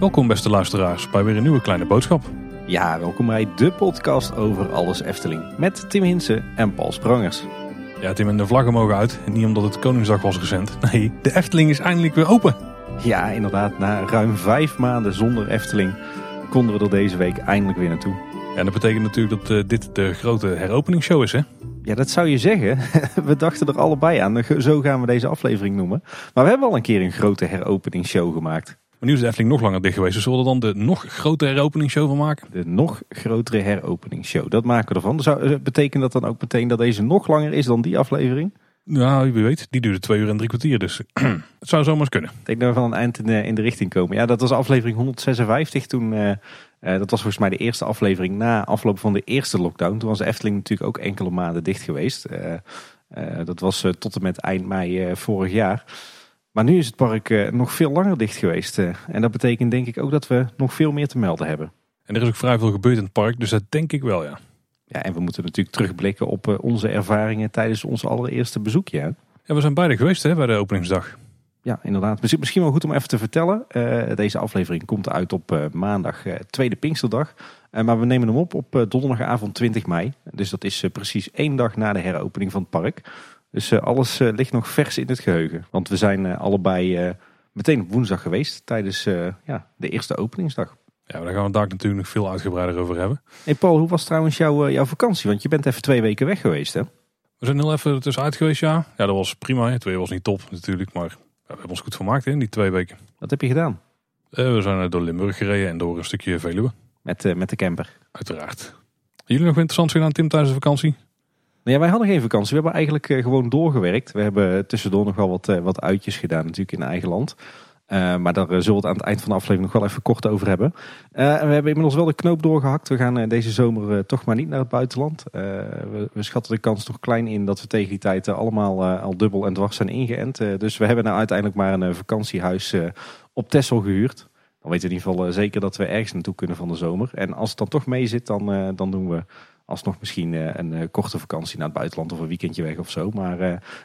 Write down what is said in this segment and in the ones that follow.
Welkom beste luisteraars bij weer een nieuwe kleine boodschap. Ja, welkom bij de podcast over alles Efteling. Met Tim Hinsen en Paul Sprangers. Ja, Tim en de vlaggen mogen uit. Niet omdat het Koningsdag was recent. Nee, de Efteling is eindelijk weer open. Ja, inderdaad. Na ruim vijf maanden zonder Efteling konden we er deze week eindelijk weer naartoe. En dat betekent natuurlijk dat eh, dit de grote heropeningsshow is, hè? Ja, dat zou je zeggen. We dachten er allebei aan. Zo gaan we deze aflevering noemen. Maar we hebben al een keer een grote heropeningsshow gemaakt. Maar nu is de Efteling nog langer dicht geweest. Dus zullen we er dan de nog grotere heropeningsshow van maken? De nog grotere heropeningsshow. Dat maken we ervan. Zou, eh, betekent dat dan ook meteen dat deze nog langer is dan die aflevering? Nou, wie weet. Die duurde twee uur en drie kwartier. Dus het zou zomaar kunnen. Ik denk dat we van een eind in, in de richting komen. Ja, dat was aflevering 156 toen... Uh, dat was volgens mij de eerste aflevering na afloop van de eerste lockdown. Toen was de Efteling natuurlijk ook enkele maanden dicht geweest. Uh, dat was tot en met eind mei vorig jaar. Maar nu is het park nog veel langer dicht geweest. en dat betekent denk ik ook dat we nog veel meer te melden hebben. En er is ook vrij veel gebeurd in het park. Dus dat denk ik wel, ja. Ja, en we moeten natuurlijk terugblikken op eh, onze ervaringen tijdens ons allereerste bezoekje. Ja, we zijn beide geweest hè, bij de openingsdag. Ja, inderdaad. Misschien wel goed om even te vertellen. Uh, deze aflevering komt uit op uh, maandag, tweede Pinksterdag. maar we nemen hem op op donderdagavond 20 mei. Dus dat is precies één dag na de heropening van het park. Dus alles ligt nog vers in het geheugen. Want we zijn allebei meteen op woensdag geweest tijdens ja, de eerste openingsdag. Ja, daar gaan we daar natuurlijk nog veel uitgebreider over hebben. Hey Paul, hoe was trouwens jouw, eh, jouw vakantie? Want je bent even twee weken weg geweest hè? We zijn heel even tussenuit geweest, ja. Ja, dat was prima. Het weer was niet top natuurlijk, maar we hebben ons goed vermaakt in die twee weken. Wat heb je gedaan? Uh, we zijn door Limburg gereden en door een stukje Veluwe. Met, uh, met de camper? Uiteraard. Jullie nog interessant gedaan, Tim, tijdens de vakantie? Nee, wij hadden geen vakantie. We hebben eigenlijk gewoon doorgewerkt. We hebben tussendoor nog wel wat, wat uitjes gedaan natuurlijk in eigen land. Uh, maar daar zullen we het aan het eind van de aflevering nog wel even kort over hebben. Uh, we hebben inmiddels wel de knoop doorgehakt. We gaan deze zomer toch maar niet naar het buitenland. We, we, schatten de kans nog klein in dat we tegen die tijd allemaal al dubbel en dwars zijn ingeënt. dus we hebben nou uiteindelijk maar een vakantiehuis op Texel gehuurd. Dan weten we in ieder geval zeker dat we ergens naartoe kunnen van de zomer. En als het dan toch mee zit, dan, dan doen we alsnog misschien een korte vakantie naar het buitenland of een weekendje weg of zo. Maar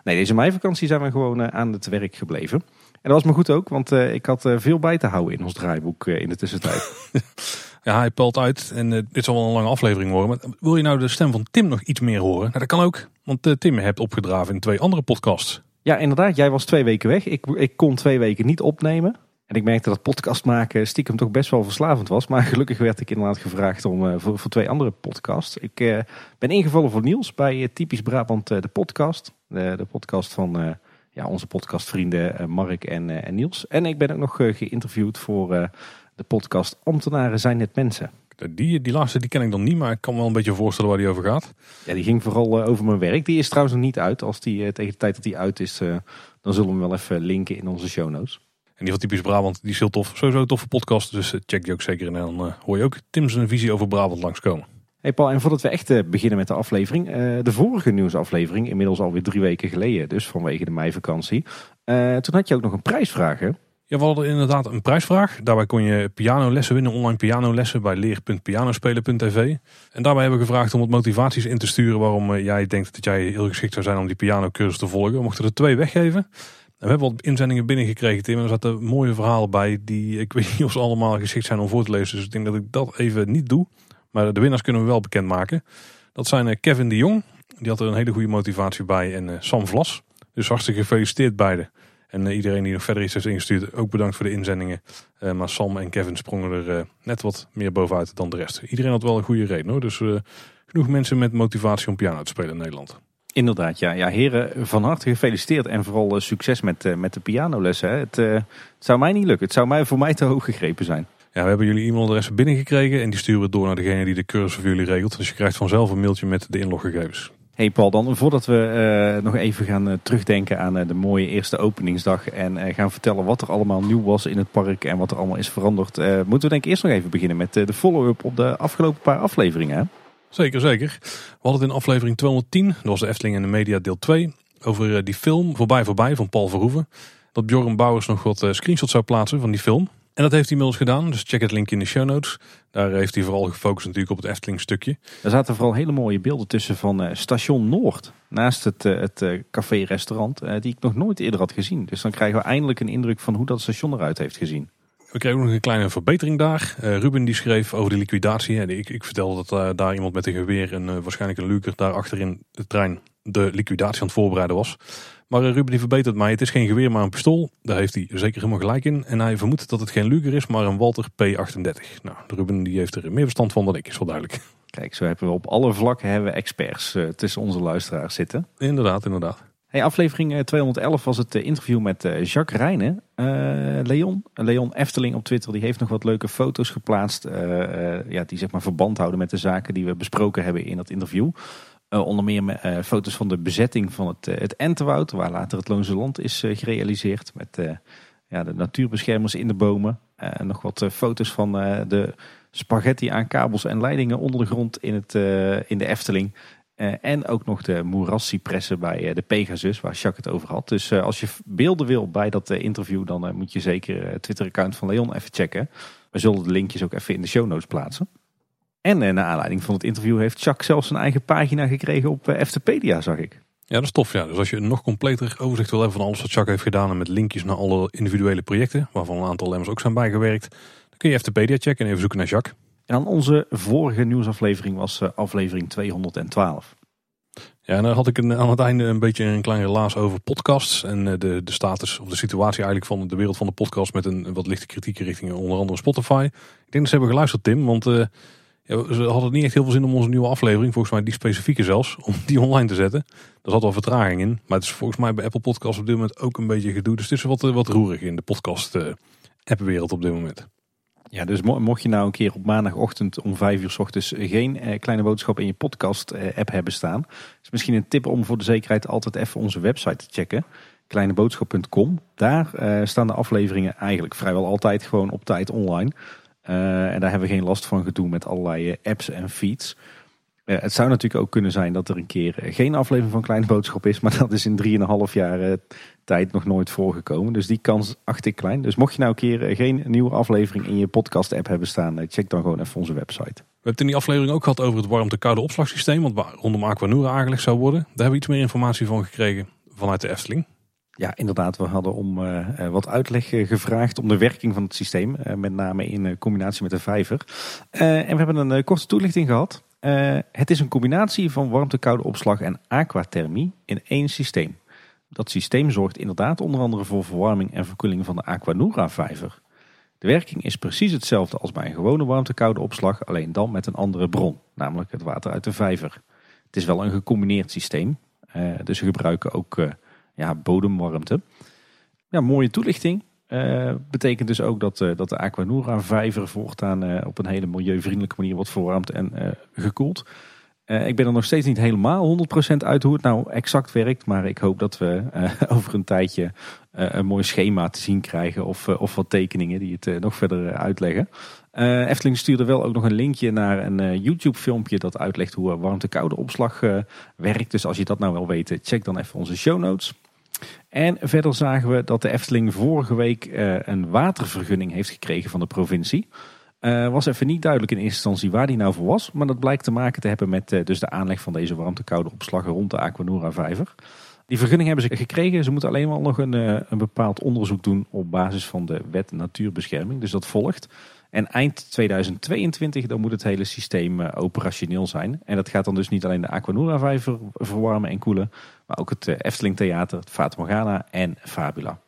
nee, deze meivakantie zijn we gewoon aan het werk gebleven. En dat was me goed ook, want uh, ik had uh, veel bij te houden in ons draaiboek uh, in de tussentijd. ja, hij pelt uit en dit zal wel een lange aflevering worden. Maar wil je nou de stem van Tim nog iets meer horen? Nou, dat kan ook, want Tim hebt opgedraven in twee andere podcasts. Ja, inderdaad. Jij was twee weken weg. Ik, ik kon twee weken niet opnemen. En ik merkte dat podcast maken stiekem toch best wel verslavend was. Maar gelukkig werd ik inderdaad gevraagd om, voor, voor twee andere podcasts. Ik ben ingevallen voor Niels bij Typisch Brabant, de podcast. De podcast van ja, onze podcastvrienden eh, Mark en, eh, en Niels. En ik ben ook nog eh, geïnterviewd voor de podcast Ambtenaren zijn net mensen. Die, die laatste die ken ik dan niet, maar ik kan me wel een beetje voorstellen waar die over gaat. Ja, die ging vooral over mijn werk. Die is trouwens nog niet uit. Als die tegen de tijd dat die uit is, dan zullen we hem wel even linken in onze show notes. En die van Typisch Brabant, die is heel tof. Sowieso een toffe podcast, dus check die ook zeker. En dan hoor je ook Tim's visie over Brabant langskomen. Hey Paul, en voordat we echt uh, beginnen met de aflevering. Uh, de vorige nieuwsaflevering, inmiddels alweer drie weken geleden, dus vanwege de meivakantie. Uh, toen had je ook nog een prijsvraag, hè? Ja, we hadden inderdaad een prijsvraag. Daarbij kon je pianolessen winnen, online pianolessen bij leer.pianospelen.tv. En daarbij hebben we gevraagd om wat motivaties in te sturen waarom jij denkt dat jij heel geschikt zou zijn om die pianocursus te volgen. We mochten er twee weggeven. En we hebben wat inzendingen binnengekregen, Tim. En er zaten mooie verhalen bij die ik weet niet of ze allemaal geschikt zijn om voor te lezen. Dus ik denk dat ik dat even niet doe. Maar de winnaars kunnen we wel bekendmaken. Dat zijn eh, Kevin de Jong. Die had er een hele goede motivatie bij. En eh, Sam Vlas. Dus hartstikke gefeliciteerd beide. En eh, iedereen die nog verder iets heeft ingestuurd, ook bedankt voor de inzendingen. maar Sam en Kevin sprongen er net wat meer bovenuit dan de rest. Iedereen had wel een goede reden hoor. Dus genoeg mensen met motivatie om piano te spelen in Nederland. Inderdaad, ja. ja. Heren, van harte gefeliciteerd. En vooral succes met, met de pianolessen. Het, het zou mij niet lukken. Het zou mij, voor mij te hoog gegrepen zijn. Ja, we hebben jullie e-mailadressen binnengekregen en die sturen we door naar degene die de cursus voor jullie regelt. Dus je krijgt vanzelf een mailtje met de inloggegevens. Hey Paul, dan voordat we uh, nog even gaan uh, terugdenken aan uh, de mooie eerste openingsdag en gaan vertellen wat er allemaal nieuw was in het park en wat er allemaal is veranderd, moeten we denk ik eerst nog even beginnen met de follow-up op de afgelopen paar afleveringen. Hè? Zeker, zeker. We hadden het in aflevering 210, dat was de Efteling en de Media deel 2, over die film Voorbij Voorbij van Paul Verhoeven. Dat Bjorn Bouwers nog wat screenshots zou plaatsen van die film. En dat heeft hij inmiddels gedaan, dus check het link in de show notes. Daar heeft hij vooral gefocust natuurlijk op het Efteling stukje. Er zaten vooral hele mooie beelden tussen van uh, Station Noord. Naast het, uh, het uh, café-restaurant, die ik nog nooit eerder had gezien. Dus dan krijgen we eindelijk een indruk van hoe dat station eruit heeft gezien. We kregen ook nog een kleine verbetering daar. Ruben die schreef over de liquidatie. Ik, ik vertelde dat daar iemand met een geweer en waarschijnlijk een luker daar achterin de trein de liquidatie aan het voorbereiden was. Maar Ruben die verbetert mij. Het is geen geweer, maar een pistool. Daar heeft hij zeker helemaal gelijk in. En hij vermoedt dat het geen Luger is, maar een Walter P38. Nou, Ruben die heeft er meer verstand van dan ik, is wel duidelijk. Kijk, zo hebben we op alle vlakken hebben we experts uh, tussen onze luisteraars zitten. Inderdaad, inderdaad. Hey, aflevering 211 eh, was het eh, interview met Jacques Rijnen. Leon, Leon Efteling op Twitter, die heeft nog wat leuke foto's geplaatst. ja, die zeg maar verband houden met de zaken die we besproken hebben in dat interview. Uh, onder meer uh, foto's van de bezetting van het, uh, het Entenwoud, waar later het Loonse Land is gerealiseerd. Met ja, de natuurbeschermers in de bomen. En nog wat foto's van de spaghetti aan kabels en leidingen onder de grond in, het, in de Efteling. en ook nog de moerascipressen bij de Pegasus, waar Jacques het over had. Dus als je beelden wil bij dat interview, dan moet je zeker het Twitter-account van Leon even checken. We zullen de linkjes ook even in de show notes plaatsen. En uh, naar aanleiding van het interview heeft Chuck zelfs een eigen pagina gekregen op uh, Eftepedia, zag ik. Ja, dat is tof. Ja. Dus als je een nog completer overzicht wil hebben van alles wat Chuck heeft gedaan... en met linkjes naar alle individuele projecten, waarvan een aantal lemmers ook zijn bijgewerkt... dan kun je Eftepedia checken en even zoeken naar Jacques. En dan onze vorige nieuwsaflevering was uh, aflevering 212. Ja, en dan had ik een, aan het einde een beetje een klein relaas over podcasts. En de, de status of de situatie eigenlijk van de wereld van de podcast... met een, wat lichte kritiek richting onder andere Spotify. Ik denk dat ze hebben geluisterd, Tim, want... Ja, ze hadden niet echt heel veel zin om onze nieuwe aflevering, volgens mij die specifieke zelfs, om die online te zetten. Er zat wel vertraging in. Maar het is volgens mij bij Apple Podcasts op dit moment ook een beetje gedoe. Dus het is wat, wat roerig in de podcast uh, appwereld op dit moment. Ja, dus mocht je nou een keer op maandagochtend om vijf uur s ochtends geen eh, kleine boodschap in je podcast eh, app hebben staan. Is misschien een tip om voor de zekerheid altijd even onze website te checken. Kleineboodschap.com. Daar staan de afleveringen eigenlijk vrijwel altijd gewoon op tijd online. Uh, en daar hebben we geen last van gedoe met allerlei eh, apps en feeds. Uh, het zou natuurlijk ook kunnen zijn dat er een keer geen aflevering van Kleine Boodschap is. Maar dat is in 3,5 jaar tijd nog nooit voorgekomen. Dus die kans acht ik klein. Dus mocht je nou een keer geen nieuwe aflevering in je podcast app hebben staan. check dan gewoon even onze website. We hebben het in die aflevering ook gehad over het warmte-koude opslagsysteem. Want rondom Aquanura aangelegd zou worden. Daar hebben we iets meer informatie van gekregen vanuit de Efteling. Ja, inderdaad. We hadden om uh, wat uitleg eh, gevraagd om de werking van het systeem. Met name in combinatie met de vijver. en we hebben een korte toelichting gehad. het is een combinatie van warmte-koude opslag en aquathermie in één systeem. Dat systeem zorgt inderdaad onder andere voor verwarming en verkoeling van de Aquanura-vijver. De werking is precies hetzelfde als bij een gewone warmte-koude opslag, alleen dan met een andere bron, namelijk het water uit de vijver. Het is wel een gecombineerd systeem, dus we gebruiken ook ja, bodemwarmte. Ja, mooie toelichting. Uh, betekent dus ook dat, uh, dat de Aquanura vijver voortaan uh, op een hele milieuvriendelijke manier wordt verwarmd en gekoeld. ik ben er nog steeds niet helemaal 100% uit hoe het nou exact werkt. Maar ik hoop dat we over een tijdje een mooi schema te zien krijgen. Of, of wat tekeningen die het nog verder uitleggen. Efteling stuurde wel ook nog een linkje naar een YouTube filmpje dat uitlegt hoe warmte-koude opslag werkt. Dus als je dat nou wil weten, check dan even onze show notes. En verder zagen we dat de Efteling vorige week een watervergunning heeft gekregen van de provincie. Was even niet duidelijk in eerste instantie waar die nou voor was. Maar dat blijkt te maken te hebben met dus de aanleg van deze warmte-koude opslag rond de Aquanura vijver. Die vergunning hebben ze gekregen. Ze moeten alleen wel nog een, een bepaald onderzoek doen op basis van de wet natuurbescherming. Dus dat volgt. En eind 2022 dan moet het hele systeem operationeel zijn. En dat gaat dan dus niet alleen de Aquanura vijver verwarmen en koelen. Maar ook het Efteling Theater, het Fata Morgana en Fabula.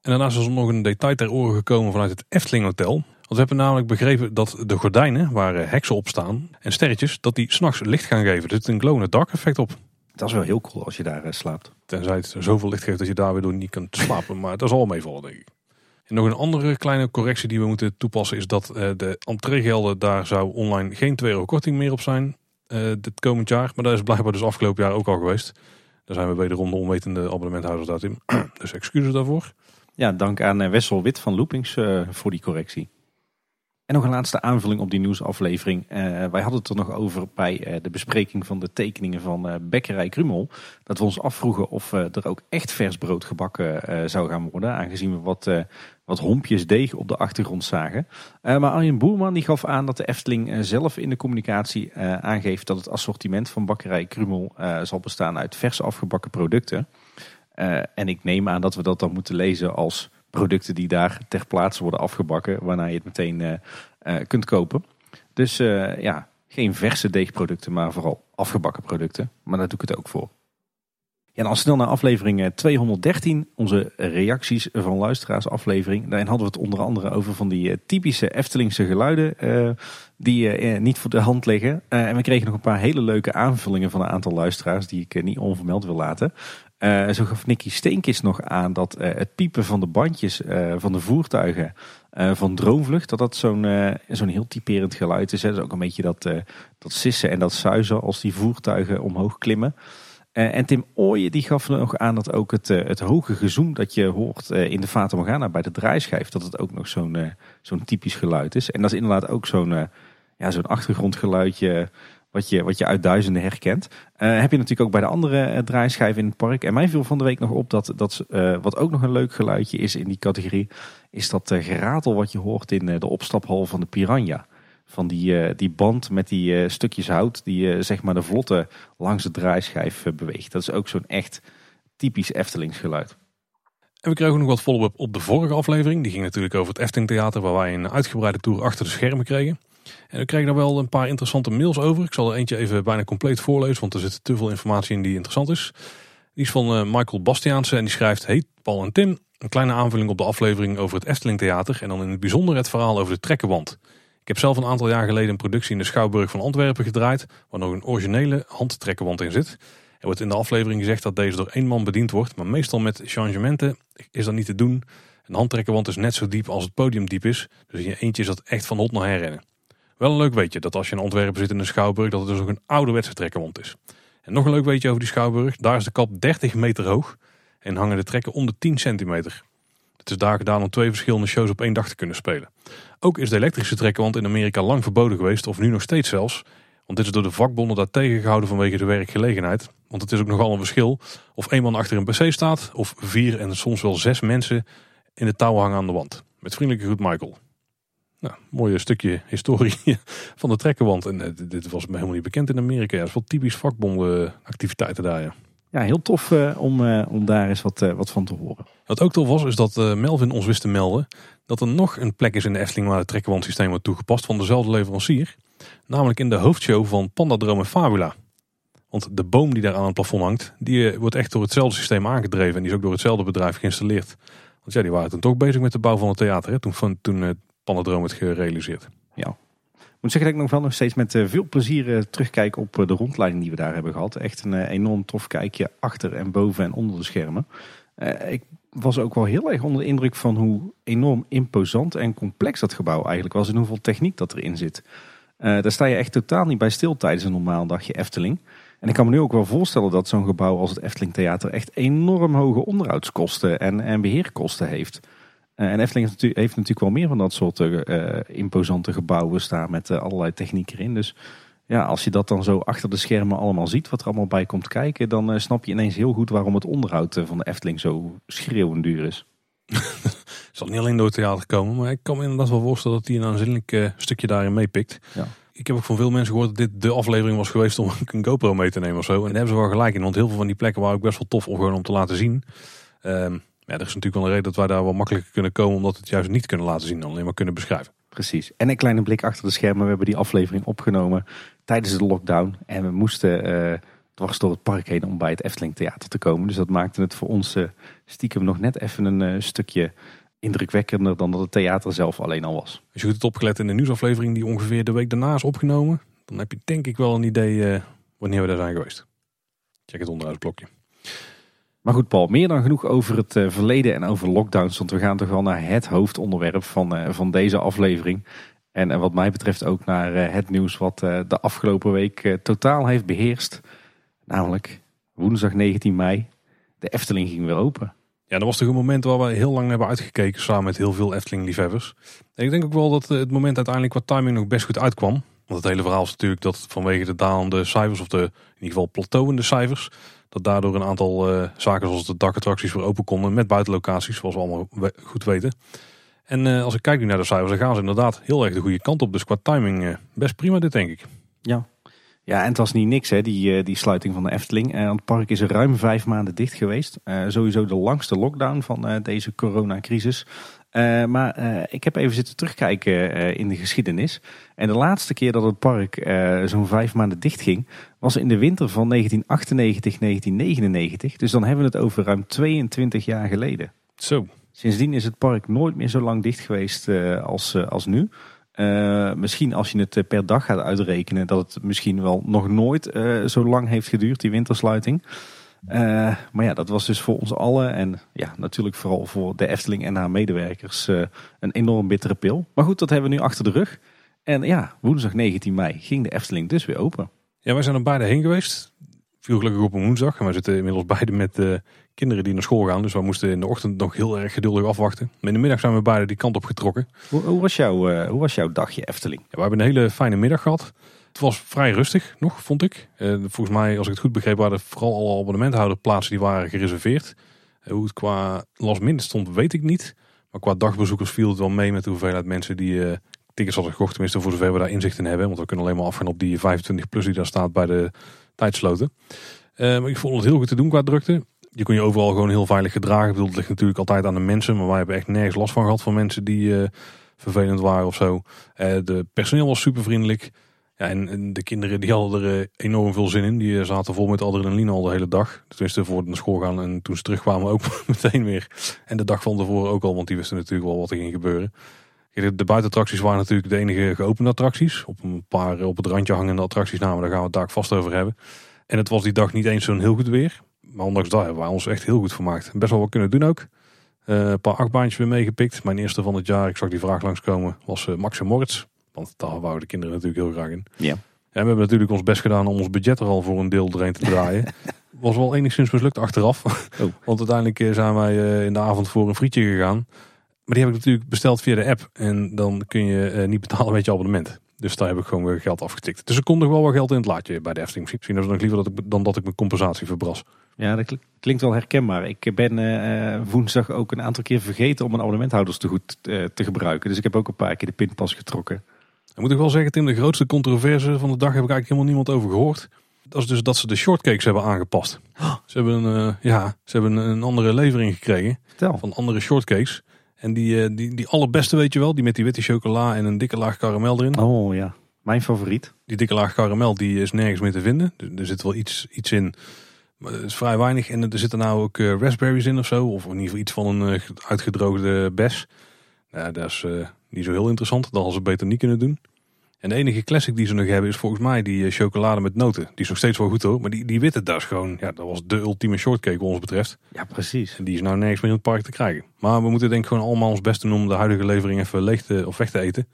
En daarnaast is er nog een detail ter oren gekomen vanuit het Efteling Hotel. Want we hebben namelijk begrepen dat de gordijnen waar heksen op staan en sterretjes, dat die s'nachts licht gaan geven. Er zit een glow-in-the-dark effect op. Dat is wel heel cool als je daar slaapt. Tenzij het zoveel licht geeft dat je daar weer door niet kunt slapen. maar dat zal meevallen denk ik. En nog een andere kleine correctie die we moeten toepassen is dat de entreegelden, daar zou online geen 2 euro korting meer op zijn dit komend jaar. Maar dat is blijkbaar dus afgelopen jaar ook al geweest. Daar zijn we wederom de onwetende abonnementhouders daarin. dus excuses daarvoor. Ja, dank aan eh, Wessel Wit van Loopings uh, voor die correctie. En nog een laatste aanvulling op die nieuwsaflevering. Uh, wij hadden het er nog over bij uh, de bespreking van de tekeningen van uh, Bekkerij Krumel. Dat we ons afvroegen of er ook echt vers brood gebakken zou gaan worden. Aangezien we wat, wat hompjes deeg op de achtergrond zagen. maar Arjen Boerman die gaf aan dat de Efteling zelf in de communicatie aangeeft dat het assortiment van Bakkerij Krumel zal bestaan uit vers afgebakken producten. en ik neem aan dat we dat dan moeten lezen als producten die daar ter plaatse worden afgebakken, waarna je het meteen uh, uh, kunt kopen. Dus uh, ja, geen verse deegproducten, maar vooral afgebakken producten. Maar daar doe ik het ook voor. Ja, en al snel naar aflevering 213, onze reacties van luisteraars aflevering. Daarin hadden we het onder andere over van die typische Eftelingse geluiden die niet voor de hand liggen. en we kregen nog een paar hele leuke aanvullingen van een aantal luisteraars die ik niet onvermeld wil laten. Uh, zo gaf Nicky Steenkist nog aan dat uh, het piepen van de bandjes uh, van de voertuigen van Droomvlucht, dat dat zo'n zo'n heel typerend geluid is. Hè. Dat is ook een beetje dat, dat sissen en dat zuizen als die voertuigen omhoog klimmen. en Tim Ooyen die gaf nog aan dat ook het, het hoge gezoem dat je hoort in de Fata Morgana bij de draaischijf, dat het ook nog zo'n zo'n typisch geluid is. En dat is inderdaad ook zo'n ja, zo'n achtergrondgeluidje wat je, wat je uit duizenden herkent. Uh, heb je natuurlijk ook bij de andere uh, draaischijven in het park. En mij viel van de week nog op dat, dat uh, wat ook nog een leuk geluidje is in die categorie, is dat geratel wat je hoort in de opstaphal van de Piranha. Van die, die band met die stukjes hout die zeg maar de vlotte langs de draaischijf beweegt. Dat is ook zo'n echt typisch Eftelingsgeluid. En we kregen nog wat follow-up op de vorige aflevering. Die ging natuurlijk over het Efteling Theater, waar wij een uitgebreide tour achter de schermen kregen. En we kregen daar wel een paar interessante mails over. Ik zal er eentje even bijna compleet voorlezen, want er zit te veel informatie in die interessant is. Die is van uh, Michael Bastiaanse en die schrijft... Hey Paul en Tim, een kleine aanvulling op de aflevering over het Efteling Theater... en dan in het bijzonder het verhaal over de trekkenwand. Ik heb zelf een aantal jaar geleden een productie in de Schouwburg van Antwerpen gedraaid... waar nog een originele handtrekkenwand in zit. Er wordt in de aflevering gezegd dat deze door één man bediend wordt... maar meestal met changementen is dat niet te doen... Een handtrekkenwand is net zo diep als het podium diep is. Dus in je eentje is dat echt van hot naar herrennen. Wel een leuk weetje dat als je in Antwerpen zit in de Schouwburg, dat het dus ook een ouderwetse trekkerwond is. En nog een leuk weetje over die Schouwburg. Daar is de kap 30 meter hoog en hangen de trekken om de 10 centimeter. Het is daar gedaan om twee verschillende shows op één dag te kunnen spelen. Ook is de elektrische trekkerwand in Amerika lang verboden geweest, of nu nog steeds zelfs. Want dit is door de vakbonden daar tegengehouden vanwege de werkgelegenheid. Want het is ook nogal een verschil of één man achter een pc staat, of vier en soms wel zes mensen in de touw hangen aan de wand. Met vriendelijke groet Michael. Nou, mooi stukje historie van de trekkerwand. En eh, dit was me helemaal niet bekend in Amerika. Ja, dat is wel typisch vakbondenactiviteiten daar. Ja. Ja, heel tof uh, om, uh, om daar eens wat, uh, wat van te horen. Wat ook tof was, is dat Melvin ons wist te melden dat er nog een plek is in de Efteling waar het trekkerwandsysteem wordt toegepast van dezelfde leverancier. Namelijk in de hoofdshow van Pandadroom en Fabula. Want de boom die daar aan het plafond hangt, die wordt echt door hetzelfde systeem aangedreven. En die is ook door hetzelfde bedrijf geïnstalleerd. Want ja, die waren toen toch bezig met de bouw van het theater. Hè? Toen, toen Panadroom het gerealiseerd. Ja. Ik moet zeggen dat ik nog wel nog steeds met eh, veel plezier eh, terugkijk op eh, de rondleiding die we daar hebben gehad. Echt een enorm tof kijkje achter en boven en onder de schermen. ik was ook wel heel erg onder de indruk van hoe enorm imposant en complex dat gebouw eigenlijk was. En hoeveel techniek dat erin zit. daar sta je echt totaal niet bij stil tijdens een normaal dagje Efteling. En ik kan me nu ook wel voorstellen dat zo'n gebouw als het Efteling Theater echt enorm hoge onderhoudskosten en, en beheerkosten heeft. Eh, en Efteling heeft natuurlijk, wel meer van dat soort uh, imposante gebouwen staan met allerlei techniek erin. Dus ja, als je dat dan zo achter de schermen allemaal ziet, wat er allemaal bij komt kijken, dan snap je ineens heel goed waarom het onderhoud van de Efteling zo schreeuwend duur is. Het zal niet alleen door het theater komen, maar ik kan me inderdaad wel voorstellen dat hij een aanzienlijk stukje daarin meepikt. Ja. Ik heb ook van veel mensen gehoord dat dit de aflevering was geweest om een GoPro mee te nemen of zo. En daar hebben ze wel gelijk in, want heel veel van die plekken waren ook best wel tof om gewoon om te laten zien. Um, ja, er is natuurlijk wel een reden dat wij daar wel makkelijker kunnen komen, omdat we het juist niet kunnen laten zien, dan alleen maar kunnen beschrijven. Precies. En een kleine blik achter de schermen. We hebben die aflevering opgenomen tijdens de lockdown. En we moesten uh, dwars door het park heen om bij het Efteling Theater te komen. Dus dat maakte het voor ons uh, stiekem nog net even een uh, stukje indrukwekkender dan dat het theater zelf alleen al was. Als je goed hebt opgelet in de nieuwsaflevering die ongeveer de week daarna is opgenomen, dan heb je denk ik wel een idee wanneer we daar zijn geweest. Check het onderuit blokje. Maar goed, Paul, meer dan genoeg over het uh, verleden en over lockdowns. Want we gaan toch wel naar het hoofdonderwerp van, uh, van deze aflevering. En, en wat mij betreft ook naar het nieuws wat de afgelopen week totaal heeft beheerst. Namelijk woensdag 19 mei. De Efteling ging weer open. Ja, dat was toch een moment waar we heel lang hebben uitgekeken samen met heel veel Efteling-liefhebbers. En ik denk ook wel dat het moment uiteindelijk qua timing nog best goed uitkwam. Want het hele verhaal is natuurlijk dat vanwege de dalende cijfers, of de in ieder geval plateauende cijfers, dat daardoor een aantal uh, zaken zoals de dakattracties weer open konden met buitenlocaties, zoals we allemaal goed weten. En uh, als ik kijk nu naar de cijfers, dan gaan ze inderdaad heel erg de goede kant op. Dus qua timing uh, best prima dit, denk ik. Ja, ja, en het was niet niks, hè, die, die sluiting van de Efteling. Uh, het park is ruim vijf maanden dicht geweest. Sowieso de langste lockdown van deze coronacrisis. Maar ik heb even zitten terugkijken in de geschiedenis. En de laatste keer dat het park zo'n vijf maanden dicht ging, was in de winter van 1998, 1999. Dus dan hebben we het over ruim 22 jaar geleden. Zo. Sindsdien is het park nooit meer zo lang dicht geweest als, als nu. Misschien als je het per dag gaat uitrekenen, dat het misschien wel nog nooit zo lang heeft geduurd, die wintersluiting. Uh, maar ja, dat was dus voor ons allen en ja, natuurlijk vooral voor de Efteling en haar medewerkers een enorm bittere pil. Maar goed, dat hebben we nu achter de rug. En ja, woensdag 19 mei ging de Efteling dus weer open. Ja, wij zijn er beide heen geweest. Viel gelukkig op een woensdag. En wij zitten inmiddels beide met uh, kinderen die naar school gaan. Dus we moesten in de ochtend nog heel erg geduldig afwachten. Maar in de middag zijn we beide die kant op getrokken. Hoe, hoe was, jouw, hoe was jouw dagje Efteling? Ja, we hebben een hele fijne middag gehad. Het was vrij rustig nog, vond ik. Uh, volgens mij, als ik het goed begreep, waren vooral alle abonnementhouderplaatsen die waren gereserveerd. hoe het qua last stond, weet ik niet. Maar qua dagbezoekers viel het wel mee met de hoeveelheid mensen die tickets hadden gekocht. Tenminste, voor zover we daar inzicht in hebben. Want we kunnen alleen maar afgaan op die 25 plus die daar staat bij de tijdsloten. Uh, maar ik vond het heel goed te doen qua drukte. Je kon je overal gewoon heel veilig gedragen. Ik het ligt natuurlijk altijd aan de mensen. Maar wij hebben echt nergens last van gehad van mensen die uh, vervelend waren of zo. Uh, de personeel was super vriendelijk. En, de kinderen die hadden er enorm veel zin in. Die zaten vol met adrenaline al de hele dag. Tenminste voor naar school gaan. En toen ze terugkwamen ook meteen weer. En de dag van tevoren ook al. Want die wisten natuurlijk wel wat er ging gebeuren. De buitenattracties waren natuurlijk de enige geopende attracties. Op een paar op het randje hangende attracties namen. Daar gaan we het daar vast over hebben. En het was die dag niet eens zo'n heel goed weer. Maar ondanks dat hebben wij ons echt heel goed vermaakt. Best wel wat kunnen doen ook. Een paar achtbaantjes weer meegepikt. Mijn eerste van het jaar, ik zag die vraag langskomen, was uh, Max en Moritz. Want daar wouden de kinderen natuurlijk heel graag in. Ja. En we hebben natuurlijk ons best gedaan om ons budget er al voor een deel erin te draaien. was wel enigszins mislukt achteraf. Oh. Want uiteindelijk eh, zijn wij in de avond voor een frietje gegaan. Maar die heb ik natuurlijk besteld via de app. En dan kun je niet betalen met je abonnement. Dus daar heb ik gewoon weer geld afgetikt. Dus er komt nog wel wat geld in het laadje bij de Efteling. Misschien is het nog liever dat ik, dan dat ik mijn compensatie verbras. Ja, dat klinkt wel herkenbaar. Ik ben uh, woensdag ook een aantal keer vergeten om mijn abonnementhouders te goed uh, te gebruiken. Dus ik heb ook een paar keer de pinpas getrokken. Dan moet ik wel zeggen, Tim, de grootste controverse van de dag heb ik eigenlijk helemaal niemand over gehoord. Dat is dus dat ze de shortcakes hebben aangepast. Ze hebben een, uh, ja, ze hebben een andere levering gekregen. Vertel. Van andere shortcakes. En die, eh, die, die allerbeste weet je wel, die met die witte chocola en een dikke laag karamel erin. Oh ja, mijn favoriet. Die dikke laag karamel die is nergens meer te vinden. Er, zit wel iets, iets in, maar het is vrij weinig. En er zitten nou ook uh, raspberries in of zo. Of in ieder geval iets van een uitgedroogde bes. Nou, dat is niet zo heel interessant. Dat hadden ze beter niet kunnen doen. En de enige classic die ze nog hebben is volgens mij die eh, chocolade met noten. Die is nog steeds wel goed hoor. Maar die, die witte, dat is gewoon, ja, dat was de ultieme shortcake wat ons betreft. Ja, precies. En die is nou nergens meer in het park te krijgen. Maar we moeten denk ik gewoon allemaal ons best doen om de huidige levering even leeg te, of weg te eten.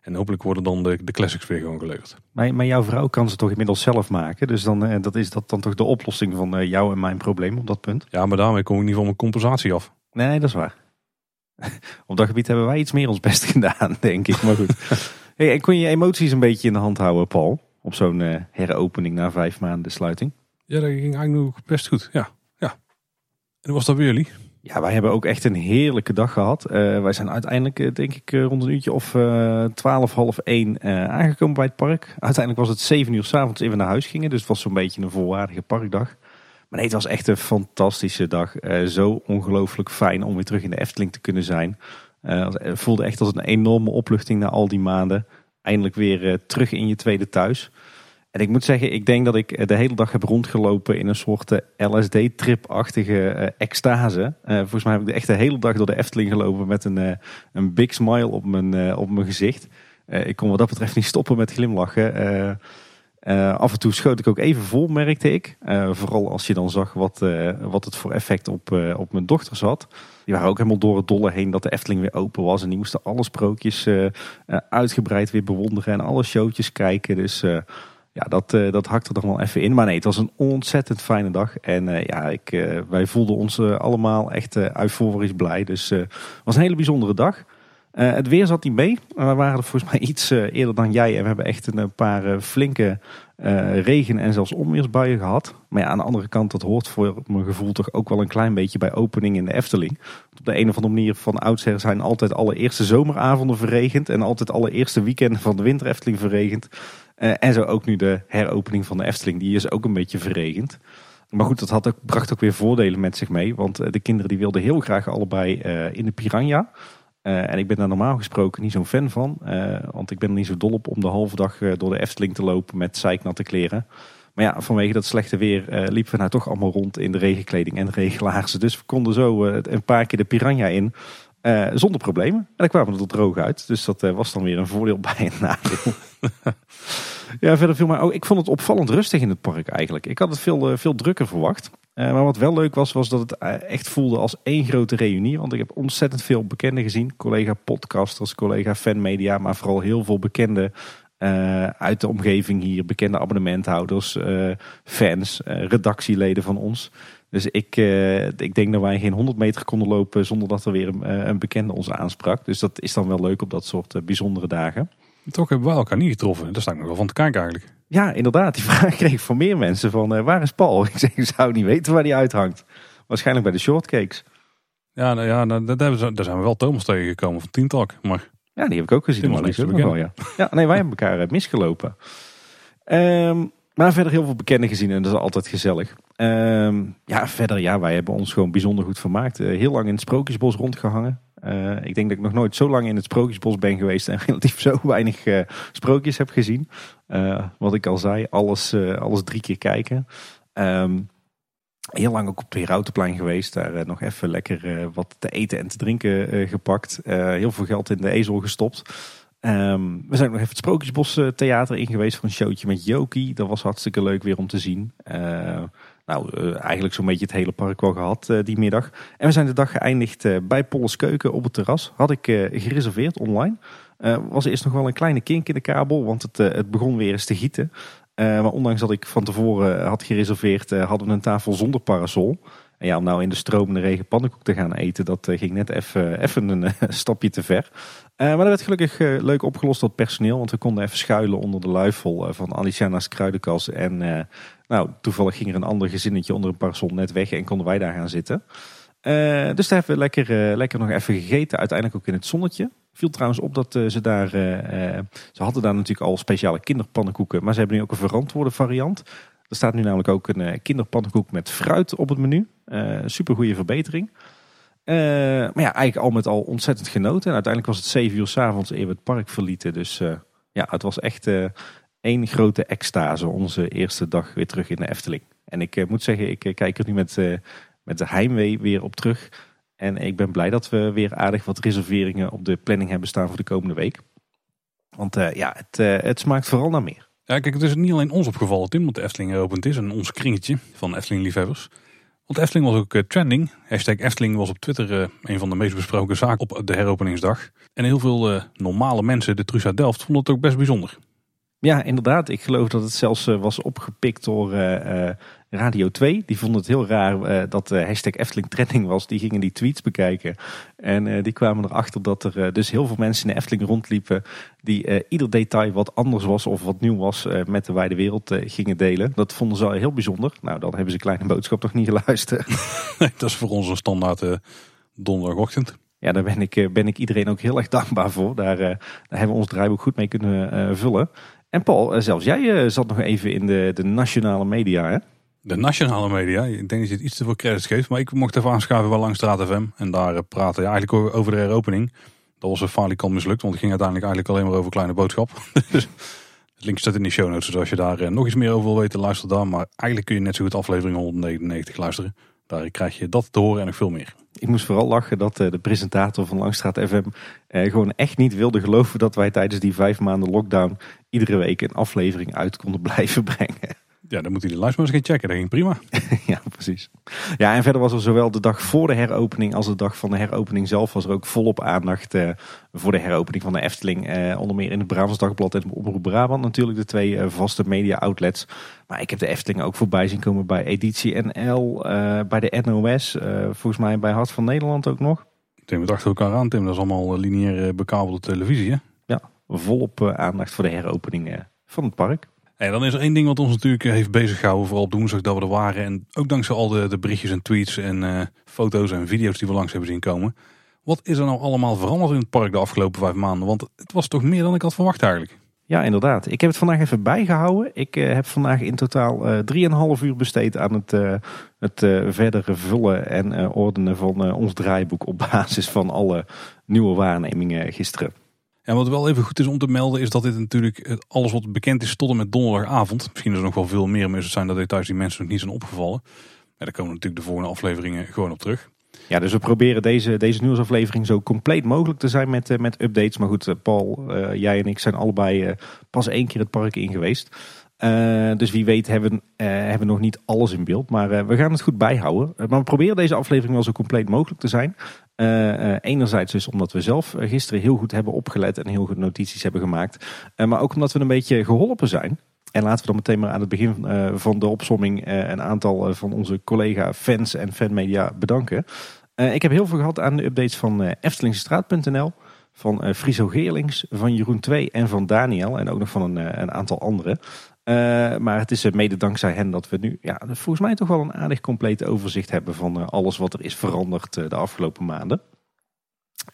En hopelijk worden dan de, de classics weer gewoon geleverd. Maar, maar jouw vrouw kan ze toch inmiddels zelf maken. Dus dan uh, dat is dat dan toch de oplossing van uh, jou en mijn probleem op dat punt. Ja, maar daarmee kom ik niet van mijn compensatie af. Nee dat is waar. op dat gebied hebben wij iets meer ons best gedaan, denk ik. Maar goed. Hey, en kon je emoties een beetje in de hand houden, Paul? Op zo'n uh, heropening na vijf maanden sluiting? Ja, dat ging eigenlijk nog best goed. Ja, ja. En hoe was dat weer jullie? Ja, wij hebben ook echt een heerlijke dag gehad. Uh, wij zijn uiteindelijk, uh, denk ik, rond een uurtje of twaalf, half één aangekomen bij het park. Uiteindelijk was het zeven uur s'avonds even naar huis gingen. Dus het was zo'n beetje een volwaardige parkdag. Maar nee, het was echt een fantastische dag. zo ongelooflijk fijn om weer terug in de Efteling te kunnen zijn. Uh, voelde echt als een enorme opluchting na al die maanden. Eindelijk weer terug in je tweede thuis. En ik moet zeggen, ik denk dat ik eh, de hele dag heb rondgelopen in een soort LSD-trip-achtige extase. volgens mij heb ik de echt de hele dag door de Efteling gelopen met een, een big smile op mijn, op mijn gezicht. ik kon wat dat betreft niet stoppen met glimlachen. Uh, af en toe schoot ik ook even vol, merkte ik. Uh, vooral als je dan zag wat, uh, wat het voor effect op, op mijn dochters had. Die waren ook helemaal door het dolle heen dat de Efteling weer open was. En die moesten alle sprookjes uitgebreid weer bewonderen en alle showtjes kijken. Dus ja, dat, dat hakte er dan wel even in. Maar nee, het was een ontzettend fijne dag. En ja, ik, wij voelden ons allemaal echt euforisch blij. Dus het was een hele bijzondere dag. Het weer zat niet mee. We waren er volgens mij iets eerder dan jij. En we hebben echt een paar flinke regen- en zelfs onweersbuien gehad. Maar ja, aan de andere kant, dat hoort voor mijn gevoel toch ook wel een klein beetje bij opening in de Efteling. Op de een of andere manier van oudsher zijn altijd alle eerste zomeravonden verregend. En altijd alle eerste weekenden van de winter Efteling verregend. En zo ook nu de heropening van de Efteling, die is ook een beetje verregend. Maar goed, dat had ook, bracht ook weer voordelen met zich mee. Want eh, de kinderen die wilden heel graag allebei in de Piranha. En ik ben daar normaal gesproken niet zo'n fan van. want ik ben er niet zo dol op om de halve dag door de Efteling te lopen met zeiknatte kleren. Maar ja, vanwege dat slechte weer liepen we nou toch allemaal rond in de regenkleding en regelaarzen. Dus we konden zo een paar keer de Piranha in. zonder problemen. En dan kwamen we er droog uit. Dus dat was dan weer een voordeel bij een nadeel. ja, verder viel mij ook. Ik vond het opvallend rustig in het park eigenlijk. Ik had het veel, eh, veel drukker verwacht. Uh, maar wat wel leuk was, was dat het eh, echt voelde als één grote reunie. Want ik heb ontzettend veel bekenden gezien. Collega podcasters, collega fanmedia, maar vooral heel veel bekenden uh, uit de omgeving hier. Bekende abonnementhouders, fans, redactieleden van ons. Dus ik, ik denk dat wij geen 100 meter konden lopen zonder dat er weer een, bekende ons aansprak. Dus dat is dan wel leuk op dat soort bijzondere dagen. Toch hebben we elkaar niet getroffen. Daar sta ik wel van te kijken eigenlijk. Ja, inderdaad. Die vraag kreeg ik van meer mensen van uh, waar is Paul? Ik zeg, ik zou niet weten waar die uithangt. Waarschijnlijk bij de shortcakes. Ja, nou, ja nou, daar, daar zijn we wel Thomas tegengekomen van Tientalk. Maar... Ja, die heb ik ook gezien. Maar ook wel, ja. ja, nee, wij hebben elkaar uh, misgelopen. Um, maar verder heel veel bekenden gezien en dat is altijd gezellig. Um, ja, verder, ja, wij hebben ons gewoon bijzonder goed vermaakt. Uh, heel lang in het Sprookjesbos rondgehangen. Uh, ik denk dat ik nog nooit zo lang in het Sprookjesbos ben geweest en relatief zo weinig uh, sprookjes heb gezien. Uh, wat ik al zei, alles, alles drie keer kijken. Um, heel lang ook op het Herautenplein geweest. Daar nog even lekker wat te eten en te drinken gepakt. heel veel geld in de ezel gestopt. Um, we zijn nog even het Sprookjesbos Theater in geweest voor een showtje met Joki. Dat was hartstikke leuk weer om te zien. Nou, uh, eigenlijk zo'n beetje het hele park gehad uh, die middag. En we zijn de dag geëindigd uh, bij Polles Keuken op het terras. Had ik gereserveerd online. was eerst nog wel een kleine kink in de kabel, want het, het begon weer eens te gieten. maar ondanks dat ik van tevoren had gereserveerd, hadden we een tafel zonder parasol. En ja, om nou in de stromende regen pannenkoek te gaan eten, dat ging net even een stapje te ver. maar dat werd gelukkig leuk opgelost door het personeel, want we konden even schuilen onder de luifel van Aliciana's kruidenkas en nou, toevallig ging er een ander gezinnetje onder een parasol net weg en konden wij daar gaan zitten. Uh, dus daar hebben we lekker, uh, lekker nog even gegeten. Uiteindelijk ook in het zonnetje. Viel trouwens op dat uh, ze daar. ze hadden daar natuurlijk al speciale kinderpannenkoeken. Maar ze hebben nu ook een verantwoorde variant. Er staat nu namelijk ook een kinderpannenkoek met fruit op het menu. super goede verbetering. maar ja, eigenlijk al met al ontzettend genoten. En uiteindelijk was het 7 uur s avonds eer we het park verlieten. Dus ja, het was echt één grote extase onze eerste dag weer terug in de Efteling. En ik uh, moet zeggen, ik uh, kijk er nu met, uh, met de heimwee weer op terug. En ik ben blij dat we weer aardig wat reserveringen op de planning hebben staan voor de komende week. Want ja, het, het smaakt vooral naar meer. Ja, kijk, het is niet alleen ons opgevallen, Tim, want de Efteling geopend is. En ons kringetje van Efteling-liefhebbers. Want Efteling was ook trending. Hashtag Efteling was op Twitter een van de meest besproken zaken op de heropeningsdag. En heel veel normale mensen, de Trusa Delft, vonden het ook best bijzonder. Ja, inderdaad. Ik geloof dat het zelfs uh, was opgepikt door uh, uh, Radio 2. Die vonden het heel raar dat de hashtag Efteling trending was. Die gingen die tweets bekijken. En die kwamen erachter dat er dus heel veel mensen in de Efteling rondliepen. Die ieder detail wat anders was of wat nieuw was met de wijde wereld gingen delen. Dat vonden ze heel bijzonder. Nou, dan hebben ze Kleine Boodschap toch niet geluisterd. Nee, dat is voor ons een standaard donderdagochtend. Ja, daar ben ik, ben ik iedereen ook heel erg dankbaar voor. Daar, daar hebben we ons draaiboek goed mee kunnen vullen. En Paul, eh, zelfs jij eh, zat nog even in de, de nationale media, hè? De nationale media. Ik denk dat je het iets te veel credits geeft. Maar ik mocht even aanschuiven bij Langs Straat FM. En daar eh, praten ja, eigenlijk over de heropening. Dat was een falikant mislukt. Want het ging uiteindelijk eigenlijk alleen maar over kleine boodschap. dus link staat in de show notes. Dus als je daar nog iets meer over wil weten, luister dan. Maar eigenlijk kun je net zo goed aflevering 199 luisteren. Daar krijg je dat te horen en nog veel meer. Ik moest vooral lachen dat de presentator van Langstraat FM gewoon echt niet wilde geloven dat wij tijdens die vijf maanden lockdown iedere week een aflevering uit konden blijven brengen. Ja, dan moet hij de livestreams gaan checken. Dat ging prima. ja, precies. Ja, en verder was er zowel de dag voor de heropening als de dag van de heropening zelf was er ook volop aandacht eh, voor de heropening van de Efteling. Eh, onder meer in het Brabants Dagblad en Omroep Brabant natuurlijk, de twee eh, vaste media outlets. Maar ik heb de Efteling ook voorbij zien komen bij Editie NL, bij de NOS, volgens mij bij Hart van Nederland ook nog. Tim, we dachten elkaar aan, Tim. Dat is allemaal lineair bekabelde televisie, hè? Ja, volop aandacht voor de heropening van het park. En dan is er één ding wat ons natuurlijk eh, heeft bezig gehouden, vooral op woensdag dat we er waren. En ook dankzij al de, de berichtjes en tweets en eh, foto's en video's die we langs hebben zien komen. Wat is er nou allemaal veranderd in het park de afgelopen vijf maanden? Want het was toch meer dan ik had verwacht eigenlijk. Ja, inderdaad. Ik heb het vandaag even bijgehouden. Ik eh, heb vandaag in totaal eh 3,5 uur besteed aan het, eh, het verdere vullen en ordenen van ons draaiboek op basis van alle nieuwe waarnemingen gisteren. En wat wel even goed is om te melden is dat dit natuurlijk eh, alles wat bekend is tot en met donderdagavond. Misschien is er nog wel veel meer, maar het zijn dat details die mensen nog niet zijn opgevallen. Ja, daar komen natuurlijk de volgende afleveringen gewoon op terug. Ja, dus we proberen deze, deze nieuwsaflevering zo compleet mogelijk te zijn met, eh, met updates. Maar goed, eh, Paul, jij en ik zijn allebei pas één keer het park in geweest. Dus wie weet hebben, hebben nog niet alles in beeld. Maar we gaan het goed bijhouden. Maar we proberen deze aflevering wel zo compleet mogelijk te zijn. Eh, enerzijds dus omdat we zelf eh, gisteren heel goed hebben opgelet en heel goed notities hebben gemaakt. Maar ook omdat we een beetje geholpen zijn. En laten we dan meteen maar aan het begin van de opsomming een aantal van onze collega fans en fanmedia bedanken. Ik heb heel veel gehad aan de updates van Eftelingstraat.nl, van Friso Geerlings, van Jeroen 2 en van Daniel. En ook nog van een, een aantal anderen. Eh, maar het is eh, mede dankzij hen dat we nu ja, volgens mij toch wel een aardig compleet overzicht hebben van eh, alles wat er is veranderd de afgelopen maanden.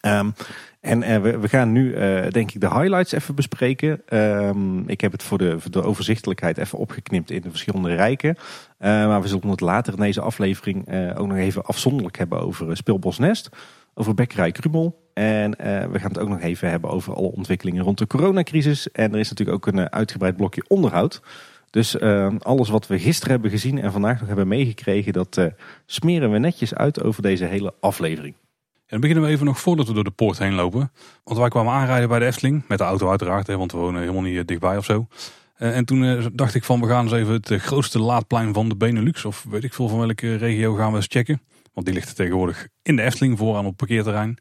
Ehm, en we, gaan nu denk ik de highlights even bespreken. Ehm, ik heb het voor de, voor de overzichtelijkheid even opgeknipt in de verschillende rijken. Maar we zullen het later in deze aflevering ook nog even afzonderlijk hebben over eh, Speelbos Nest. Over Bekkerij Krumel. En eh, we gaan het ook nog even hebben over alle ontwikkelingen rond de coronacrisis. En er is natuurlijk ook een eh, uitgebreid blokje onderhoud. Dus eh, alles wat we gisteren hebben gezien en vandaag nog hebben meegekregen, dat eh, smeren we netjes uit over deze hele aflevering. En dan beginnen we even nog voordat we door de poort heen lopen. Want wij kwamen aanrijden bij de Efteling. Met de auto uiteraard, want we wonen helemaal niet dichtbij of zo. En toen dacht ik van we gaan eens even het grootste laadplein van de Benelux. Of weet ik veel van welke regio gaan we eens checken. Want die ligt tegenwoordig in de Efteling vooraan op parkeerterrein.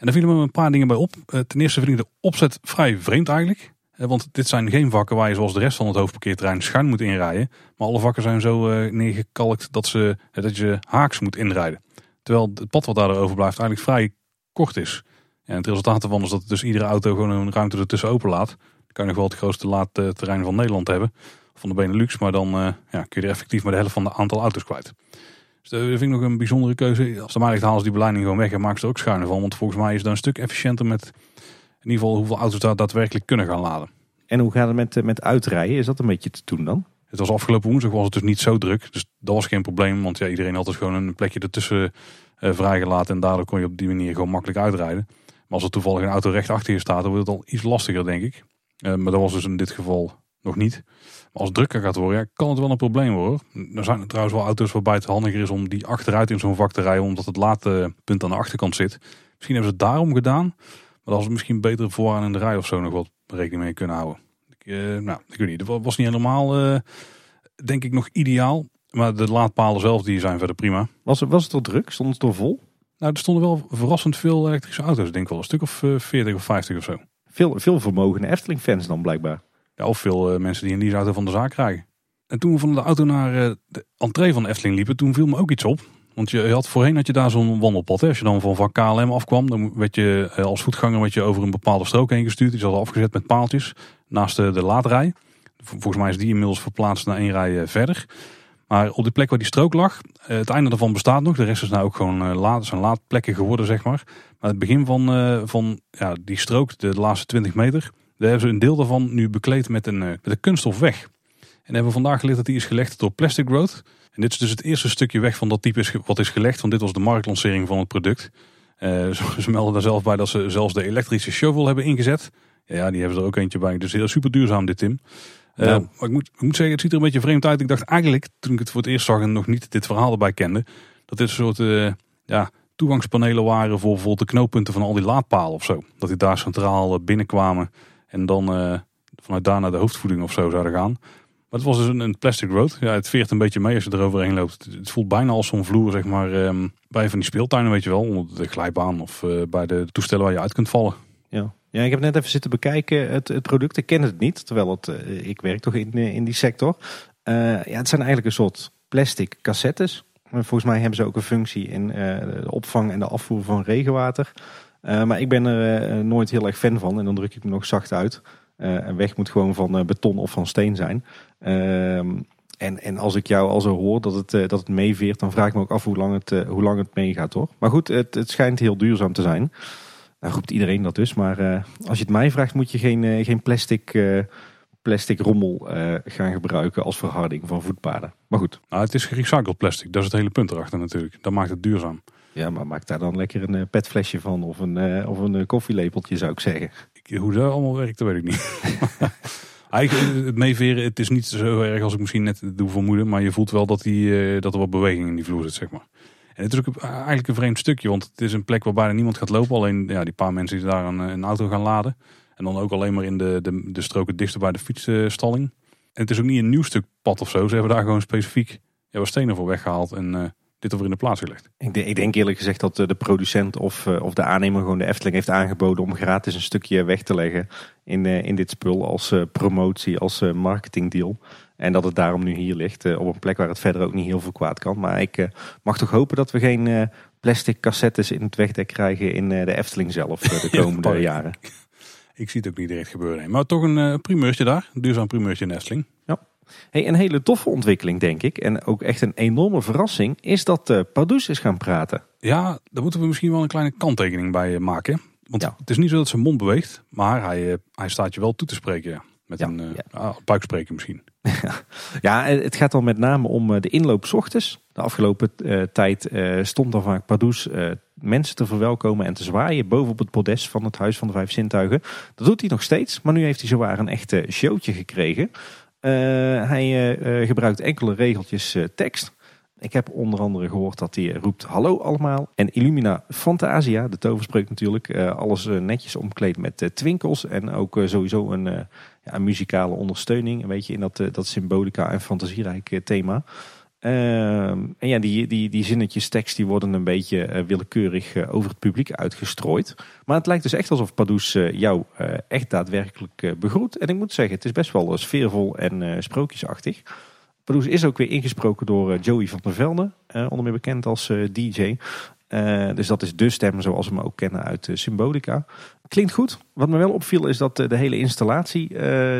En daar vielen me een paar dingen bij op. Eh, Ten eerste vind ik de opzet vrij vreemd eigenlijk. Eh, Want dit zijn geen vakken waar je zoals de rest van het hoofdparkeerterrein schuin moet inrijden. Maar alle vakken zijn zo eh, neergekalkt dat, ze, dat je haaks moet inrijden. Terwijl het pad wat daar overblijft eigenlijk vrij kort is. En het resultaat ervan is dat dus iedere auto gewoon een ruimte ertussen openlaat. Dan kan je nog wel het grootste laadterrein van Nederland hebben. Van de Benelux, maar dan ja, kun je er effectief maar de helft van de aantal auto's kwijt. Dus dat vind ik nog een bijzondere keuze. Als de maar echt halen ze die beleiding gewoon weg en maken ze er ook schuiner van. Want volgens mij is dat een stuk efficiënter met in ieder geval hoeveel auto's daar daadwerkelijk kunnen gaan laden. En hoe gaat het met, eh, met uitrijden? Is dat een beetje te doen dan? Het was afgelopen woensdag was het dus niet zo druk. Dus dat was geen probleem. Want ja, iedereen had dus gewoon een plekje ertussen eh, vrijgelaten. En daardoor kon je op die manier gewoon makkelijk uitrijden. Maar als er toevallig een auto recht achter je staat, dan wordt het al iets lastiger, denk ik. Eh, maar dat was dus in dit geval nog niet. Maar als het drukker gaat worden, ja, kan het wel een probleem worden. Er zijn trouwens wel auto's waarbij het handiger is om die achteruit in zo'n vak te rijden. Omdat het laadpunt aan de achterkant zit. Misschien hebben ze het daarom gedaan. Maar dan was het misschien beter vooraan in de rij of zo nog wat rekening mee kunnen houden. Ik, eh, nou, ik weet niet. Dat was niet helemaal, eh, denk ik, nog ideaal. Maar de laadpalen zelf die zijn verder prima. Was het, was het al druk? Stond het er vol? Nou, er stonden wel verrassend veel elektrische auto's. Ik denk wel een stuk of eh, 40 of 50 of zo. Veel, veel vermogende Efteling-fans dan blijkbaar. Of veel eh, mensen die een leaseauto van de zaak krijgen. En toen we van de auto naar eh, de entree van de Efteling liepen, toen viel me ook iets op. Want je had voorheen had je daar zo'n wandelpad. Als je dan van vak KLM afkwam, dan werd je eh, als voetganger werd je over een bepaalde strook heen gestuurd. Die zat afgezet met paaltjes naast de, de laadrij. Volgens mij is die inmiddels verplaatst naar één rij verder. Maar op de plek waar die strook lag, het einde daarvan bestaat nog. De rest is nou ook gewoon laad, zijn laadplekken geworden, zeg maar. Maar het begin van, van ja, die strook, de, laatste 20 meter, daar hebben ze een deel daarvan nu bekleed met een, eh, met een kunststof weg. En hebben we vandaag geleerd dat die is gelegd door Plastic Road. En dit is dus het eerste stukje weg van dat type is wat is gelegd. Want dit was de marktlancering van het product. Eh, ze, melden daar zelf bij dat ze zelfs de elektrische shovel hebben ingezet. Ja, die hebben ze er ook eentje bij. Dus heel super duurzaam dit, Tim. Eh, Ja. Maar ik moet, ik moet zeggen, het ziet er een beetje vreemd uit. Ik dacht eigenlijk, toen ik het voor het eerst zag en nog niet dit verhaal erbij kende, dat dit een soort ja, toegangspanelen waren voor bijvoorbeeld de knooppunten van al die laadpalen of zo. Dat die daar centraal binnenkwamen en dan eh, vanuit daar naar de hoofdvoeding of zo zouden gaan. Maar het was dus een, een plastic road. Ja, het veert een beetje mee als je eroverheen loopt. Het, voelt bijna als zo'n vloer, zeg maar, ehm, bij van die speeltuinen, weet je wel. Onder de glijbaan of eh, bij de toestellen waar je uit kunt vallen. Ja. ja, ik heb net even zitten bekijken. Het, het product, ik ken het niet. Terwijl het, eh, ik werk toch in, in die sector. Ja, het zijn eigenlijk een soort plastic cassettes. Volgens mij hebben ze ook een functie in de opvang en de afvoer van regenwater. Eh, maar ik ben er eh, nooit heel erg fan van. En dan druk ik me nog zacht uit. Eh, een weg moet gewoon van eh, beton of van steen zijn. Ehm, en, en als ik jou al zo hoor dat het, eh, dat het meeveert, dan vraag ik me ook af hoe lang het, eh, hoe lang het meegaat hoor. Maar goed, het, het schijnt heel duurzaam te zijn. Nou roept iedereen dat dus. Maar eh, als je het mij vraagt, moet je geen, eh, geen plastic, eh, plastic rommel eh, gaan gebruiken als verharding van voetpaden. Maar goed, Nou, het is gerecycled plastic. Dat is het hele punt erachter natuurlijk. Dat maakt het duurzaam. Ja, maar maak daar dan lekker een eh, petflesje van of een, eh, of een eh, koffielepeltje zou ik zeggen. Ik- hoe dat allemaal werkt, dat weet ik niet. Eigenlijk, het meeveren, het is niet zo erg als ik misschien net doe vermoeden. Maar je voelt wel dat, die, dat er wat beweging in die vloer zit, zeg maar. En het is ook eigenlijk een vreemd stukje. Want het is een plek waar bijna niemand gaat lopen. Alleen ja, die paar mensen die daar een, een auto gaan laden. En dan ook alleen maar in de, de, de stroken dichter bij de fietsstalling. En het is ook niet een nieuw stuk pad of zo. Ze hebben daar gewoon specifiek ja, wat stenen voor weggehaald. En dit er weer in de plaats gelegd. Ik denk, ik denk eerlijk gezegd dat eh, de producent of, eh, of de aannemer gewoon de Efteling heeft aangeboden om gratis een stukje weg te leggen in, eh, in dit spul als promotie, als marketingdeal. En dat het daarom nu hier ligt, op een plek waar het verder ook niet heel veel kwaad kan. Maar ik mag toch hopen dat we geen plastic cassettes in het wegdek krijgen in de Efteling zelf de Ja, komende jaren. Ik zie het ook niet direct gebeuren. Maar toch een primeurtje daar. Een duurzaam primeurtje in Efteling. Hey, een hele toffe ontwikkeling denk ik, en ook echt een enorme verrassing, is dat eh Pardoes is gaan praten. Ja, daar moeten we misschien wel een kleine kanttekening bij eh, maken. Want Ja. het is niet zo dat zijn mond beweegt, maar hij, eh, hij staat je wel toe te spreken. Ja. Met Ja, een ja. buikspreken misschien. Ja, het gaat dan met name om de inloop 's ochtends. De afgelopen tijd stond dan vaak Pardoes mensen te verwelkomen en te zwaaien boven op het podest van het Huis van de Vijf Zintuigen. Dat doet hij nog steeds, maar nu heeft hij zowaar een echt eh, showtje gekregen. Eh, hij eh, eh, gebruikt enkele regeltjes tekst. Ik heb onder andere gehoord dat hij roept hallo allemaal. En Illumina Fantasia, de toverspreuk natuurlijk. alles netjes omkleed met twinkels. En ook sowieso een, ja, muzikale ondersteuning. Een beetje in dat, dat symbolica en fantasierijk thema. Ehm, en ja, die, die, die zinnetjes tekst die worden een beetje eh, willekeurig eh, over het publiek uitgestrooid. Maar het lijkt dus echt alsof Pardoes eh, jou echt daadwerkelijk begroet. En ik moet zeggen, het is best wel sfeervol en sprookjesachtig. Pardoes is ook weer ingesproken door Joey van der Velde, onder meer bekend als DJ. Dus dat is de stem zoals we hem ook kennen uit Symbolica. Klinkt goed. Wat me wel opviel is dat de hele installatie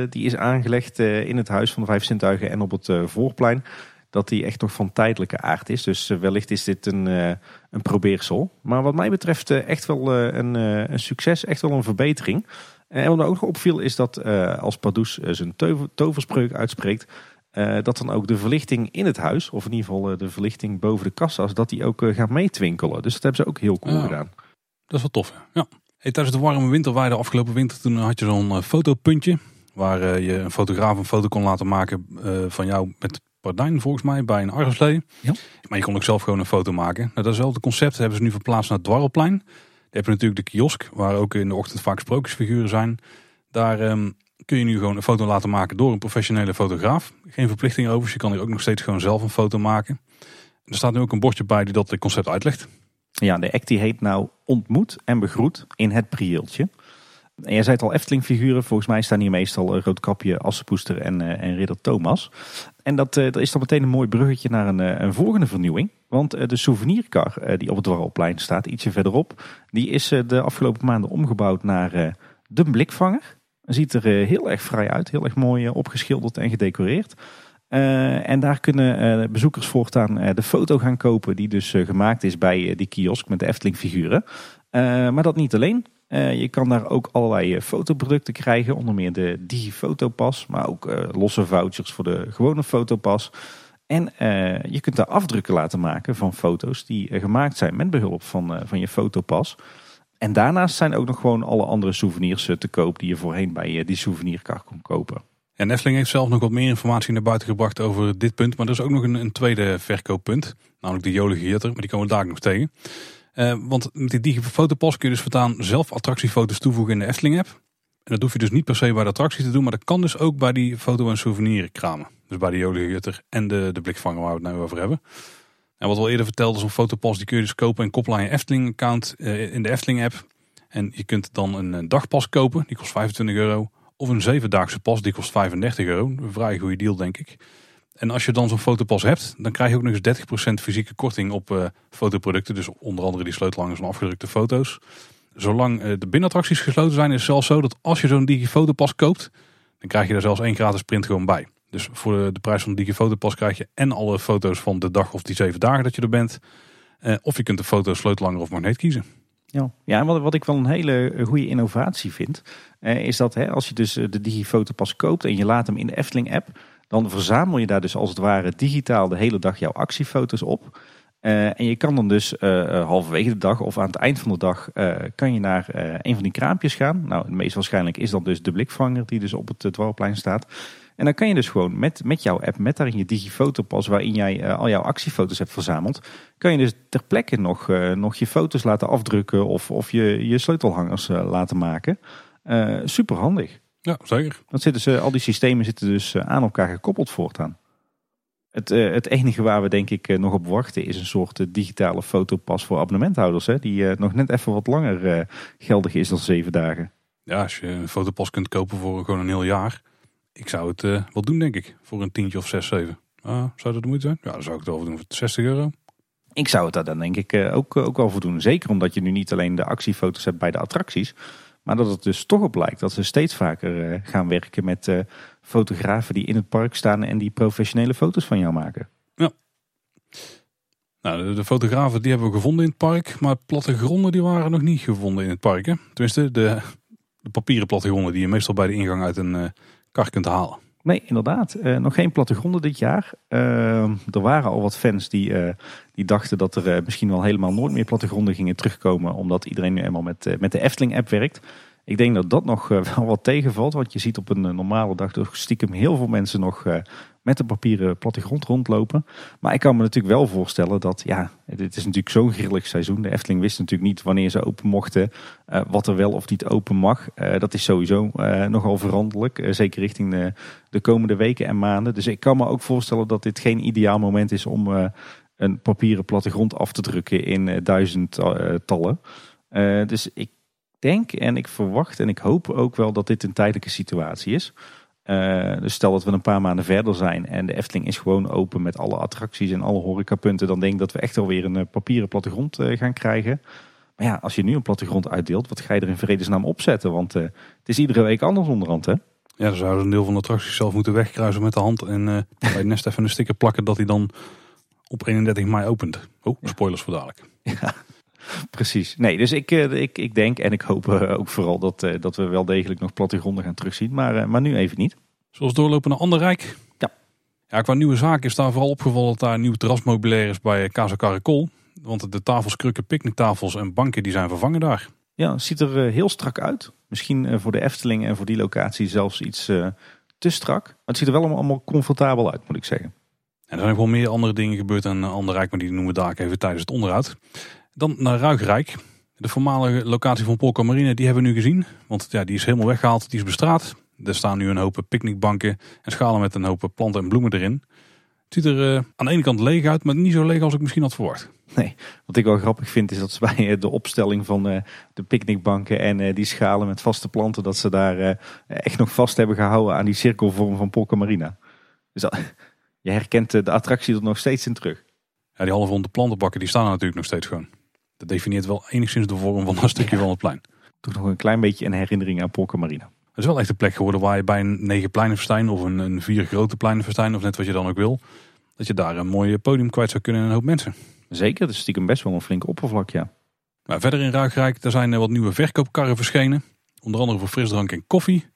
die is aangelegd in het Huis van de Vijf Zintuigen en op het voorplein. Dat die echt nog van tijdelijke aard is. Dus eh, wellicht is dit een, eh, een probeersel. Maar wat mij betreft eh, echt wel een, een succes, echt wel een verbetering. En wat me ook nog opviel is dat als Pardoes zijn tover- toverspreuk uitspreekt, dat dan ook de verlichting in het huis, of in ieder geval de verlichting boven de kassa's, dat die ook gaat meetwinkelen. Dus dat hebben ze ook heel cool Ja. gedaan. Dat is wel tof. Ja. Hey, tijdens de warme winterweide afgelopen winter toen had je zo'n fotopuntje. Waar je een fotograaf een foto kon laten maken van jou met Pardijn volgens mij bij een arreslee. Ja. Maar je kon ook zelf gewoon een foto maken. Nou, datzelfde concept hebben ze nu verplaatst naar het Dwarrelplein. Daar heb je natuurlijk de kiosk waar ook in de ochtend vaak sprookjesfiguren zijn. Daar ehm, kun je nu gewoon een foto laten maken door een professionele fotograaf. Geen verplichting over, je kan hier ook nog steeds gewoon zelf een foto maken. Er staat nu ook een bordje bij die dat concept uitlegt. Ja, de act die heet nou Ontmoet en Begroet in het prieeltje. En jij zei het al, Efteling-figuren. Volgens mij staan hier meestal eh, Roodkapje, Assepoester en, eh, en Ridder Thomas. En dat, eh, dat is dan meteen een mooi bruggetje naar een, een volgende vernieuwing. Want de souvenirkar die op het Dwarrelplein staat, ietsje verderop... die is de afgelopen maanden omgebouwd naar de blikvanger. Ziet er heel erg vrij uit, heel erg mooi opgeschilderd en gedecoreerd. En daar kunnen bezoekers voortaan de foto gaan kopen die dus gemaakt is bij die kiosk met de Efteling figuren. Eh, maar dat niet alleen. Eh, je kan daar ook allerlei eh, fotoproducten krijgen, onder meer de Digifotopas, maar ook losse vouchers voor de gewone fotopas. En je kunt daar afdrukken laten maken van foto's die gemaakt zijn met behulp van, van je fotopas. En daarnaast zijn ook nog gewoon alle andere souvenirs te koop die je voorheen bij die souvenirkar kon kopen. En Nestling heeft zelf nog wat meer informatie naar buiten gebracht over dit punt. Maar er is ook nog een, een tweede verkooppunt. Namelijk de jolige Gitter, maar die komen we daar nog tegen. Eh, want met die digifotopas kun je dus voortaan zelf attractiefoto's toevoegen in de Efteling app. En dat hoef je dus niet per se bij de attractie te doen, maar dat kan dus ook bij die foto- en souvenirkramen. Dus bij de Jolige Jutter en de, de blikvanger waar we het nu over hebben. En wat we al eerder vertelde, zo'n fotopas die kun je dus kopen en koppelen aan je Efteling-account eh, in de Efteling-app. En je kunt dan een eh, dagpas kopen, die kost 25 euro. Of een zevendaagse pas, die kost 35 euro. Een vrij goede deal, denk ik. En als je dan zo'n fotopas hebt, dan krijg je ook nog eens 30% fysieke korting op uh, fotoproducten. Dus onder andere die sleutelhangers en afgedrukte foto's. Zolang uh, de binnenattracties gesloten zijn, is het zelfs zo dat als je zo'n digifotopas koopt, dan krijg je er zelfs één gratis print gewoon bij. Dus voor de, de prijs van de digifotopas krijg je en alle foto's van de dag of die zeven dagen dat je er bent. Uh, of je kunt de foto sleutelhanger of magneet kiezen. Ja, ja wat, wat ik wel een hele goede innovatie vind, is dat hè, als je dus de digifotopas koopt en je laat hem in de Efteling app, dan verzamel je daar dus als het ware digitaal de hele dag jouw actiefoto's op. Uh, en je kan dan dus uh, halverwege de dag of aan het eind van de dag kan je naar een van die kraampjes gaan. Nou, het meest waarschijnlijk is dat dus de blikvanger die dus op het dwarrelplein staat. En dan kan je dus gewoon met, met jouw app, met daarin je digifotopas waarin jij al jouw actiefoto's hebt verzameld, kan je dus ter plekke nog, nog je foto's laten afdrukken of, of je, je sleutelhangers laten maken. super handig. Ja, zeker. Dat zitten ze, al die systemen zitten dus aan elkaar gekoppeld voortaan. Het, uh, het enige waar we denk ik uh, nog op wachten is een soort uh, digitale fotopas voor abonnementhouders. Hè, die nog net even wat langer geldig is dan zeven dagen. Ja, als je een fotopas kunt kopen voor gewoon een heel jaar. Ik zou het wel doen denk ik. Voor een tientje of zes, zeven. Ah, zou dat de moeite zijn? Ja, dan zou ik het wel doen voor 60 euro. Ik zou het daar dan denk ik ook, ook wel voor doen. Zeker omdat je nu niet alleen de actiefoto's hebt bij de attracties. Maar dat het dus toch op lijkt dat ze steeds vaker gaan werken met fotografen die in het park staan en die professionele foto's van jou maken. Ja. Nou, de, fotografen die hebben we gevonden in het park, maar plattegronden die waren nog niet gevonden in het park. Hè? Tenminste, de, de papieren plattegronden die je meestal bij de ingang uit een uh, kar kunt halen. Nee, inderdaad. Uh, nog geen plattegronden dit jaar. Uh, er waren al wat fans die, uh, die dachten dat er misschien wel helemaal nooit meer plattegronden gingen terugkomen. Omdat iedereen nu eenmaal met, met de Efteling-app werkt. Ik denk dat dat nog eh, wel wat tegenvalt. Want je ziet op een eh, normale dag toch stiekem heel veel mensen nog eh, met de papieren plattegrond rondlopen. Maar ik kan me natuurlijk wel voorstellen dat, ja, dit is natuurlijk zo'n grillig seizoen. De Efteling wist natuurlijk niet wanneer ze open mochten, wat er wel of niet open mag. dat is sowieso nogal veranderlijk, zeker richting de, de, komende weken en maanden. Dus ik kan me ook voorstellen dat dit geen ideaal moment is om een papieren plattegrond af te drukken in duizendtallen. dus ik denk en ik verwacht en ik hoop ook wel dat dit een tijdelijke situatie is. Uh, dus stel dat we een paar maanden verder zijn en de Efteling is gewoon open met alle attracties en alle horecapunten. Dan denk ik dat we echt alweer een uh, papieren plattegrond uh, gaan krijgen. Maar ja, als je nu een plattegrond uitdeelt, wat ga je er in vredesnaam opzetten? Want het is iedere week anders onderhand hè? Ja, dan zouden een deel van de attracties zelf moeten wegkruisen met de hand. En bij het nest even een sticker plakken dat hij dan op 31 mei opent. Oh, spoilers voor dadelijk. Ja. Precies. Nee, dus ik, eh, ik, ik denk en ik hoop eh, ook vooral dat, eh, dat we wel degelijk nog plattegronden gaan terugzien. Maar, maar nu even niet. Zoals doorlopen naar Anderrijk. Ja. Ja, qua nieuwe zaken is daar vooral opgevallen dat daar een nieuw terrasmobiliair is bij Casa Caracol. Want de tafels, krukken, picknicktafels en banken die zijn vervangen daar. Ja, het ziet er heel strak uit. Misschien voor de Efteling en voor die locatie zelfs iets te strak. Maar het ziet er wel allemaal comfortabel uit, moet ik zeggen. En er zijn wel meer andere dingen gebeurd aan Anderrijk, maar die noemen we daar even tijdens het onderhoud. Dan naar Ruigrijk. De voormalige locatie van Polka Marine, die hebben we nu gezien. Want ja, die is helemaal weggehaald, die is bestraat. Er staan nu een hoop picknickbanken en schalen met een hoop planten en bloemen erin. Het ziet er uh, aan de ene kant leeg uit, maar niet zo leeg als ik misschien had verwacht. Nee, wat ik wel grappig vind is dat ze bij de opstelling van uh, de picknickbanken en die schalen met vaste planten, dat ze daar echt nog vast hebben gehouden aan die cirkelvorm van Polka Marina. Dus je herkent de attractie er nog steeds in terug. Ja, die halve ronde plantenbakken die staan er natuurlijk nog steeds gewoon. Dat definieert wel enigszins de vorm van een stukje van het plein. Toch nog een klein beetje een herinnering aan Polka Marina. Het is wel echt een plek geworden waar je bij een negen pleinenfestijn of een, een vier grote pleinenfestijn of net wat je dan ook wil, dat je daar een mooi podium kwijt zou kunnen en een hoop mensen. Zeker, dat is stiekem best wel een flinke oppervlak, ja. Maar verder in Ruigrijk, daar zijn wat nieuwe verkoopkarren verschenen. Onder andere voor frisdrank en koffie.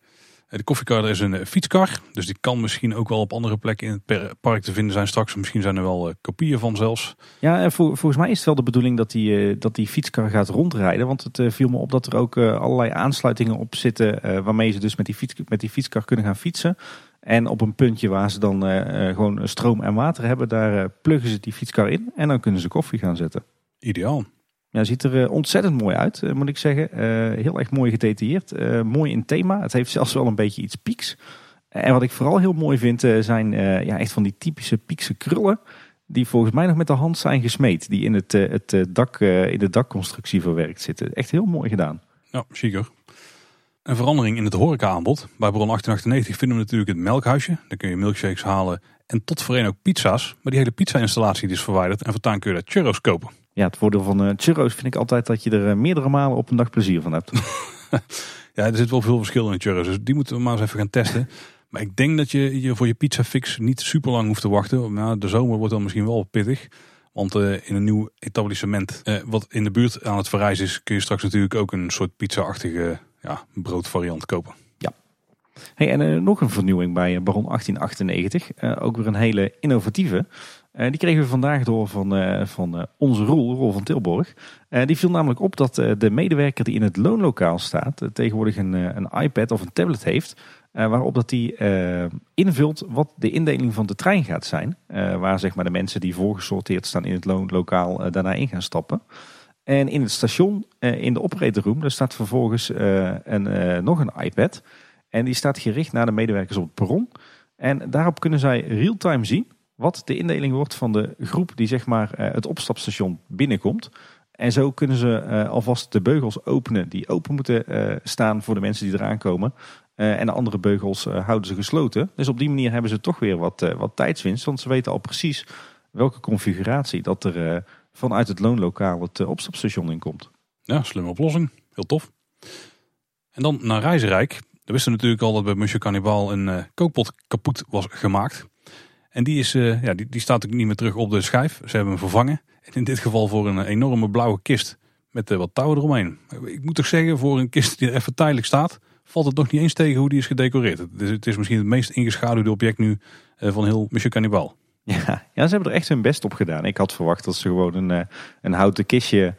De koffiekar is een eh, fietskar, dus die kan misschien ook wel op andere plekken in het park te vinden zijn straks. Misschien zijn er wel eh, kopieën van zelfs. Ja, en volgens mij is het wel de bedoeling dat die, eh, dat die fietskar gaat rondrijden. Want het viel me op dat er ook allerlei aansluitingen op zitten waarmee ze dus met die, fiets, met die fietskar kunnen gaan fietsen. En op een puntje waar ze dan gewoon stroom en water hebben, daar pluggen ze die fietskar in en dan kunnen ze koffie gaan zetten. Ideaal. Ja, ziet er ontzettend mooi uit, moet ik zeggen. heel erg mooi gedetailleerd. mooi in thema. Het heeft zelfs wel een beetje iets pieks. En wat ik vooral heel mooi vind, zijn ja, echt van die typische piekse krullen. Die volgens mij nog met de hand zijn gesmeed. Die in, het, het dak, in de dakconstructie verwerkt zitten. Echt heel mooi gedaan. Ja, zeker. Een verandering in het horeca-aanbod. Bij Bron 1898 vinden we natuurlijk het melkhuisje. Daar kun je milkshakes halen en tot voorheen ook pizza's. Maar die hele pizza-installatie is verwijderd en voortaan kun je daar churros kopen. Ja, het voordeel van uh, churros vind ik altijd dat je er eh, meerdere malen op een dag plezier van hebt. ja, er zit wel veel verschil in churros, dus die moeten we maar eens even gaan testen. Maar ik denk dat je, je voor je pizza fix niet super lang hoeft te wachten. Nou, de zomer wordt dan misschien wel pittig. Want uh, in een nieuw etablissement wat in de buurt aan het verrijzen is, kun je straks natuurlijk ook een soort pizza-achtige ja, broodvariant kopen. Ja. Hey, en uh, nog een vernieuwing bij Baron 1898. Uh, ook weer een hele innovatieve. Uh, die kregen we vandaag door van, van onze Roel, Rol van Tilborg. die viel namelijk op dat de medewerker die in het loonlokaal staat... tegenwoordig een, een iPad of een tablet heeft... waarop dat hij invult wat de indeling van de trein gaat zijn. waar zeg maar, de mensen die voorgesorteerd staan in het loonlokaal daarna in gaan stappen. En in het station, eh, in de operator room, daar staat vervolgens eh, een, eh, nog een iPad. En die staat gericht naar de medewerkers op het perron. En daarop kunnen zij real-time zien wat de indeling wordt van de groep die zeg maar het opstapstation binnenkomt. En zo kunnen ze alvast de beugels openen die open moeten staan voor de mensen die eraan komen. en de andere beugels houden ze gesloten. Dus op die manier hebben ze toch weer wat, wat tijdswinst. Want ze weten al precies welke configuratie dat er vanuit het loonlokaal het eh, opstapstation inkomt. Ja, slimme oplossing. Heel tof. En dan naar Reizenrijk. We wisten natuurlijk al dat bij Monsieur Cannibal een kookpot kapot was gemaakt. En die, is, uh, ja, die, die staat ook niet meer terug op de schijf. Ze hebben hem vervangen. En in dit geval voor een enorme blauwe kist met uh, wat touwen eromheen. Ik moet toch zeggen, voor een kist die er even tijdelijk staat, valt het nog niet eens tegen hoe die is gedecoreerd. Het is, het is misschien het meest ingeschaduwde object nu van heel Monsieur Cannibal. Ja, ja, ze hebben er echt hun best op gedaan. Ik had verwacht dat ze gewoon een, eh, een houten kistje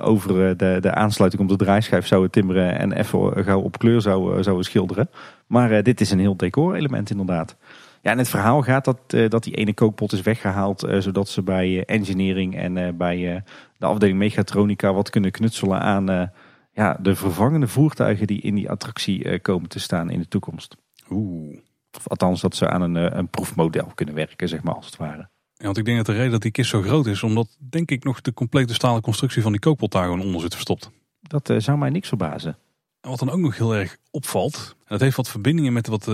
over eh, de, de aansluiting op de draaischijf zouden timmeren en even gauw op kleur zouden, zouden schilderen. Maar dit is een heel decor-element inderdaad. Ja, en het verhaal gaat dat, dat die ene kookpot is weggehaald zodat ze bij engineering en bij de afdeling mechatronica wat kunnen knutselen aan ja, de vervangende voertuigen die in die attractie komen te staan in de toekomst. Oeh. Of althans dat ze aan een, eh, een proefmodel kunnen werken, zeg maar, als het ware. Ja, want ik denk dat de reden dat die kist zo groot is, omdat denk ik nog de complete stalen constructie van die kookpot daar gewoon onder zit verstopt. Dat zou mij niks verbazen. En wat dan ook nog heel erg opvalt, en dat heeft wat verbindingen met wat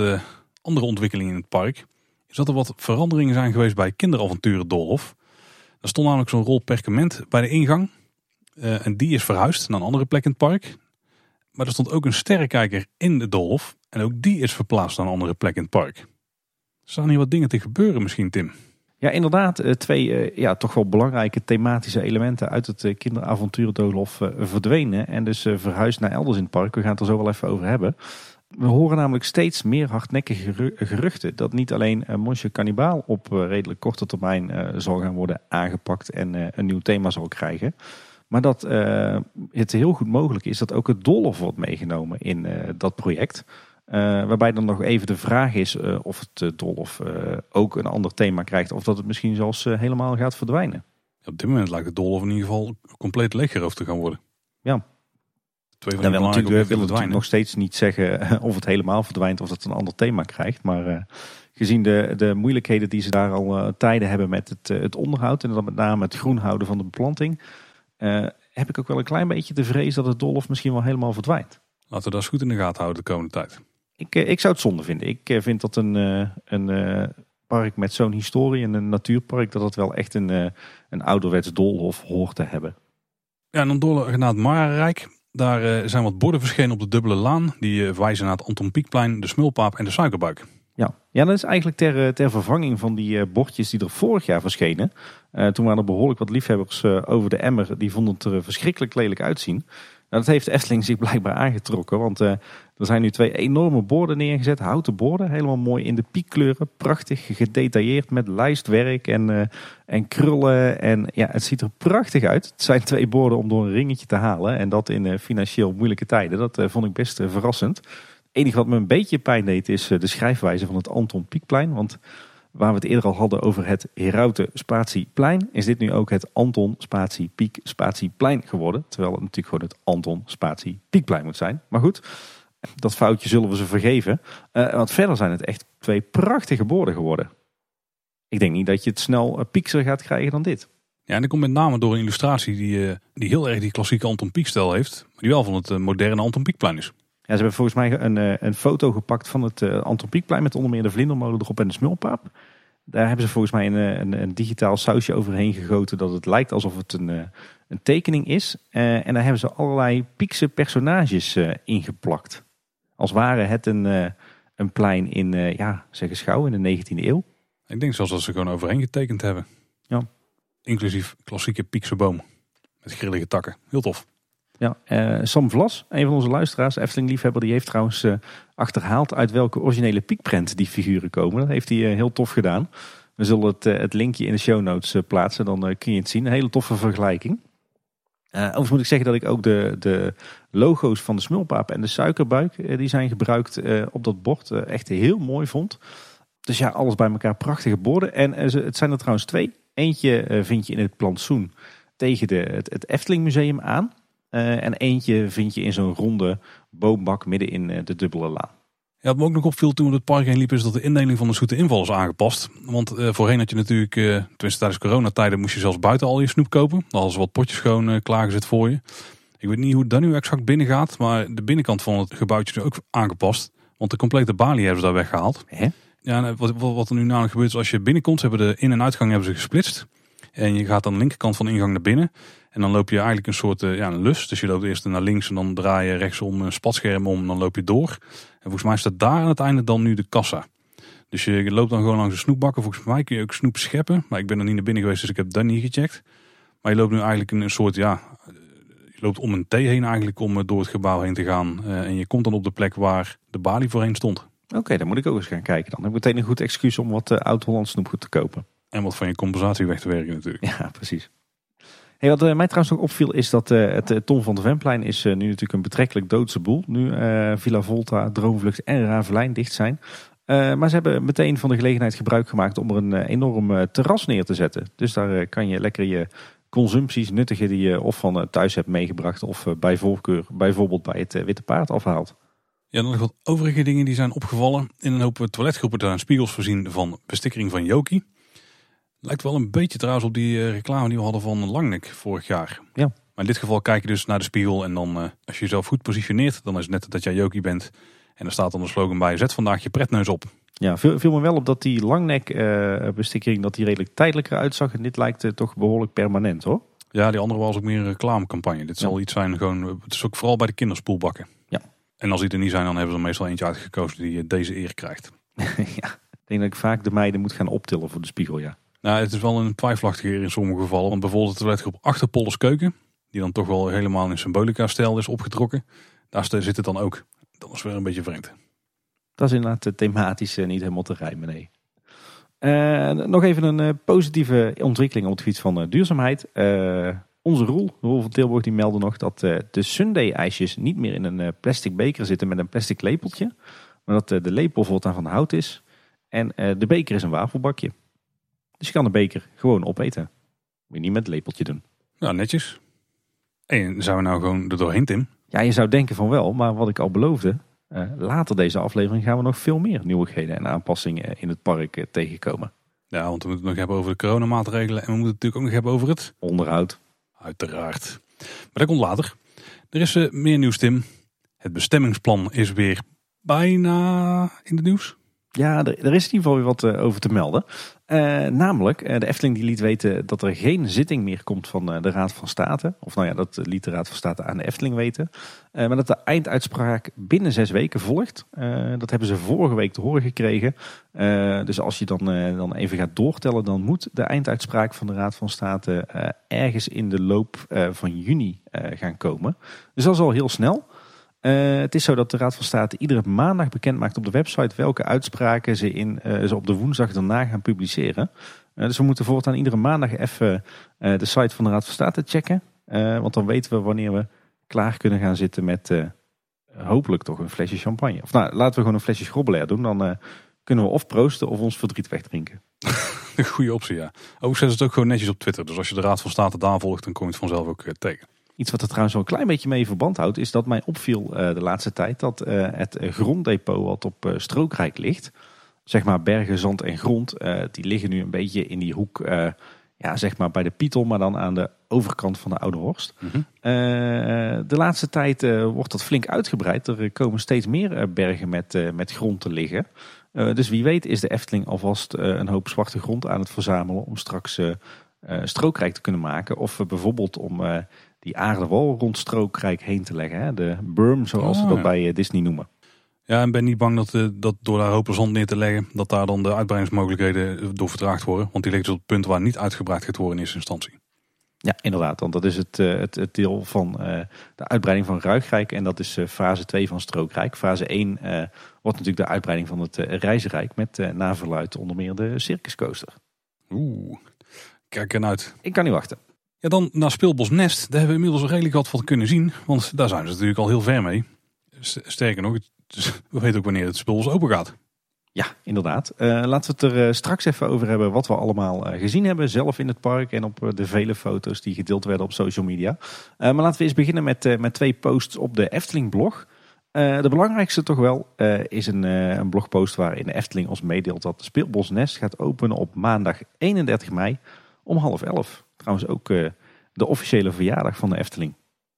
andere ontwikkelingen in het park, is dat er wat veranderingen zijn geweest bij kinderavonturen Dolhof. Er stond namelijk zo'n rol perkament bij de ingang. Uh, en die is verhuisd naar een andere plek in het park. Maar er stond ook een sterrenkijker in de Dolhof. En ook die is verplaatst naar een andere plek in het park. Er staan hier wat dingen te gebeuren misschien, Tim. Ja, inderdaad. Eh, twee eh, ja, toch wel belangrijke thematische elementen uit het eh, kinderavonturendoolhof verdwenen. En dus verhuisd naar elders in het park. We gaan het er zo wel even over hebben. We horen namelijk steeds meer hardnekkige geruchten dat niet alleen Monsieur Cannibal op redelijk korte termijn zal gaan worden aangepakt en een nieuw thema zal krijgen. Maar dat het heel goed mogelijk is dat ook het Dolhof wordt meegenomen in dat project. Uh, waarbij dan nog even de vraag is of het Dolf ook een ander thema krijgt. Of dat het misschien zelfs helemaal gaat verdwijnen. Op dit moment lijkt het Dolf in ieder geval compleet leeggeroofd te gaan worden. Ja. Twee van we natuurlijk, willen natuurlijk nog steeds niet zeggen of het helemaal verdwijnt of dat het een ander thema krijgt. Maar gezien de, de moeilijkheden die ze daar al tijden hebben met het, het onderhoud. En dan met name het groen houden van de beplanting. heb ik ook wel een klein beetje de vrees dat het Dolf misschien wel helemaal verdwijnt. Laten we dat eens goed in de gaten houden de komende tijd. Ik, eh, ik zou het zonde vinden. Ik eh, vind dat een, eh, een park met zo'n historie en een natuurpark, dat het wel echt een, een ouderwets doolhof hoort te hebben. Ja, en dan door naar het Marenrijk. Daar zijn wat borden verschenen op de dubbele laan. Die wijzen naar het Anton Pieckplein, de Smulpaap en de Suikerbuik. Ja, ja dat is eigenlijk ter, ter vervanging van die bordjes die er vorig jaar verschenen. toen waren er behoorlijk wat liefhebbers over de emmer. Die vonden het er verschrikkelijk lelijk uitzien. Nou, dat heeft Efteling zich blijkbaar aangetrokken. Want uh, er zijn nu twee enorme borden neergezet. Houten borden. Helemaal mooi in de piekkleuren. Prachtig gedetailleerd met lijstwerk en, uh, en krullen. En ja, het ziet er prachtig uit. Het zijn twee borden om door een ringetje te halen. En dat in uh, financieel moeilijke tijden. Dat vond ik best verrassend. Het enige wat me een beetje pijn deed is de schrijfwijze van het Anton Pieckplein. Want waar we het eerder al hadden over het Herauten Spatieplein, is dit nu ook het Anton Spatie Piek Spatieplein geworden. Terwijl het natuurlijk gewoon het Anton Spatie Piekplein moet zijn. Maar goed, dat foutje zullen we ze vergeven. Uh, want verder zijn het echt twee prachtige borden geworden. Ik denk niet dat je het snel uh, piekser gaat krijgen dan dit. Ja, en dat komt met name door een illustratie die, uh, die heel erg die klassieke Anton Pieck-stijl heeft. Maar die wel van het moderne Anton Pieckplein is. Ja, ze hebben volgens mij een, een foto gepakt van het Anton Pieckplein met onder meer de vlindermolen erop en de smulpaap. Daar hebben ze volgens mij een, een, een, digitaal sausje overheen gegoten dat het lijkt alsof het een, een tekening is. en daar hebben ze allerlei Piekse personages ingeplakt. Als ware het een, uh, een plein in, uh, ja, zeg schouw in de 19e eeuw. Ik denk zelfs dat ze gewoon overheen getekend hebben. Ja. Inclusief klassieke piekse boom. Met grillige takken. Heel tof. Ja, uh, Sam Vlas, een van onze luisteraars, Efteling-liefhebber, die heeft trouwens achterhaald uit welke originele piekprent die figuren komen. Dat heeft hij heel tof gedaan. We zullen het, het linkje in de show notes plaatsen, dan kun je het zien. Een hele toffe vergelijking. Overigens moet ik zeggen dat ik ook de, de logo's van de smulpaap en de suikerbuik, die zijn gebruikt op dat bord, echt heel mooi vond. Dus ja, alles bij elkaar prachtige borden. En het zijn er trouwens twee. Eentje vind je in het plantsoen tegen de, het, het Efteling Museum aan. En eentje vind je in zo'n ronde boombak midden in de dubbele laan. Ja, wat me ook nog opviel toen we het park heen liepen is dat de indeling van de zoete inval is aangepast. Want uh, voorheen had je natuurlijk, uh, tenminste tijdens coronatijden, moest je zelfs buiten al je snoep kopen. Dan hadden ze wat potjes gewoon uh, klaargezet voor je. Ik weet niet hoe het dan nu exact binnen gaat, maar de binnenkant van het gebouwtje is ook aangepast. Want de complete balie hebben ze daar weggehaald. Hè? Ja, wat, wat er nu namelijk gebeurt is als je binnenkomt, hebben de in- en uitgang hebben ze gesplitst. En je gaat aan de linkerkant van de ingang naar binnen. En dan loop je eigenlijk een soort ja, een lus. Dus je loopt eerst naar links en dan draai je rechtsom een spatscherm om. En dan loop je door. En volgens mij staat daar aan het einde dan nu de kassa. Dus je loopt dan gewoon langs de snoepbakken. Volgens mij kun je ook snoep scheppen. Maar ik ben er niet naar binnen geweest, dus ik heb dat niet gecheckt. Maar je loopt nu eigenlijk in een soort, ja, je loopt om een T heen eigenlijk om door het gebouw heen te gaan. En je komt dan op de plek waar de balie voorheen stond. Oké, dan moet ik ook eens gaan kijken. Dan heb ik meteen een goed excuus om wat oud-Hollands snoepgoed te kopen. En wat van je compensatie weg te werken natuurlijk. Ja, precies. Wat mij trouwens nog opviel is dat uh, het Tom van de Venplein is nu natuurlijk een betrekkelijk doodse boel. Nu Villa Volta, Droomvlucht en Ravelijn dicht zijn. maar ze hebben meteen van de gelegenheid gebruik gemaakt om er een enorm terras neer te zetten. Dus daar kan je lekker je consumpties nuttigen die je of van thuis hebt meegebracht of bij voorkeur bijvoorbeeld bij het Witte Paard afhaalt. Ja, dan nog wat overige dingen die zijn opgevallen. In een hoop toiletgroepen zijn spiegels voorzien van bestikkering van Joki. Lijkt wel een beetje trouwens op die reclame die we hadden van Langnek vorig jaar. Ja. Maar in dit geval kijk je dus naar de spiegel en dan uh, als je jezelf goed positioneert, dan is het net dat jij Jokie bent. En er staat dan de slogan bij, zet vandaag je pretneus op. Ja, viel, viel me wel op dat die Langnek uh, bestikkering dat die redelijk tijdelijker uitzag. En dit lijkt uh, toch behoorlijk permanent hoor. Ja, die andere was ook meer een reclamecampagne. Dit zal iets zijn, gewoon, het is ook vooral bij de kinderspoelbakken. Ja. En als die er niet zijn, dan hebben ze er meestal eentje uitgekozen die deze eer krijgt. ja, ik denk dat ik vaak de meiden moet gaan optillen voor de spiegel, ja. Nou, het is wel een twijfelachtige in sommige gevallen. Want bijvoorbeeld de toiletgroep achter Pollers Keuken, die dan toch wel helemaal in symbolica-stijl is opgetrokken. Daar zit het dan ook. Dat is weer een beetje vreemd. Dat is inderdaad thematisch niet helemaal te rijmen, nee. Uh, nog even een uh, positieve ontwikkeling op het gebied van duurzaamheid. onze Roel, Roel van Tilburg, die meldde nog dat de Sunday-ijsjes niet meer in een plastic beker zitten met een plastic lepeltje. Maar dat de lepel voortaan van hout is. En de beker is een wafelbakje. Dus je kan de beker gewoon opeten. Moet je niet met het lepeltje doen. Ja, netjes. En zijn we nou gewoon er doorheen, Tim? Ja, je zou denken van wel. Maar wat ik al beloofde, uh, later deze aflevering gaan we nog veel meer nieuwigheden en aanpassingen in het park uh, tegenkomen. Ja, want we moeten het nog hebben over de coronamaatregelen. En we moeten het natuurlijk ook nog hebben over het... Onderhoud. Uiteraard. Maar dat komt later. Er is uh, meer nieuws, Tim. Het bestemmingsplan is weer bijna in het nieuws. Ja, er, is in ieder geval weer wat uh, over te melden. Uh, namelijk, uh, de Efteling die liet weten dat er geen zitting meer komt van de Raad van State. Of nou ja, dat liet de Raad van State aan de Efteling weten. maar dat de einduitspraak binnen zes weken volgt. dat hebben ze vorige week te horen gekregen. dus als je dan, dan even gaat doortellen, dan moet de einduitspraak van de Raad van State ergens in de loop van juni gaan komen. Dus dat is al heel snel. Uh, het is zo dat de Raad van State iedere maandag bekend maakt op de website welke uitspraken ze, in, uh, ze op de woensdag daarna gaan publiceren. Uh, dus we moeten voortaan iedere maandag even de site van de Raad van State checken. want dan weten we wanneer we klaar kunnen gaan zitten met hopelijk toch een flesje champagne. Of nou, laten we gewoon een flesje schrobbelair doen. Dan kunnen we of proosten of ons verdriet wegdrinken. Een goede optie, ja. Overigens zet het ook gewoon netjes op Twitter. Dus als je de Raad van State daar volgt, dan kom je het vanzelf ook eh, tegen. Iets wat er trouwens wel een klein beetje mee verband houdt, is dat mij opviel eh, de laatste tijd dat eh, het gronddepot wat op eh, Strookrijk ligt, zeg maar bergen, zand en grond, die liggen nu een beetje in die hoek, ja, zeg maar bij de Pietel, maar dan aan de overkant van de Oude Horst. Mhm. De laatste tijd wordt dat flink uitgebreid. Er komen steeds meer bergen met, met grond te liggen. Dus wie weet is de Efteling alvast een hoop zwarte grond aan het verzamelen om straks strookrijk te kunnen maken. Of bijvoorbeeld om die aardewal rond strookrijk heen te leggen. Hè? De berm zoals ze Oh, dat ja. bij eh, Disney noemen. Ja, en ben niet bang dat, eh, dat door daar hopen zand neer te leggen, dat daar dan de uitbreidingsmogelijkheden eh, door vertraagd worden. Want die liggen dus op het punt waar niet uitgebreid gaat worden in eerste instantie. Ja, inderdaad. Want dat is het, het, het deel van de uitbreiding van Ruigrijk. En dat is fase 2 van Strookrijk. Fase 1 eh, wordt natuurlijk de uitbreiding van het Reizenrijk. Met naverluid onder meer de Circuscoaster. Oeh, kijk er uit. Ik kan niet wachten. Ja, dan naar Speelbos Nest. Daar hebben we inmiddels al redelijk wat van kunnen zien. Want daar zijn ze natuurlijk al heel ver mee. Sterker nog, we weten ook wanneer het Speelbos open gaat. Ja, inderdaad. Eh, laten we het er eh, straks even over hebben wat we allemaal eh, gezien hebben. Zelf in het park en op de vele foto's die gedeeld werden op social media. Maar laten we eens beginnen met, met twee posts op de Efteling blog. De belangrijkste toch wel is een, een blogpost waarin de Efteling ons meedeelt dat Speelbos Nest gaat openen op maandag 31 mei om half elf. Trouwens ook eh, de officiële verjaardag van de Efteling.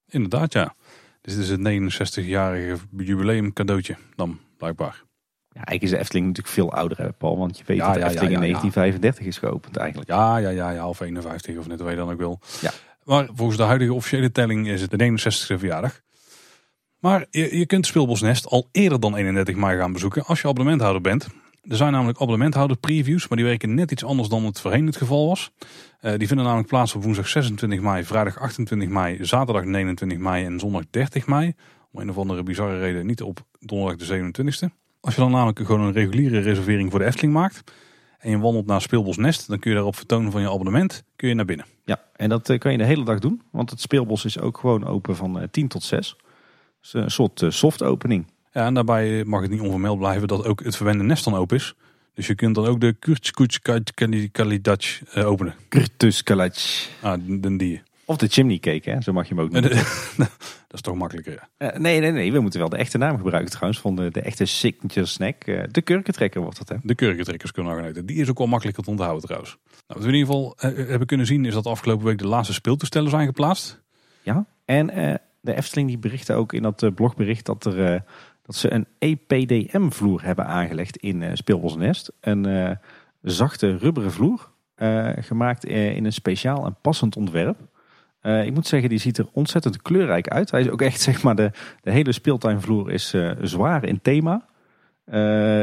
Inderdaad, ja. Dus dit is het 69-jarige jubileum cadeautje dan, blijkbaar. Ja, eigenlijk is de Efteling natuurlijk veel ouder, hè, Paul. Want je weet Ja, dat de ja, Efteling in ja. 1935 is geopend eigenlijk. Ja, ja, ja, ja, of 51 of net wat je dan ook wil. Ja. Maar volgens de huidige officiële telling is het de 69e verjaardag. Maar je, je kunt Speelbosnest al eerder dan 31 mei gaan bezoeken als je abonnementhouder bent. Er zijn namelijk abonnementhouder previews, maar die werken net iets anders dan het voorheen het geval was. Eh, die vinden namelijk plaats op woensdag 26 mei, vrijdag 28 mei, zaterdag 29 mei en zondag 30 mei. Om een of andere bizarre reden niet op donderdag de 27e. Als je dan namelijk gewoon een reguliere reservering voor de Efteling maakt en je wandelt naar Speelbos Nest, dan kun je daar op vertonen van je abonnement kun je naar binnen. Ja, en dat eh, kan je de hele dag doen. Want het speelbos is ook gewoon open van eh, 10 tot 6. Dus een soort eh, soft opening. Ja, en daarbij mag het niet onvermeld blijven dat ook het verwende nest dan open is. Dus je kunt dan ook de Kurtskutskalidatsch openen. Kurtus Ah, den die. Of de chimney cake, hè? zo mag je hem ook noemen. dat is toch makkelijker. Ja. Eh, nee, nee, nee. We moeten wel de echte naam gebruiken trouwens. Van de, de echte signature snack. Eh, de kurkentrekker wordt dat, hè? De kurkentrekkers kunnen eten. Die is ook wel makkelijker te onthouden trouwens. Nou, wat we in ieder geval eh, hebben kunnen zien is dat afgelopen week de laatste speeltoestellen zijn geplaatst. Ja. En eh, de Efteling die berichtte ook in dat eh, blogbericht dat, er, eh, dat ze een EPDM-vloer hebben aangelegd in eh Speelbosnest. Een eh, zachte rubberen vloer, eh, gemaakt in een speciaal en passend ontwerp. Ik moet zeggen, die ziet er ontzettend kleurrijk uit. Hij is ook echt, zeg maar, de, de hele speeltuinvloer is zwaar in thema.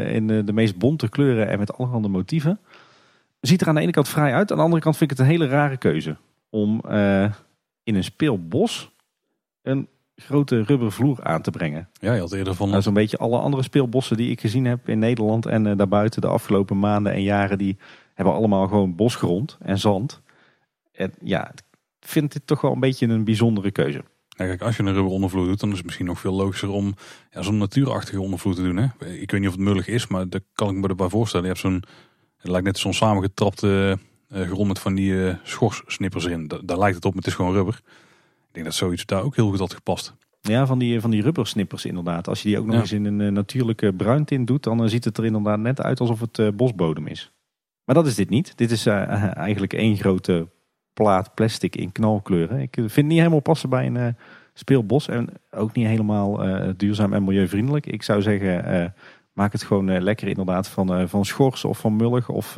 In de, de meest bonte kleuren en met allerhande motieven. Ziet er aan de ene kant vrij uit. Aan de andere kant vind ik het een hele rare keuze. Om in een speelbos een grote rubberen vloer aan te brengen. Ja, je had eerder van... Nou, zo'n beetje alle andere speelbossen die ik gezien heb in Nederland en eh, daarbuiten de afgelopen maanden en jaren, die hebben allemaal gewoon bosgrond en zand. En ja, ik vind dit toch wel een beetje een bijzondere keuze. Ja, kijk, als je een rubber ondervloer doet, dan is het misschien nog veel logischer om ja, zo'n natuurachtige ondervloer te doen. Hè? Ik weet niet of het mullig is, maar daar kan ik me erbij voorstellen. Je hebt zo'n, het lijkt net zo'n samengetrapte eh grond met van die schorssnippers erin. Da- daar lijkt het op, maar het is gewoon rubber. Ik denk dat zoiets daar ook heel goed had gepast. Ja, van die, van die rubbersnippers inderdaad. Als je die ook nog Ja. eens in een eh, natuurlijke bruintint doet, dan eh, ziet het er inderdaad net uit alsof het eh, bosbodem is. Maar dat is dit niet. Dit is eigenlijk één grote plaat plastic in knalkleuren. Ik vind het niet helemaal passen bij een speelbos en ook niet helemaal duurzaam en milieuvriendelijk. Ik zou zeggen, maak het gewoon lekker inderdaad van, van schors of van mullig of,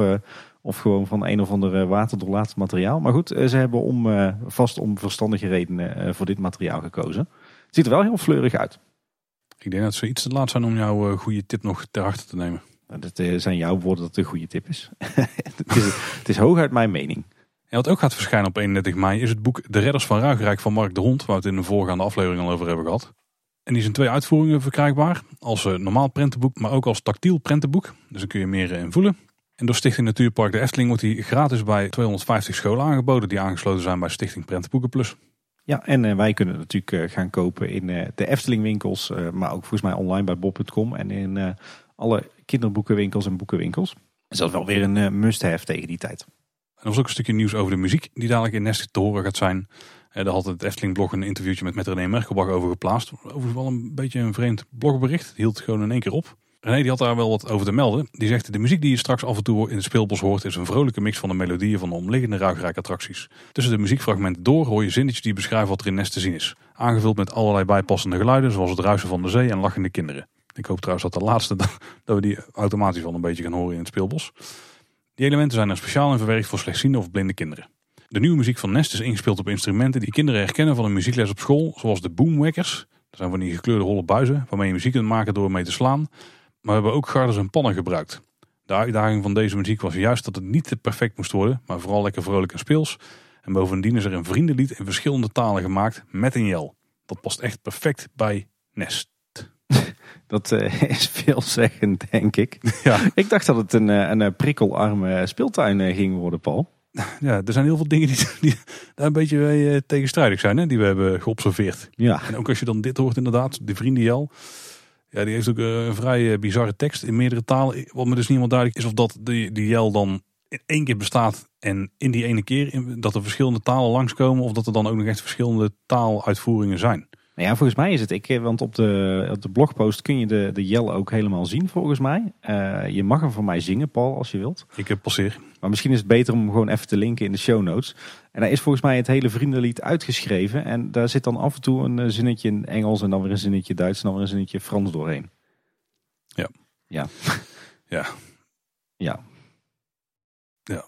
of gewoon van een of ander eh, waterdoorlaatend materiaal. Maar goed, eh, ze hebben om, eh, vast om verstandige redenen voor dit materiaal gekozen. Het ziet er wel heel fleurig uit. Ik denk dat ze iets te laat zijn om jouw goede tip nog ter harte te nemen. Nou, Dat zijn jouw woorden dat het een goede tip is. het, is het is hooguit mijn mening. En wat ook gaat verschijnen op 31 mei is het boek De Redders van Ruigrijk van Mark de Hond, waar we het in de voorgaande aflevering al over hebben gehad. En die is in twee uitvoeringen verkrijgbaar. Als normaal prentenboek, maar ook als tactiel prentenboek. Dus dan kun je meer in voelen. En door Stichting Natuurpark de Efteling wordt die gratis bij 250 scholen aangeboden die aangesloten zijn bij Stichting Prentenboeken Plus. Ja, en eh, wij kunnen natuurlijk eh, gaan kopen in eh, de Efteling winkels, maar ook volgens mij online bij bob.com en in alle kinderboekenwinkels en boekenwinkels. Dus dat is wel weer een must-have tegen die tijd. En er was ook een stukje nieuws over de muziek die dadelijk in Nest te horen gaat zijn. Daar had het Efteling blog een interviewtje met, met René Merkelbach over geplaatst. Overigens wel een beetje een vreemd blogbericht. Het hield gewoon in één keer op. René die had daar wel wat over te melden. Die zegt de muziek die je straks af en toe in het speelbos hoort is een vrolijke mix van de melodieën van de omliggende ruigrijk attracties. Tussen de muziekfragmenten door hoor je zinnetjes die beschrijven wat er in Nest te zien is. Aangevuld met allerlei bijpassende geluiden zoals het ruisen van de zee en lachende kinderen. Ik hoop trouwens dat de laatste dat we die automatisch wel een beetje gaan horen in het speelbos. Die elementen zijn er speciaal in verwerkt voor slechtziende of blinde kinderen. De nieuwe muziek van Nest is ingespeeld op instrumenten die kinderen herkennen van een muziekles op school, zoals de boomwackers. Dat zijn van die gekleurde holle buizen waarmee je muziek kunt maken door mee te slaan. Maar we hebben ook garders en pannen gebruikt. De uitdaging van deze muziek was juist dat het niet te perfect moest worden, maar vooral lekker vrolijk en speels. En bovendien is er een vriendenlied in verschillende talen gemaakt met een jel. Dat past echt perfect bij Nest. Dat uh, is veelzeggend, denk ik. Ja. Ik dacht dat het een, eh, een prikkelarme speeltuin eh, ging worden, Paul. Ja, er zijn heel veel dingen die, die daar een beetje tegenstrijdig zijn, hè, die we hebben geobserveerd. Ja. En ook als je dan dit hoort inderdaad, de vrienden Jel. Ja, die heeft ook een vrij bizarre tekst in meerdere talen. Wat me dus niet helemaal duidelijk is of dat die, die Jel dan in één keer bestaat en in die ene keer dat er verschillende talen langskomen of dat er dan ook nog echt verschillende taaluitvoeringen zijn. Nou ja, volgens mij is het. Ik, eh, want op de, op de blogpost kun je de, de Jelle ook helemaal zien, volgens mij. Uh, je mag hem voor mij zingen, Paul, als je wilt. Ik heb passeer. Maar misschien is het beter om hem gewoon even te linken in de show notes. En daar is volgens mij het hele vriendenlied uitgeschreven. En daar zit dan af en toe een eh, zinnetje in Engels en dan weer een zinnetje Duits en dan weer een zinnetje Frans doorheen. Ja. Ja. Ja. Ja. Ja.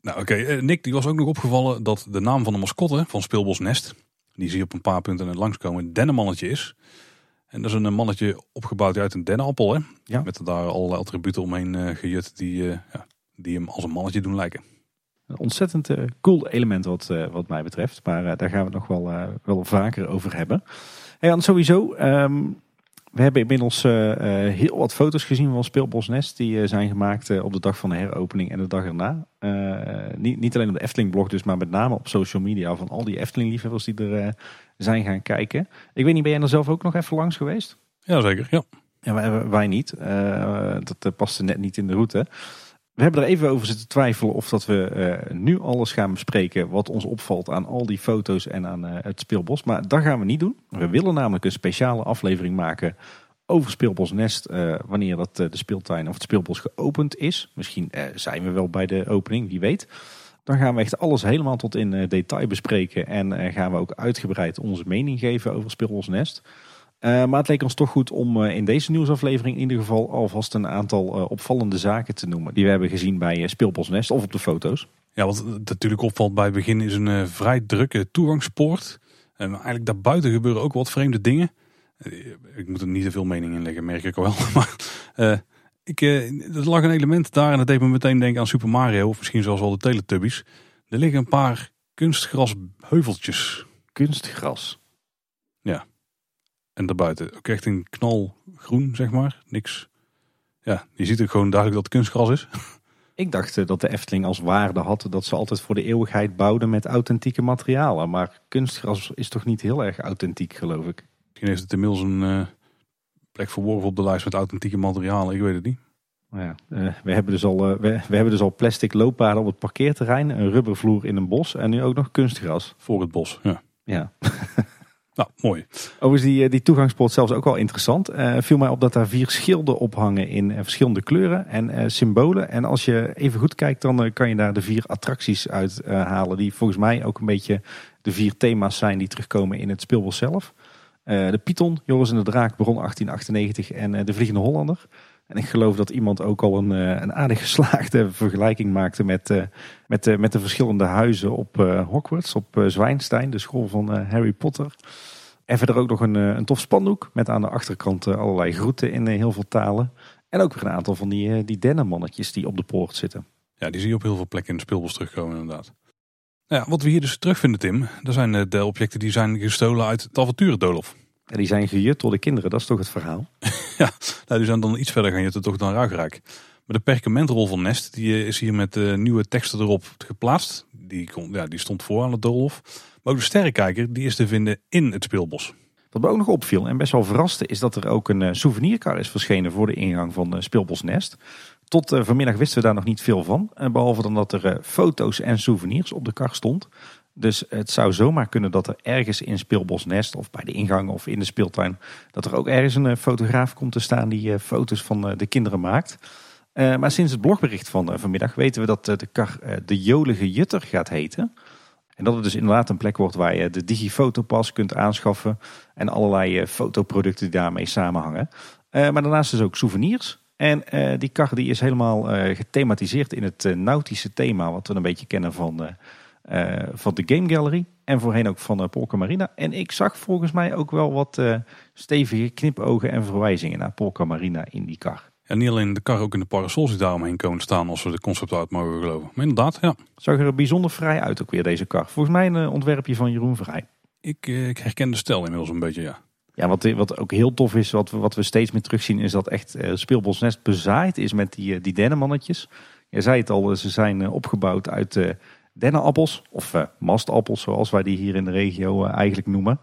Nou oké, Nick die was ook nog opgevallen dat de naam van de mascotte van Speelbos Nest die zie je op een paar punten langskomen, een dennenmannetje is. En dat is een mannetje opgebouwd uit een dennenappel. Hè? Ja. Met daar allerlei attributen omheen uh, gejut die, uh, ja, die hem als een mannetje doen lijken. Een ontzettend uh, cool element wat, wat mij betreft. Maar daar gaan we het nog wel, wel vaker over hebben. Hey, en sowieso, um, we hebben inmiddels uh, heel wat foto's gezien van Speelbos Nest. Die uh, zijn gemaakt op de dag van de heropening en de dag erna. niet, niet alleen op de Efteling blog dus, maar met name op social media van al die Efteling liefhebbers die er zijn gaan kijken. Ik weet niet, ben jij er zelf ook nog even langs geweest? Jazeker, ja. ja wij, wij niet. dat paste net niet in de route. We hebben er even over zitten twijfelen of dat we uh, nu alles gaan bespreken wat ons opvalt aan al die foto's en aan uh, het speelbos. Maar dat gaan we niet doen. We willen namelijk een speciale aflevering maken over Speelbos Nest uh, wanneer dat de speeltuin of het speelbos geopend is. Misschien zijn we wel bij de opening, wie weet. Dan gaan we echt alles helemaal tot in detail bespreken en gaan we ook uitgebreid onze mening geven over Speelbos Nest. Uh, maar het leek ons toch goed om uh, in deze nieuwsaflevering in ieder geval alvast een aantal uh, opvallende zaken te noemen. Die we hebben gezien bij Speelbosnest of op de foto's. Ja, wat natuurlijk opvalt bij het begin is een vrij drukke toegangspoort. En eigenlijk daarbuiten gebeuren ook wat vreemde dingen. ik moet er niet te veel mening in leggen, merk ik wel. maar ik, er lag een element daar en dat deed me meteen denken aan Super Mario. Of misschien zelfs wel de Teletubbies. Er liggen een paar kunstgrasheuveltjes. Kunstgras? Ja. En daarbuiten ook echt een knalgroen, zeg maar. Niks. Ja, je ziet ook gewoon duidelijk dat het kunstgras is. Ik dacht eh, dat de Efteling als waarde had dat ze altijd voor de eeuwigheid bouwden met authentieke materialen. Maar kunstgras is toch niet heel erg authentiek, geloof ik. Misschien heeft het inmiddels een uh, plek verworven op de lijst met authentieke materialen. Ik weet het niet. Ja, uh, we, hebben dus al, we, we, hebben dus al plastic looppaden op het parkeerterrein, een rubbervloer in een bos en nu ook nog kunstgras. Voor het bos, ja. Ja. Nou, mooi. Overigens, die, eh, die toegangspoort zelfs ook wel interessant. Uh, viel mij op dat daar vier schilden ophangen in uh, verschillende kleuren en uh, symbolen. En als je even goed kijkt, dan kan je daar de vier attracties uit halen. Die volgens mij ook een beetje de vier thema's zijn die terugkomen in het speelbos zelf. de Python, Joris en de Draak, begon 1898 en de Vliegende Hollander. En ik geloof dat iemand ook al een, een aardig geslaagde vergelijking maakte met, met, met de verschillende huizen op Hogwarts, op Zwijnstein, de school van Harry Potter. En verder ook nog een, een tof spandoek met aan de achterkant allerlei groeten in heel veel talen. En ook weer een aantal van die, die dennenmannetjes die op de poort zitten. Ja, die zie je op heel veel plekken in de speelbos terugkomen inderdaad. Nou ja, wat we hier dus terugvinden Tim, dat zijn de objecten die zijn gestolen uit het avonturendolof. Ja, die zijn gejut door de kinderen, dat is toch het verhaal? ja, nou, die zijn dan iets verder gaan jutten toch dan Ruigrijk. Maar de perkamentrol van Nest die is hier met nieuwe teksten erop geplaatst. Die, kon, ja, die stond voor aan het doolhof. Maar de sterrenkijker die is te vinden in het speelbos. Wat me ook nog opviel en best wel verraste is dat er ook een uh, souvenirkar is verschenen voor de ingang van uh, Speelbos Nest. Tot vanmiddag wisten we daar nog niet veel van. behalve dan dat er foto's en souvenirs op de kar stond. Dus het zou zomaar kunnen dat er ergens in Speelbos Nest of bij de ingang of in de speeltuin... dat er ook ergens een fotograaf komt te staan die foto's van de kinderen maakt. maar sinds het blogbericht van vanmiddag weten we dat de kar de Jolige Jutter gaat heten... En dat het dus inderdaad een plek wordt waar je de digifotopas kunt aanschaffen. En allerlei eh, fotoproducten die daarmee samenhangen. Uh, maar daarnaast dus ook souvenirs. En uh, die kar die is helemaal gethematiseerd in het nautische thema. Wat we een beetje kennen van, van de Game Gallery. En voorheen ook van Polka Marina. En ik zag volgens mij ook wel wat stevige knipogen en verwijzingen naar Polka Marina in die kar. En niet alleen de kar, ook in de parasols die daaromheen komen staan als we de concept uit mogen geloven. Maar inderdaad, ja. Zag er bijzonder vrij uit ook weer deze kar. Volgens mij een eh, ontwerpje van Jeroen Vrij. Ik, eh, ik herken de stijl inmiddels een beetje, ja. Ja, wat, wat ook heel tof is, wat we, wat we steeds meer terugzien, is dat echt uh, Speelbosnest bezaaid is met die, die dennenmannetjes. Je zei het al, ze zijn opgebouwd uit uh, dennenappels, of mastappels zoals wij die hier in de regio eigenlijk noemen.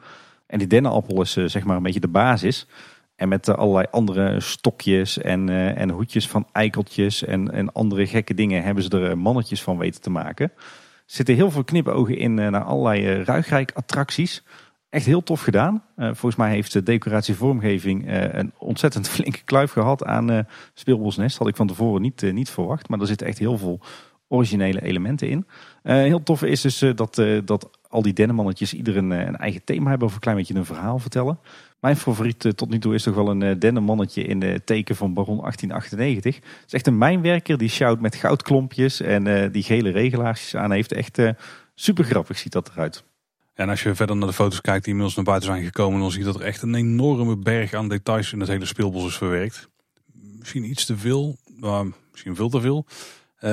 En die dennenappel is zeg maar een beetje de basis. En met uh, allerlei andere stokjes en, uh, en hoedjes van eikeltjes en, en andere gekke dingen hebben ze er mannetjes van weten te maken. Er zitten heel veel knipogen in uh, naar allerlei ruigrijk attracties. Echt heel tof gedaan. volgens mij heeft de decoratievormgeving een ontzettend flinke kluif gehad aan Speelbosnest. Had ik van tevoren niet, niet verwacht. Maar er zitten echt heel veel originele elementen in. heel tof is dus dat, dat al die dennenmannetjes ieder een, een, eigen thema hebben of een klein beetje een verhaal vertellen. Mijn favoriet eh, tot nu toe is toch wel een uh, dennenmannetje in de teken van Baron 1898. Het is echt een mijnwerker die sjouwt met goudklompjes en die gele regelaarsjes aan heeft. Echt super grappig ziet dat eruit. En als je verder naar de foto's kijkt die inmiddels naar buiten zijn gekomen, dan zie je dat er echt een enorme berg aan details in het hele speelbos is verwerkt. Misschien iets te veel, misschien veel te veel.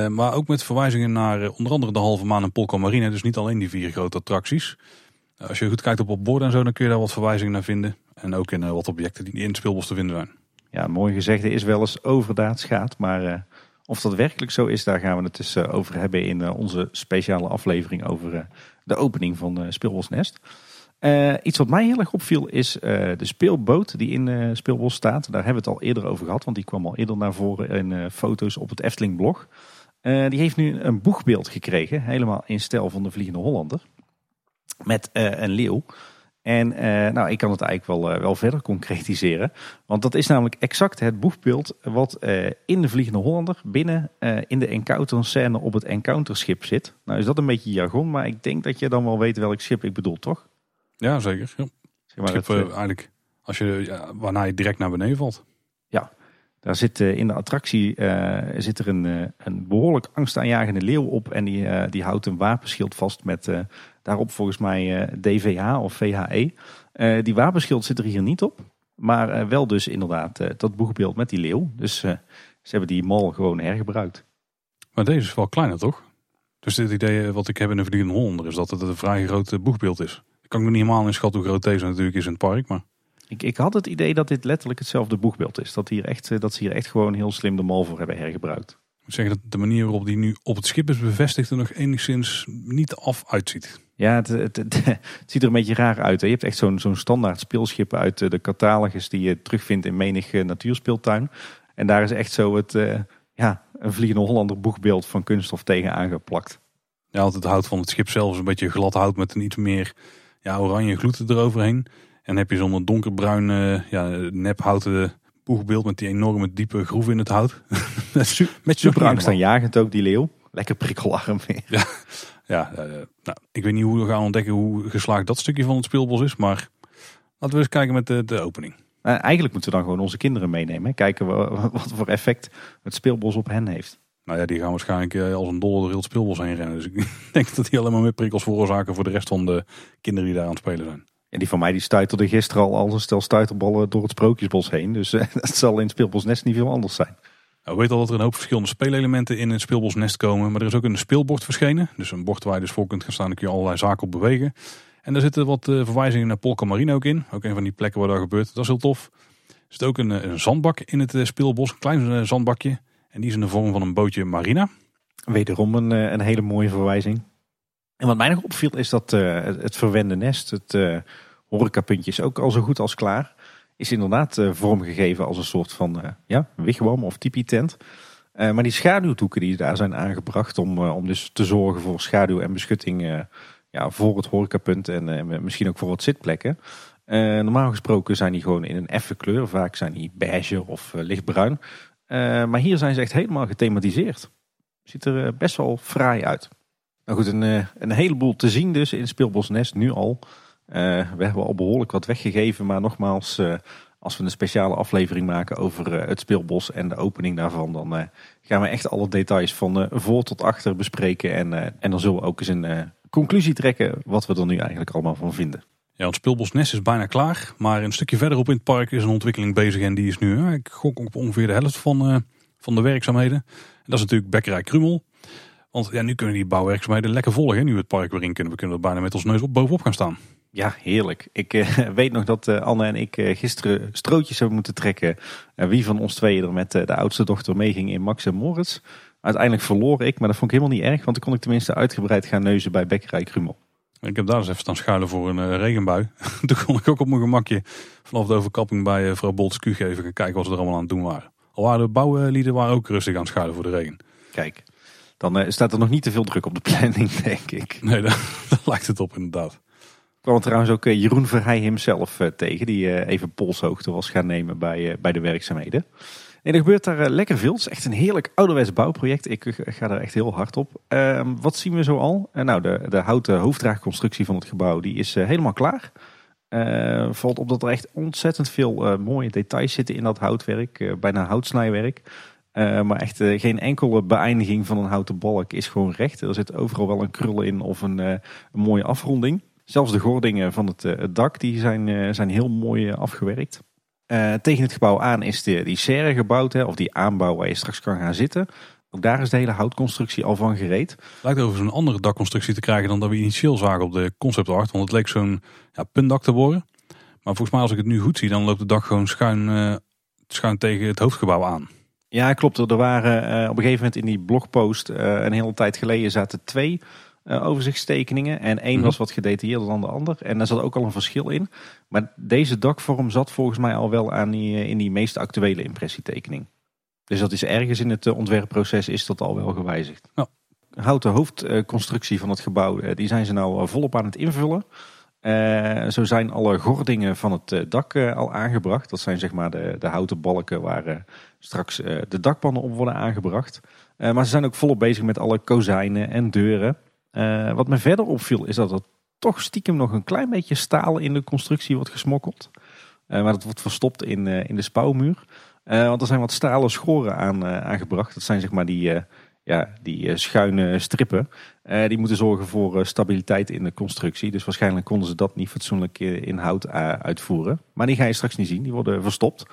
Maar ook met verwijzingen naar onder andere de halve maan en Polka Marine. Dus niet alleen die vier grote attracties. Als je goed kijkt op op borden en zo, dan kun je daar wat verwijzingen naar vinden. En ook in uh, wat objecten die in het speelbos te vinden zijn. Ja, mooi gezegde is wel eens overdaad schaadt. Maar uh, of dat werkelijk zo is, daar gaan we het dus uh, over hebben in onze speciale aflevering over de opening van Speelbos Nest. iets wat mij heel erg opviel is de speelboot die in Speelbos staat. Daar hebben we het al eerder over gehad, want die kwam al eerder naar voren in foto's op het Efteling blog. die heeft nu een boegbeeld gekregen, helemaal in stijl van de Vliegende Hollander. Met een leeuw. En uh, nou, ik kan het eigenlijk wel, uh, wel verder concretiseren. Want dat is namelijk exact het boegbeeld wat in de Vliegende Hollander binnen in de encounter scène op het encounterschip zit. Nou is dat een beetje jargon, maar ik denk dat je dan wel weet welk schip ik bedoel, toch? Ja, zeker. Ja. Zeg maar schip, eigenlijk als je, ja, waarna je direct naar beneden valt. Ja, daar zit in de attractie zit er een, een behoorlijk angstaanjagende leeuw op. En die, die houdt een wapenschild vast met Daarop volgens mij eh, DVH of VHE. Eh, die wapenschild zit er hier niet op. Maar wel dus inderdaad dat boegbeeld met die leeuw. Dus ze hebben die mal gewoon hergebruikt. Maar deze is wel kleiner toch? Dus dit idee wat ik heb in de Vliegende Hollander is dat het een vrij groot boegbeeld is. Ik kan me niet helemaal inschatten hoe groot deze natuurlijk is in het park. Maar... Ik, ik had het idee dat dit letterlijk hetzelfde boegbeeld is. Dat, hier echt, dat ze hier echt gewoon heel slim de mal voor hebben hergebruikt. Ik moet zeggen dat de manier waarop die nu op het schip is bevestigd er nog enigszins niet af uitziet. Ja, het, het, het, ziet er een beetje raar uit. Hè? Je hebt echt zo'n zo'n standaard speelschip uit eh, de catalogus die je terugvindt in menig eh, natuurspeeltuin. En daar is echt zo het, uh, ja, een vliegende Hollander boegbeeld van kunststof tegen aangeplakt. Ja, altijd het hout van het schip zelf is een beetje glad hout met een iets meer ja, oranje gloed eroverheen. En heb je zo'n donkerbruin uh, ja, nephouten boegbeeld met die enorme diepe groef in het hout. met, met super angstaanjagend ook, die leeuw. Lekker prikkelarm weer. Ja, ja, uh, nou, ik weet niet hoe we gaan ontdekken hoe geslaagd dat stukje van het speelbos is. Maar laten we eens kijken met de, de opening. Nou, eigenlijk moeten we dan gewoon onze kinderen meenemen. Kijken we, wat voor effect het speelbos op hen heeft. Nou ja, die gaan waarschijnlijk eh, als een dolle door heel het speelbos heen rennen. Dus ik denk dat die allemaal meer prikkels veroorzaken voor de rest van de kinderen die daar aan het spelen zijn. En die van mij die stuiterde gisteren al als een stel stuiterballen door het sprookjesbos heen. Dus uh, dat zal in het speelbos net niet veel anders zijn. Nou, we weten al dat er een hoop verschillende speelelementen in het speelbosnest komen. Maar er is ook een speelbord verschenen. Dus een bord waar je dus voor kunt gaan staan. en kun je allerlei zaken op bewegen. En daar zitten wat uh, verwijzingen naar Polka Marine ook in. Ook een van die plekken waar dat gebeurt. Dat is heel tof. Er zit ook een, eh, een zandbak in het speelbos. Een klein zandbakje. En die is in de vorm van een bootje marina. Wederom een, een hele mooie verwijzing. En wat mij nog opviel is dat het verwende nest, het horecapuntje is ook al zo goed als klaar. Is inderdaad vormgegeven als een soort van ja, wigwam of tipi tent. maar die schaduwdoeken die daar zijn aangebracht om, om dus te zorgen voor schaduw en beschutting ja, voor het horecapunt en misschien ook voor wat zitplekken. normaal gesproken zijn die gewoon in een effe kleur. Vaak zijn die beige of lichtbruin. maar hier zijn ze echt helemaal gethematiseerd. Ziet er best wel fraai uit. Nou goed, een, eh, een heleboel te zien dus in Speelbos Nest nu al. Uh, we hebben al behoorlijk wat weggegeven, maar nogmaals, uh, als we een speciale aflevering maken over het speelbos en de opening daarvan, dan gaan we echt alle details van voor tot achter bespreken. En, en dan zullen we ook eens een conclusie trekken wat we er nu eigenlijk allemaal van vinden. Ja, het speelbos Nest is bijna klaar, maar een stukje verderop in het park is een ontwikkeling bezig en die is nu, ik gok op ongeveer de helft van, van de werkzaamheden. En dat is natuurlijk Bekkerij Krumel. Want ja, nu kunnen die bouwwerkzaamheden lekker volgen. Nu we het park weer in kunnen. We kunnen er bijna met ons neus op bovenop gaan staan. Ja, heerlijk. Ik uh, weet nog dat uh, Anne en ik uh, gisteren strootjes hebben moeten trekken. wie van ons tweeën er met de oudste dochter meeging in Max en Moritz. Uiteindelijk verloor ik, maar dat vond ik helemaal niet erg. Want dan kon ik tenminste uitgebreid gaan neuzen bij Bekkerij Krumel. Ik heb daar eens even staan schuilen voor een regenbui. Toen kon ik ook op mijn gemakje vanaf de overkapping bij mevrouw Bolts Q geven. En kijken wat ze er allemaal aan het doen waren. Al waren de bouwlieden waren ook rustig aan het schuilen voor de regen. Kijk, dan uh, staat er nog niet te veel druk op de planning, denk ik. Nee, daar, lijkt het op inderdaad. Ik kwam trouwens ook uh, Jeroen Verheij hemzelf uh, tegen, die even polshoogte was gaan nemen bij, bij de werkzaamheden. En er gebeurt daar lekker veel. Het is echt een heerlijk ouderwets bouwproject. Ik ga daar echt heel hard op. Ehm, wat zien we zo al? nou, de, de houten hoofddraagconstructie van het gebouw die is helemaal klaar. valt op dat er echt ontzettend veel mooie details zitten in dat houtwerk. bijna houtsnijwerk. Uh, maar echt uh, geen enkele beëindiging van een houten balk is gewoon recht. Er zit overal wel een krul in of een, uh, een mooie afronding. Zelfs de gordingen van het, het dak die zijn, zijn heel mooi afgewerkt. tegen het gebouw aan is de, die serre gebouwd, hè, of die aanbouw waar je straks kan gaan zitten. Ook daar is de hele houtconstructie al van gereed. Lijkt over zo'n andere dakconstructie te krijgen dan dat we initieel zagen op de concept art. Want het leek zo'n ja, puntdak te worden. Maar volgens mij als ik het nu goed zie, dan loopt het dak gewoon schuin, schuin tegen het hoofdgebouw aan. Ja, klopt. Er waren uh, op een gegeven moment in die blogpost uh, een hele tijd geleden zaten twee uh, overzichtstekeningen. En één mhm. was wat gedetailleerder dan de ander. En daar zat ook al een verschil in. Maar deze dakvorm zat volgens mij al wel aan die, in die meest actuele impressietekening. Dus dat is ergens in het ontwerpproces is dat al wel gewijzigd. Ja. Houten hoofdconstructie van het gebouw, die zijn ze nou volop aan het invullen. Uh, zo zijn alle gordingen van het dak uh, al aangebracht. Dat zijn zeg maar de, de houten balken waar straks de dakpannen op worden aangebracht. maar ze zijn ook volop bezig met alle kozijnen en deuren. wat me verder opviel is dat er toch stiekem nog een klein beetje staal in de constructie wordt gesmokkeld. maar dat wordt verstopt in, in de spouwmuur. want er zijn wat stalen schoren aan, aangebracht. Dat zijn zeg maar die ja, die schuine strippen. Uh, die moeten zorgen voor uh, stabiliteit in de constructie. Dus waarschijnlijk konden ze dat niet fatsoenlijk in hout uitvoeren. Maar die ga je straks niet zien. Die worden verstopt.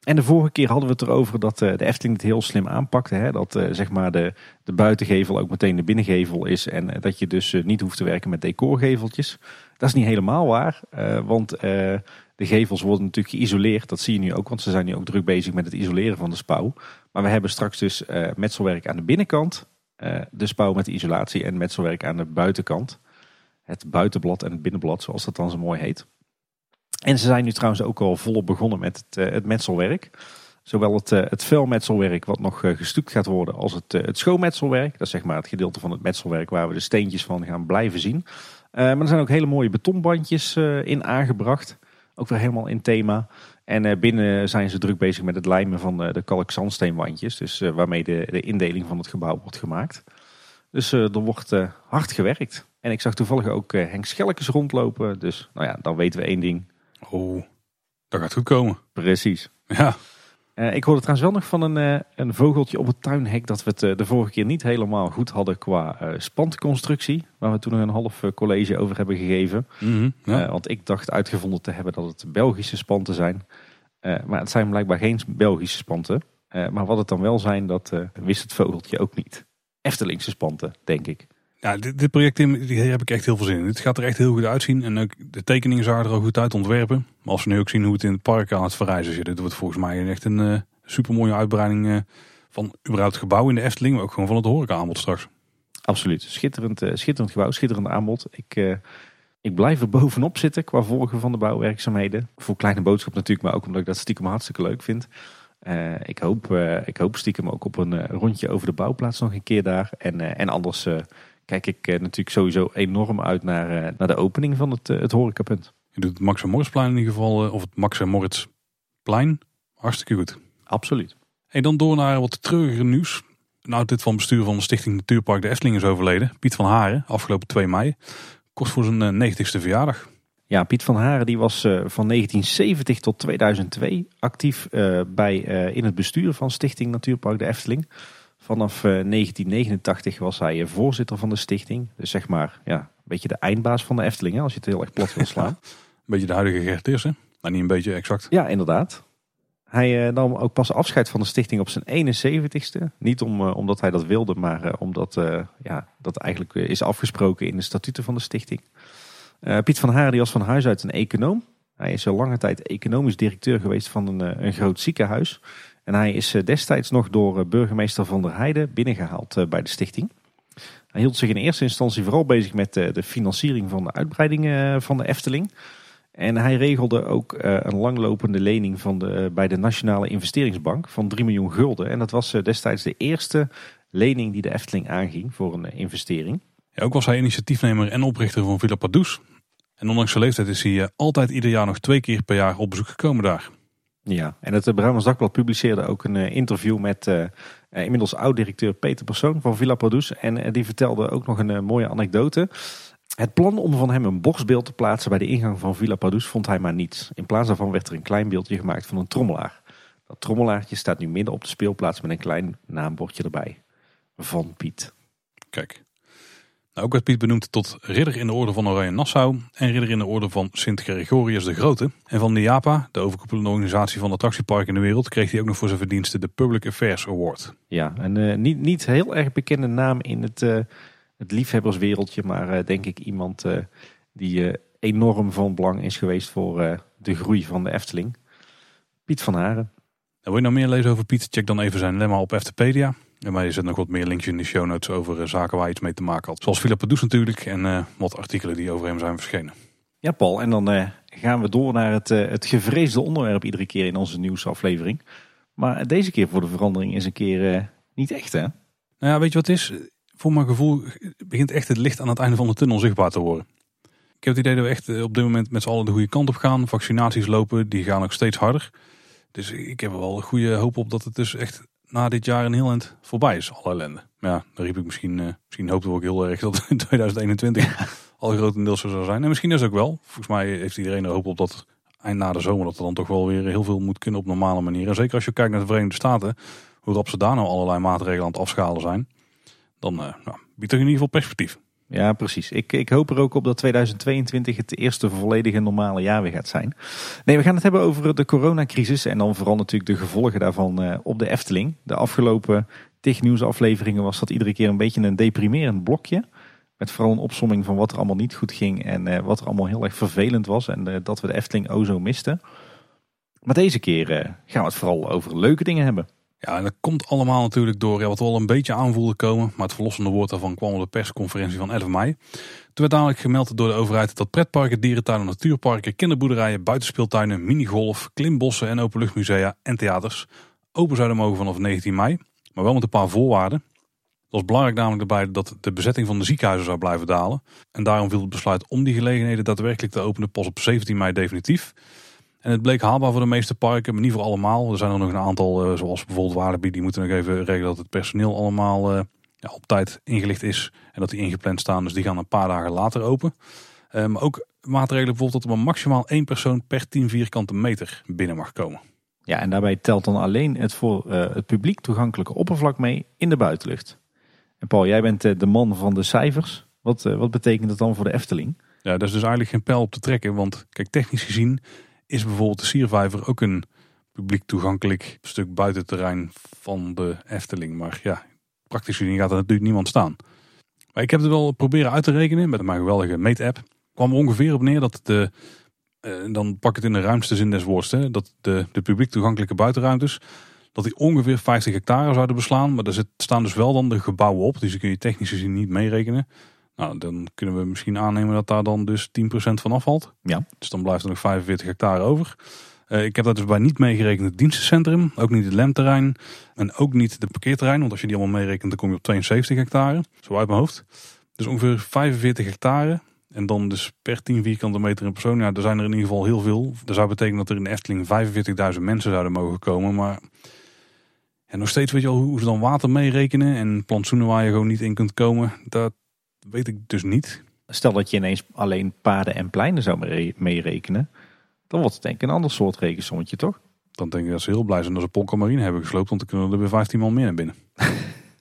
En de vorige keer hadden we het erover dat de Efteling het heel slim aanpakte. Hè? Dat zeg maar de, de buitengevel ook meteen de binnengevel is. En dat je dus niet hoeft te werken met decorgeveltjes. Dat is niet helemaal waar. want de gevels worden natuurlijk geïsoleerd. Dat zie je nu ook, want ze zijn nu ook druk bezig met het isoleren van de spouw. Maar we hebben straks dus metselwerk aan de binnenkant. Uh, de spouw met de isolatie en metselwerk aan de buitenkant. Het buitenblad en het binnenblad, zoals dat dan zo mooi heet. En ze zijn nu trouwens ook al volop begonnen met het, uh, het metselwerk. Zowel het, het velmetselwerk wat nog gestuukt gaat worden als het, het schoonmetselwerk. Dat is zeg maar het gedeelte van het metselwerk waar we de steentjes van gaan blijven zien. maar er zijn ook hele mooie betonbandjes in aangebracht. Ook weer helemaal in thema. En eh, binnen zijn ze druk bezig met het lijmen van eh, de kalkzandsteenwandjes. Dus eh, waarmee de, de indeling van het gebouw wordt gemaakt. Dus er wordt hard gewerkt. En ik zag toevallig ook Henk Schelkes rondlopen. Dus nou ja, dan weten we één ding. Oh, dat gaat goed komen. Precies. Ja. Uh, ik hoorde trouwens wel nog van een, uh, een vogeltje op het tuinhek dat we het uh, de vorige keer niet helemaal goed hadden qua spantconstructie. Waar we toen nog een half college over hebben gegeven. Mm -hmm, want ik dacht uitgevonden te hebben dat het Belgische spanten zijn. Maar het zijn blijkbaar geen Belgische spanten. maar wat het dan wel zijn, dat wist het vogeltje ook niet. Eftelingse spanten, denk ik. Ja, dit, dit project hier heb ik echt heel veel zin in. Het gaat er echt heel goed uitzien. En ook de tekeningen zouden er ook goed uit ontwerpen. Maar als we nu ook zien hoe het in het park aan het verrijzen zit. Dit wordt volgens mij echt een uh, supermooie uitbreiding uh, van überhaupt het gebouw in de Efteling. Maar ook gewoon van het horeca aanbod straks. Absoluut. Schitterend, uh, schitterend gebouw, schitterend aanbod. Ik Ik blijf er bovenop zitten qua volgen van de bouwwerkzaamheden. Voor kleine boodschap natuurlijk, maar ook omdat ik dat stiekem hartstikke leuk vind. Uh, ik, hoop, uh, ik hoop stiekem ook op een uh, rondje over de bouwplaats nog een keer daar. En, en anders kijk ik natuurlijk sowieso enorm uit naar, naar de opening van het, het horecapunt. Je doet het Max en Moritzplein in ieder geval, of het Max en Moritzplein, hartstikke goed. Absoluut. En dan door naar wat treuriger nieuws. Nou, dit van bestuur van de Stichting Natuurpark de Efteling is overleden. Piet van Haren, afgelopen 2 mei. Voor zijn 90ste verjaardag. Ja, Piet van Haren die was uh, van 1970 tot 2002 actief uh, bij, uh, in het bestuur van Stichting Natuurpark de Efteling. Vanaf 1989 was hij voorzitter van de stichting. Dus zeg maar ja, een beetje de eindbaas van de Efteling, hè, als je het heel erg plat wil slaan. een beetje de huidige Gert Eerste, maar niet een beetje exact. Ja, inderdaad. Hij nam ook pas afscheid van de stichting op zijn 71ste. Niet om, omdat hij dat wilde, maar omdat ja, dat eigenlijk is afgesproken in de statuten van de stichting. Piet van Haren was van huis uit een econoom. Hij is al lange tijd economisch directeur geweest van een, eh, een groot ziekenhuis. En hij is eh, destijds nog door burgemeester Van der Heijden binnengehaald bij de stichting. Hij hield zich in eerste instantie vooral bezig met de financiering van de uitbreiding van de Efteling. En hij regelde ook een langlopende lening van de, bij de Nationale Investeringsbank van 3 miljoen gulden. En dat was destijds de eerste lening die de Efteling aanging voor een investering. Ja, ook was hij initiatiefnemer en oprichter van Villa Padus. En ondanks zijn leeftijd is hij eh, altijd ieder jaar nog twee keer per jaar op bezoek gekomen daar. Ja, en het Brabants Dagblad publiceerde ook een eh, interview met uh, inmiddels oud-directeur Peter Persoon van Villa Padus. En die vertelde ook nog een mooie anekdote. Het plan om van hem een boksbeeld te plaatsen bij de ingang van Villa Padus vond hij maar niets. In plaats daarvan werd er een klein beeldje gemaakt van een trommelaar. Dat trommelaartje staat nu midden op de speelplaats met een klein naambordje erbij. Van Piet. Kijk, nou, ook werd Piet benoemd tot ridder in de orde van Oranje Nassau en ridder in de orde van Sint Gregorius de Grote. En van de JAPA, de overkoepelende organisatie van attractieparken in de wereld, kreeg hij ook nog voor zijn verdiensten de Public Affairs Award. Ja, een uh, niet, niet heel erg bekende naam in het, uh, het liefhebberswereldje, maar uh, denk ik iemand die enorm van belang is geweest voor de groei van de Efteling. Piet van Haren. wil je nou meer lezen over Piet? Check dan even zijn lemma op Eftepedia. En maar je zet nog wat meer linkjes in de show notes over eh, zaken waar je iets mee te maken had. Zoals Philip Does natuurlijk en uh, wat artikelen die over hem zijn verschenen. Ja Paul, en dan uh, gaan we door naar het, uh, het gevreesde onderwerp iedere keer in onze nieuwsaflevering. Maar deze keer voor de verandering is een keer niet echt hè? Nou ja, weet je wat het is? Voor mijn gevoel begint echt het licht aan het einde van de tunnel zichtbaar te worden. Ik heb het idee dat we echt op dit moment met z'n allen de goede kant op gaan. Vaccinaties lopen, die gaan ook steeds harder. Dus ik heb er wel een goede hoop op dat het dus echt na dit jaar een heel eind voorbij is, alle ellende. Maar ja, dan riep ik misschien, uh, misschien hoopte ik ook heel erg dat in 2021 al grotendeels zo zou zijn. En misschien is het ook wel. Volgens mij heeft iedereen er hoop op dat eind na de zomer dat er dan toch wel weer heel veel moet kunnen op normale manier. En zeker als je kijkt naar de Verenigde Staten, hoe rap ze daar nou allerlei maatregelen aan het afschalen zijn, dan nou, biedt er in ieder geval perspectief. Ja, precies. Ik, ik hoop er ook op dat 2022 het eerste volledige normale jaar weer gaat zijn. Nee, we gaan het hebben over de coronacrisis en dan vooral natuurlijk de gevolgen daarvan uh, op de Efteling. De afgelopen tig nieuwsafleveringen was dat iedere keer een beetje een deprimerend blokje. Met vooral een opsomming van wat er allemaal niet goed ging en uh, wat er allemaal heel erg vervelend was. En uh, dat we de Efteling o zo misten. Maar deze keer gaan we het vooral over leuke dingen hebben. Ja, en dat komt allemaal natuurlijk door wat we al een beetje aanvoelden komen. Maar het verlossende woord daarvan kwam op de persconferentie van 11 mei. Toen werd dadelijk gemeld door de overheid dat pretparken, dierentuinen, natuurparken, kinderboerderijen, buitenspeeltuinen, minigolf, klimbossen en openluchtmusea en theaters open zouden mogen vanaf 19 mei. Maar wel met een paar voorwaarden. Het was belangrijk namelijk daarbij dat de bezetting van de ziekenhuizen zou blijven dalen. En daarom viel het besluit om die gelegenheden daadwerkelijk te openen pas op 17 mei definitief. En het bleek haalbaar voor de meeste parken, maar niet voor allemaal. Er zijn er nog een aantal, eh, zoals bijvoorbeeld Waardeby, die moeten nog even regelen dat het personeel allemaal uh, ja, op tijd ingelicht is. En dat die ingepland staan, dus die gaan een paar dagen later open. Uh, maar ook maatregelen bijvoorbeeld dat er maar maximaal één persoon per 10 vierkante meter binnen mag komen. Ja, en daarbij telt dan alleen het voor uh, het publiek toegankelijke oppervlak mee in de buitenlucht. En Paul, jij bent de man van de cijfers. Wat, wat betekent dat dan voor de Efteling? Ja, dat is dus eigenlijk geen pijl op te trekken. Want kijk, technisch gezien is bijvoorbeeld de Siervijver ook een publiek toegankelijk stuk buitenterrein van de Efteling. Maar ja, praktisch gezien gaat er natuurlijk niemand staan. Maar ik heb het wel proberen uit te rekenen met mijn geweldige meetapp. kwam er ongeveer op neer dat de, eh, dan pak het in de ruimste zin des woords, hè, dat de, de publiek toegankelijke buitenruimtes, dat die ongeveer 50 hectare zouden beslaan. Maar er staan dus wel dan de gebouwen op, dus die kun je technisch gezien niet meerekenen. Nou, dan kunnen we misschien aannemen dat daar dan dus 10% van afvalt. Ja. Dus dan blijft er nog 45 hectare over. Uh, ik heb dat dus bij niet meegerekend het dienstencentrum, ook niet het lemterrein en ook niet de parkeerterrein. Want als je die allemaal meerekent, dan kom je op 72 hectare, zo uit mijn hoofd. Dus ongeveer 45 hectare. En dan dus per 10 vierkante meter in persoon. Ja, er zijn er in ieder geval heel veel. Dat zou betekenen dat er in Efteling 45.000 mensen zouden mogen komen. Maar en nog steeds weet je al hoe ze dan water meerekenen. En plantsoenen waar je gewoon niet in kunt komen. Dat weet ik dus niet. Stel dat je ineens alleen paden en pleinen zou meerekenen. Dan wordt het denk ik een ander soort rekensommetje, toch? Dan denk ik dat ze heel blij zijn dat ze Polka Marine hebben gesloopt. Want dan kunnen er weer 15 man meer naar binnen.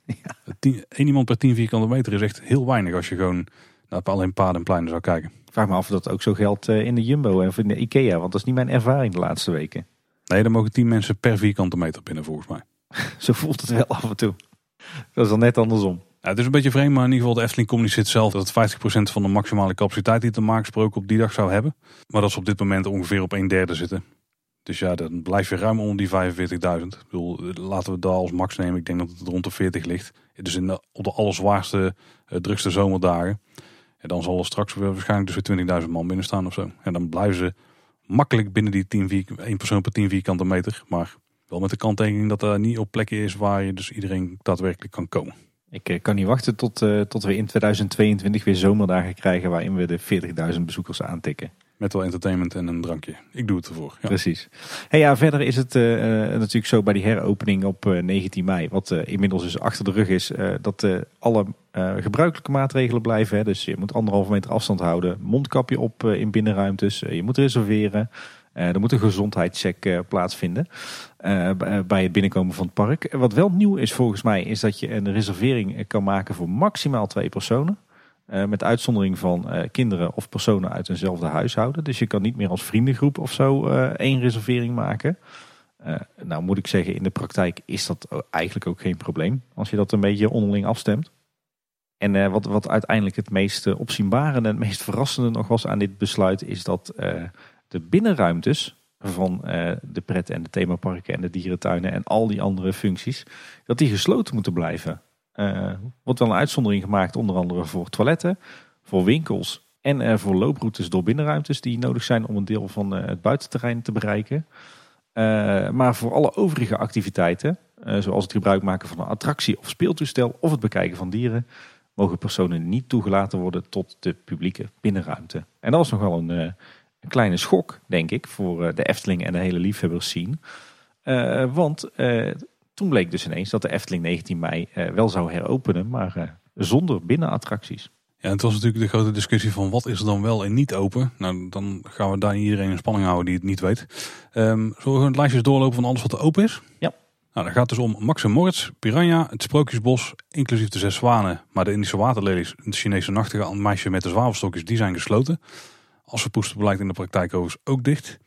ja. Iemand per 10 vierkante meter is echt heel weinig als je gewoon naar alleen paden en pleinen zou kijken. Ik vraag me af of dat ook zo geldt eh, in de Jumbo of in de Ikea. Want dat is niet mijn ervaring de laatste weken. Nee, dan mogen 10 mensen per vierkante meter binnen volgens mij. zo voelt het wel af en toe. Dat is dan net andersom. Het is een beetje vreemd, maar in ieder geval de Efteling communiceert zelf dat het 50% van de maximale capaciteit die maken gesproken op die dag zou hebben. Maar dat ze op dit moment ongeveer op een derde zitten. Dus ja, dan blijf je ruim onder die 45.000. Ik bedoel, laten we daar als max nemen. Ik denk dat het rond de 40 ligt. Dus in de, op de allerzwaarste, uh, drukste zomerdagen. En dan zal er straks waarschijnlijk dus weer 20.000 man binnen staan of zo. En dan blijven ze makkelijk binnen die 10 één persoon per 10 vierkante meter. Maar wel met de kanttekening dat er niet op plekken is waar je dus iedereen daadwerkelijk kan komen. Ik eh, kan niet wachten tot, uh, tot we in 2022 weer zomerdagen krijgen waarin we de 40.000 bezoekers aantikken. Met wel entertainment en een drankje. Ik doe het ervoor. Ja. Precies. Hey, ja, verder is het uh, natuurlijk zo bij die heropening op 19 mei, wat inmiddels dus achter de rug is, dat alle gebruikelijke maatregelen blijven. Hè. Dus je moet anderhalve meter afstand houden, mondkapje op in binnenruimtes, je moet reserveren. Er moet een gezondheidscheck plaatsvinden bij het binnenkomen van het park. Wat wel nieuw is volgens mij, is dat je een reservering kan maken voor maximaal twee personen. Met uitzondering van kinderen of personen uit eenzelfde huishouden. Dus je kan niet meer als vriendengroep of zo één reservering maken. nou moet ik zeggen, in de praktijk is dat eigenlijk ook geen probleem. Als je dat een beetje onderling afstemt. En wat, wat uiteindelijk het meest opzienbare en het meest verrassende nog was aan dit besluit... is dat de binnenruimtes van de pret- en de themaparken en de dierentuinen en al die andere functies... dat die gesloten moeten blijven. Uh, wordt wel een uitzondering gemaakt, onder andere voor toiletten, voor winkels en uh, voor looproutes door binnenruimtes die nodig zijn om een deel van het buitenterrein te bereiken. maar voor alle overige activiteiten, zoals het gebruik maken van een attractie of speeltoestel of het bekijken van dieren, mogen personen niet toegelaten worden tot de publieke binnenruimte. En dat was nog wel een, een kleine schok, denk ik, voor de Efteling en de hele liefhebbers zien. want toen bleek dus ineens dat de Efteling 19 mei eh, wel zou heropenen, maar eh, zonder binnenattracties. Ja, het was natuurlijk de grote discussie van wat is er dan wel en niet open. Nou, dan gaan we daar iedereen in spanning houden die het niet weet. Um, zullen we het lijstje doorlopen van alles wat er open is? Ja. Nou, dan gaat dus om Max en Moritz, Piranha, het Sprookjesbos, inclusief de zes zwanen. Maar de Indische waterlelies, het Chinese nachtegaal en meisje met de zwavelstokjes, die zijn gesloten. Als verpoester blijkt in de praktijk overigens ook dicht.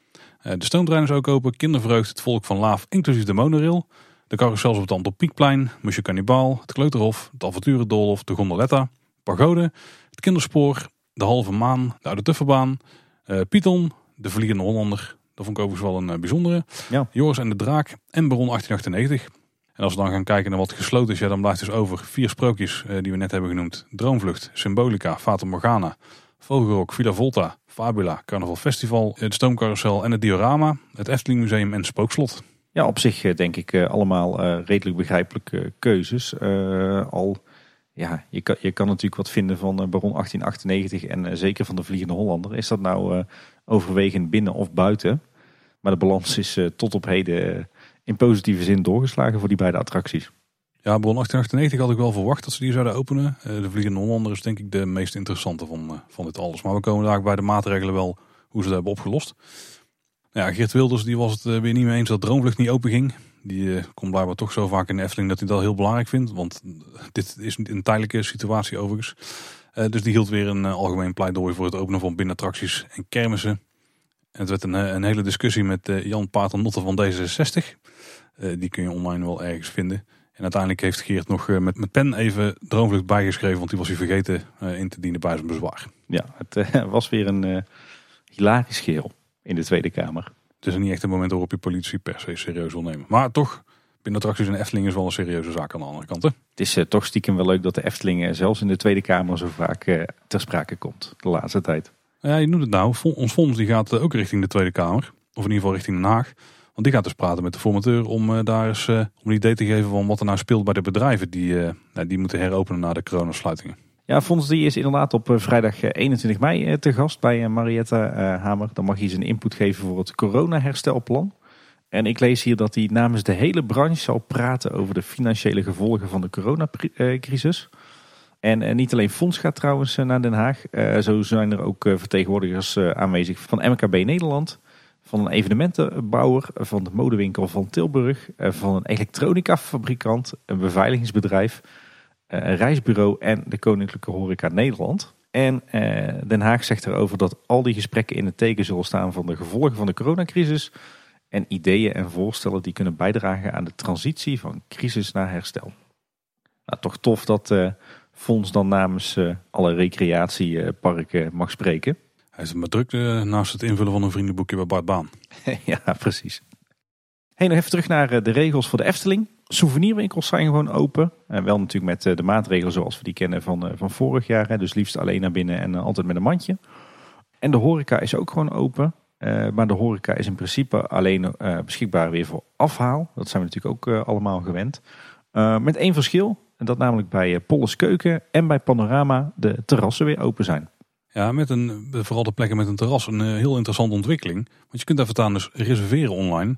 Uh, de stoomtrein is ook open, kindervreugd, het volk van Laaf, inclusief de monorail. De carousels op het Anton Pieckplein, Musje Cannibal, het Kleuterhof, het Avonturendolhof, de Gondoletta, Pagode, het Kinderspoor, de Halve Maan, de Oude Tufferbaan, uh, Python, de Vliegende Hollander. Dat vond ik overigens wel een uh, bijzondere. Ja. Joris en de Draak en Baron 1898. En als we dan gaan kijken naar wat gesloten is, ja, dan blijft dus over vier sprookjes uh, die we net hebben genoemd. Droomvlucht, Symbolica, Fata Morgana, Vogelrok, Villa Volta, Fabula, Carnaval Festival, het Stoomcarousel en het Diorama, het Efteling Museum en Spookslot. Ja, op zich eh, denk ik eh, allemaal eh, redelijk begrijpelijke keuzes. al, ja, je kan, je kan natuurlijk wat vinden van Baron 1898 en zeker van de Vliegende Hollander. Is dat nou overwegend binnen of buiten? Maar de balans is tot op heden in positieve zin doorgeslagen voor die beide attracties. Ja, Baron 1898 had ik wel verwacht dat ze die zouden openen. de Vliegende Hollander is denk ik de meest interessante van, van dit alles. Maar we komen daar bij de maatregelen wel hoe ze dat hebben opgelost. Ja, Geert Wilders die was het eh, weer niet mee eens dat Droomvlucht niet open ging. Die komt blijkbaar toch zo vaak in de Efteling dat hij dat heel belangrijk vindt. Want dit is een tijdelijke situatie overigens. Dus die hield weer een algemeen pleidooi voor het openen van binnenattracties en kermissen. En het werd een, een hele discussie met Jan Paternotte van D66. die kun je online wel ergens vinden. En uiteindelijk heeft Geert nog met, met pen even Droomvlucht bijgeschreven. Want die was hij vergeten in te dienen bij zijn bezwaar. Ja, het was weer een hilarisch geheel in de Tweede Kamer. Het is niet echt een moment waarop je politie per se serieus wil nemen. Maar toch, Binnenattracties in Efteling is wel een serieuze zaak aan de andere kant. Hè? Het is uh, toch stiekem wel leuk dat de Efteling uh, zelfs in de Tweede Kamer zo vaak uh, ter sprake komt de laatste tijd. Ja, je noemt het nou. Ons fonds die gaat ook richting de Tweede Kamer. Of in ieder geval richting Den Haag. Want die gaat dus praten met de formateur om daar eens om een idee te geven van wat er nou speelt bij de bedrijven die, nou, die moeten heropenen na de coronasluitingen. Ja, Fons die is inderdaad op vrijdag 21 mei te gast bij Mariette Hamer. Dan mag hij zijn input geven voor het corona-herstelplan. En ik lees hier dat hij namens de hele branche zal praten over de financiële gevolgen van de coronacrisis. En niet alleen Fonds gaat trouwens naar Den Haag. Zo zijn er ook vertegenwoordigers aanwezig van MKB Nederland. Van een evenementenbouwer, van de modewinkel van Tilburg. Van een elektronicafabrikant, een beveiligingsbedrijf. Een reisbureau en de Koninklijke Horeca Nederland. En Den Haag zegt erover dat al die gesprekken in het teken zullen staan van de gevolgen van de coronacrisis en ideeën en voorstellen die kunnen bijdragen aan de transitie van crisis naar herstel. Nou, toch tof dat Fons dan namens alle recreatieparken mag spreken. Hij is maar druk uh, naast het invullen van een vriendenboekje bij Bart Baan. ja, precies. Hey, nog even terug naar de regels voor de Efteling. Souvenirwinkels zijn gewoon open. En wel natuurlijk met de maatregelen zoals we die kennen van, van vorig jaar. Dus liefst alleen naar binnen en altijd met een mandje. En de horeca is ook gewoon open. Maar de horeca is in principe alleen beschikbaar weer voor afhaal. Dat zijn we natuurlijk ook allemaal gewend. met één verschil. En dat namelijk bij Polles Keuken en bij Panorama de terrassen weer open zijn. Ja, met een, vooral de plekken met een terras. Een heel interessante ontwikkeling. Want je kunt daar voortaan dus reserveren online.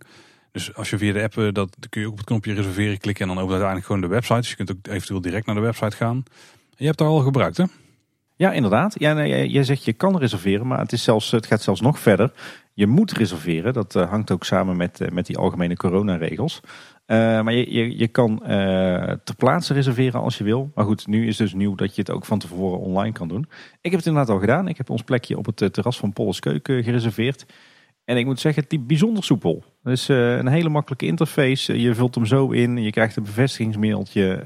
Dus als je via de app, dat, dan kun je ook op het knopje reserveren klikken. En dan opent uiteindelijk gewoon de website. Dus je kunt ook eventueel direct naar de website gaan. Je hebt daar al gebruikt hè? Ja, inderdaad. Ja, jij zegt je kan reserveren, maar het, is zelfs, het gaat zelfs nog verder. Je moet reserveren. Dat uh, hangt ook samen met, met die algemene coronaregels. Uh, maar je, je, je kan ter plaatse reserveren als je wil. Maar goed, nu is dus nieuw dat je het ook van tevoren online kan doen. Ik heb het inderdaad al gedaan. Ik heb ons plekje op het terras van Polles Keuken gereserveerd. En ik moet zeggen, het liep bijzonder soepel. Het is een hele makkelijke interface. Je vult hem zo in. Je krijgt een bevestigingsmailtje.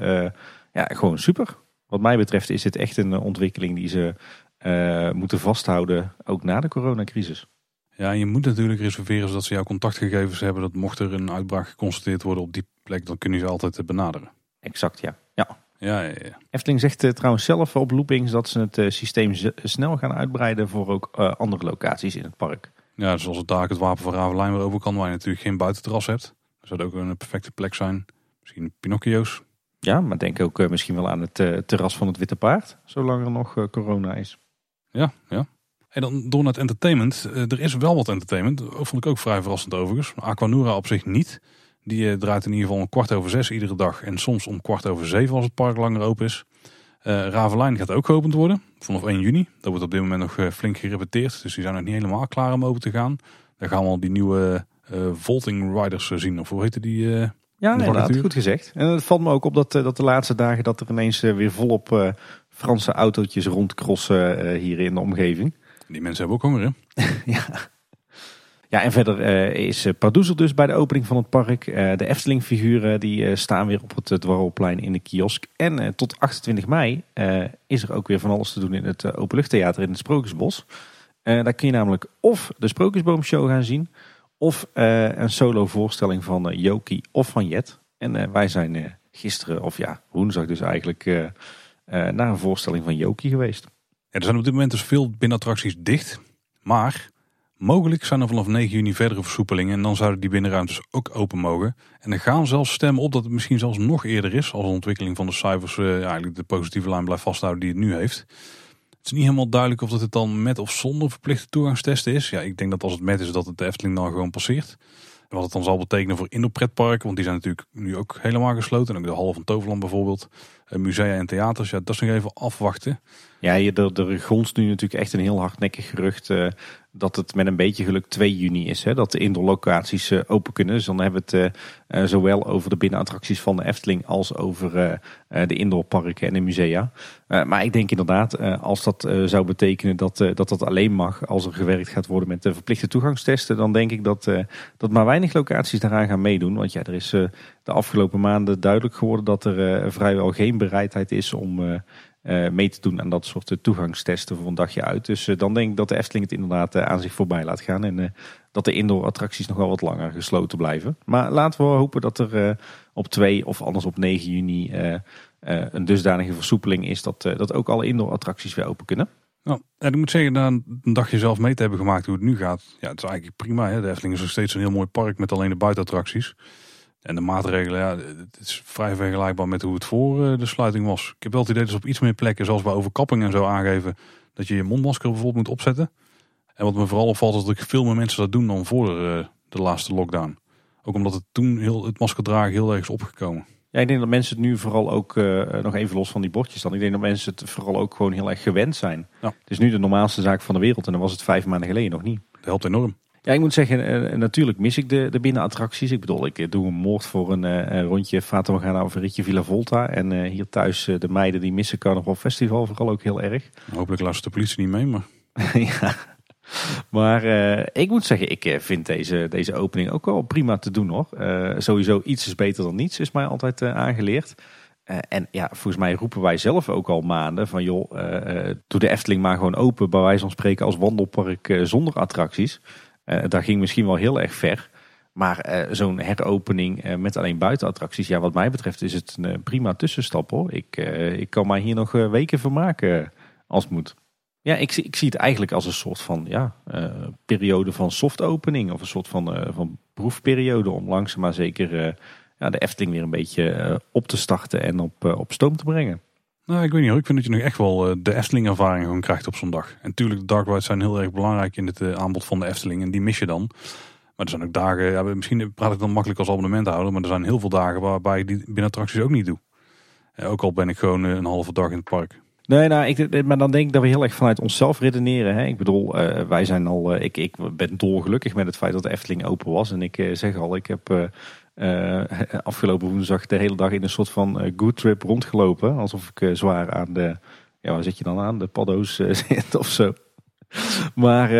ja, gewoon super. Wat mij betreft is dit echt een ontwikkeling die ze moeten vasthouden, ook na de coronacrisis. Ja, en je moet natuurlijk reserveren zodat ze jouw contactgegevens hebben. Dat mocht er een uitbraak geconstateerd worden op die plek, dan kunnen ze altijd benaderen. Exact, ja. ja. Ja, ja, ja. Efteling zegt uh, trouwens zelf op loopings dat ze het uh, systeem snel gaan uitbreiden voor ook andere locaties in het park. Ja, zoals het daar het Wapen van Ravelijn weer over kan, waar je natuurlijk geen buitenterras hebt. Dat zou ook een perfecte plek zijn. Misschien Pinocchio's. Ja, maar denk ook misschien wel aan het terras van het Witte Paard, zolang er nog corona is. Ja, ja. En dan door naar het entertainment. er is wel wat entertainment. Dat vond ik ook vrij verrassend overigens. Aquanura op zich niet. Die draait in ieder geval om kwart over zes iedere dag. En soms om kwart over zeven als het park langer open is. Ravelijn gaat ook geopend worden. Vanaf 1 juni. Dat wordt op dit moment nog flink gerepeteerd. Dus die zijn nog niet helemaal klaar om open te gaan. Daar gaan we al die nieuwe Volting Riders zien. Of hoe heette die... Ja, nee, inderdaad, goed gezegd. En het valt me ook op dat, eh, dat de laatste dagen dat er ineens eh, weer volop uh, Franse autootjes rondcrossen uh, hier in de omgeving. Die mensen hebben ook honger, hè? ja. Ja, en verder uh, is Pardoezel dus bij de opening van het park. de Efteling-figuren die staan weer op het Dwarrelplein in de kiosk. En tot 28 mei is er ook weer van alles te doen in het Openluchttheater in het Sprookjesbos. daar kun je namelijk of de Sprookjesboomshow gaan zien... Of een solo voorstelling van Joki of van Jet. En wij zijn gisteren, of ja, woensdag dus eigenlijk, naar een voorstelling van Joki geweest. Er zijn op dit moment dus veel binnenattracties dicht. Maar mogelijk zijn er vanaf 9 juni verdere versoepelingen. En dan zouden die binnenruimtes ook open mogen. En er gaan zelfs stemmen op dat het misschien zelfs nog eerder is. Als de ontwikkeling van de cijfers ja, eigenlijk de positieve lijn blijft vasthouden die het nu heeft. Het is niet helemaal duidelijk of dat het dan met of zonder verplichte toegangstesten is. Ja, ik denk dat als het met is dat het de Efteling dan gewoon passeert. En wat het dan zal betekenen voor indoor-pretparken, want die zijn natuurlijk nu ook helemaal gesloten. En ook de Hal van Toverland bijvoorbeeld, eh, musea en theaters. Ja, dat is nog even afwachten. Ja, er, er nu natuurlijk echt een heel hardnekkig gerucht uh, dat het met een beetje geluk 2 juni is. Hè, dat de indoorlocaties uh, open kunnen. Dus dan hebben we het zowel over de binnenattracties van de Efteling als over de indoorparken en de musea. maar ik denk inderdaad, als dat zou betekenen dat, dat dat alleen mag als er gewerkt gaat worden met de verplichte toegangstesten, dan denk ik dat, dat maar weinig locaties daaraan gaan meedoen. Want ja, er is de afgelopen maanden duidelijk geworden dat er vrijwel geen bereidheid is om mee te doen aan dat soort toegangstesten voor een dagje uit. Dus dan denk ik dat de Efteling het inderdaad aan zich voorbij laat gaan. En dat de indoor attracties nog wel wat langer gesloten blijven. Maar laten we hopen dat er op 2 of anders op 9 juni een dusdanige versoepeling is dat, dat ook alle indoor attracties weer open kunnen. Nou, en ik moet zeggen, na een dagje zelf mee te hebben gemaakt hoe het nu gaat. Ja, het is eigenlijk prima. Hè? De Efteling is nog steeds een heel mooi park met alleen de buitenattracties. En de maatregelen, ja, het is vrij vergelijkbaar met hoe het voor eh, de sluiting was. Ik heb wel het idee dat op iets meer plekken, zoals bij overkapping en zo aangeven, dat je je mondmasker bijvoorbeeld moet opzetten. En wat me vooral opvalt is dat veel meer mensen dat doen dan voor de, eh, de laatste lockdown. Ook omdat het toen heel, het maskerdragen heel erg is opgekomen. Ja, ik denk dat mensen het nu vooral ook, uh, nog even los van die bordjes dan. Ik denk dat mensen het vooral ook gewoon heel erg gewend zijn. Ja. Het is nu de normaalste zaak van de wereld en dan was het vijf maanden geleden nog niet. Dat helpt enorm. Ja, ik moet zeggen, uh, natuurlijk mis ik de, de binnenattracties. Ik bedoel, ik doe een moord voor een rondje Fata Morgana of een ritje Villa Volta. En hier thuis de meiden die missen Carnaval Festival vooral ook heel erg. Hopelijk luistert de politie niet mee, maar... ja, maar uh, ik moet zeggen, ik eh, vind deze, deze opening ook wel prima te doen hoor. Uh, sowieso iets is beter dan niets, is mij altijd aangeleerd. en ja, volgens mij roepen wij zelf ook al maanden van joh, doe de Efteling maar gewoon open, bij wijze van spreken als wandelpark zonder attracties. Dat ging misschien wel heel erg ver. Maar zo'n heropening met alleen buitenattracties, ja wat mij betreft is het een prima tussenstap hoor. Ik, ik kan mij hier nog weken vermaken als het moet. Ja, ik, ik zie het eigenlijk als een soort van ja, periode van soft opening. Of een soort van, van proefperiode om langzaam maar zeker ja, de Efteling weer een beetje op te starten en op, op stoom te brengen. Nou, ik weet niet hoor. Ik vind dat je nog echt wel de Efteling ervaring gewoon krijgt op zo'n dag. En natuurlijk, de dark rides zijn heel erg belangrijk in het aanbod van de Efteling. En die mis je dan. Maar er zijn ook dagen, ja, misschien praat ik dan makkelijk als abonnementhouder. Maar er zijn heel veel dagen waarbij ik die binnen attracties ook niet doe. ook al ben ik gewoon een halve dag in het park. Nee, nou, ik, maar dan denk ik dat we heel erg vanuit onszelf redeneren. Hè? Ik bedoel, uh, wij zijn al, uh, ik, ik ben dolgelukkig met het feit dat de Efteling open was. En ik uh, zeg al, ik heb afgelopen woensdag de hele dag in een soort van good trip rondgelopen. Alsof ik zwaar aan de, ja, waar zit je dan aan? De paddo's zit of zo. Maar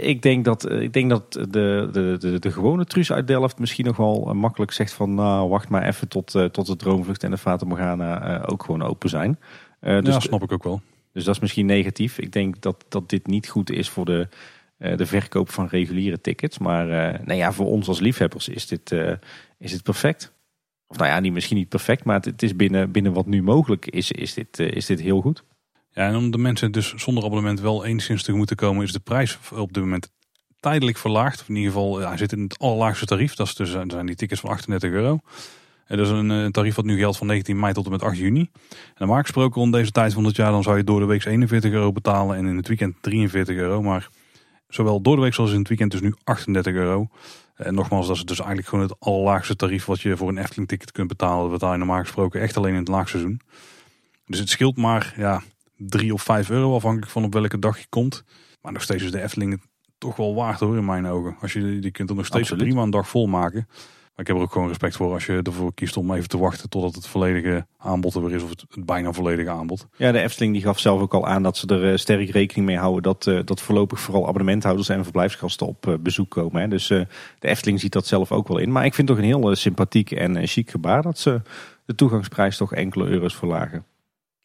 ik denk dat, ik denk dat de, de, de, de gewone Truus uit Delft misschien nog wel makkelijk zegt van... nou, wacht maar even tot, tot de Droomvlucht en de Fata Morgana ook gewoon open zijn. Dus, ja, snap ik ook wel. Dus dat is misschien negatief. Ik denk dat, dat dit niet goed is voor de, de verkoop van reguliere tickets. Maar uh, nou ja, voor ons als liefhebbers is dit, is dit perfect. Of nou ja, niet, misschien niet perfect, maar het, is binnen, binnen wat nu mogelijk is, is, dit, is dit heel goed. Ja, en om de mensen dus zonder abonnement wel enigszins te moeten komen, is de prijs op dit moment tijdelijk verlaagd. Of in ieder geval, hij zit in het allerlaagste tarief. Dat is dus, zijn die tickets van 38 euro. Dat is een eh, tarief wat nu geldt van 19 mei tot en met 8 juni. En normaal gesproken rond deze tijd van het jaar dan zou je door de week 41 euro betalen en in het weekend 43 euro. Maar zowel door de week als in het weekend dus nu 38 euro. En nogmaals, dat is dus eigenlijk gewoon het allerlaagste tarief wat je voor een Efteling ticket kunt betalen. Dat betaal je normaal gesproken echt alleen in het laagseizoen. Dus het scheelt maar ja, 3 of 5 euro afhankelijk van op welke dag je komt. Maar nog steeds is de Efteling toch wel waard hoor in mijn ogen. Als je, die kunt er nog steeds prima een dag vol maken. Maar ik heb er ook gewoon respect voor als je ervoor kiest om even te wachten totdat het volledige aanbod er weer is. Of het, bijna volledige aanbod. Ja, de Efteling die gaf zelf ook al aan dat ze er uh, sterk rekening mee houden. Dat, uh, dat voorlopig vooral abonnementhouders en verblijfsgasten op uh, bezoek komen. Hè. Dus de Efteling ziet dat zelf ook wel in. Maar ik vind het toch een heel sympathiek en chic gebaar dat ze de toegangsprijs toch enkele euro's verlagen.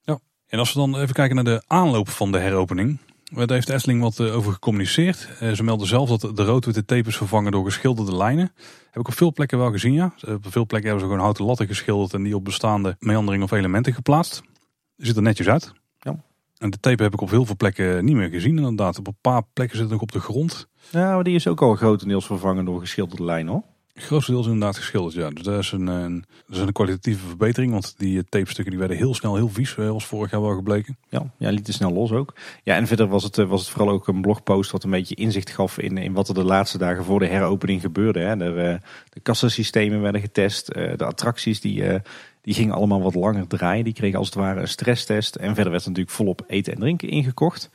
Ja, en als we dan even kijken naar de aanloop van de heropening. Daar heeft de Efteling wat over gecommuniceerd. Ze melden zelf dat de rood-witte tapes vervangen door geschilderde lijnen. Heb ik op veel plekken wel gezien, ja. Op veel plekken hebben ze gewoon houten latten geschilderd en die op bestaande meandering of elementen geplaatst. Ziet er netjes uit. Ja. En de tape heb ik op heel veel plekken niet meer gezien inderdaad. Op een paar plekken zit het nog op de grond. Ja, maar die is ook al grotendeels vervangen door geschilderde lijnen hoor. Grotendeels inderdaad geschilderd, ja. Dus dat is een, is een kwalitatieve verbetering. Want die tapestukken die werden heel snel heel vies, eh, was vorig jaar wel gebleken. Ja, ja lieten snel los ook. Ja, en verder was het, eh, was het vooral ook een blogpost wat een beetje inzicht gaf in, in wat er de laatste dagen voor de heropening gebeurde. Hè. De, eh, de kassasystemen werden getest. De attracties die, die gingen allemaal wat langer draaien. Die kregen als het ware een stresstest. En verder werd natuurlijk volop eten en drinken ingekocht.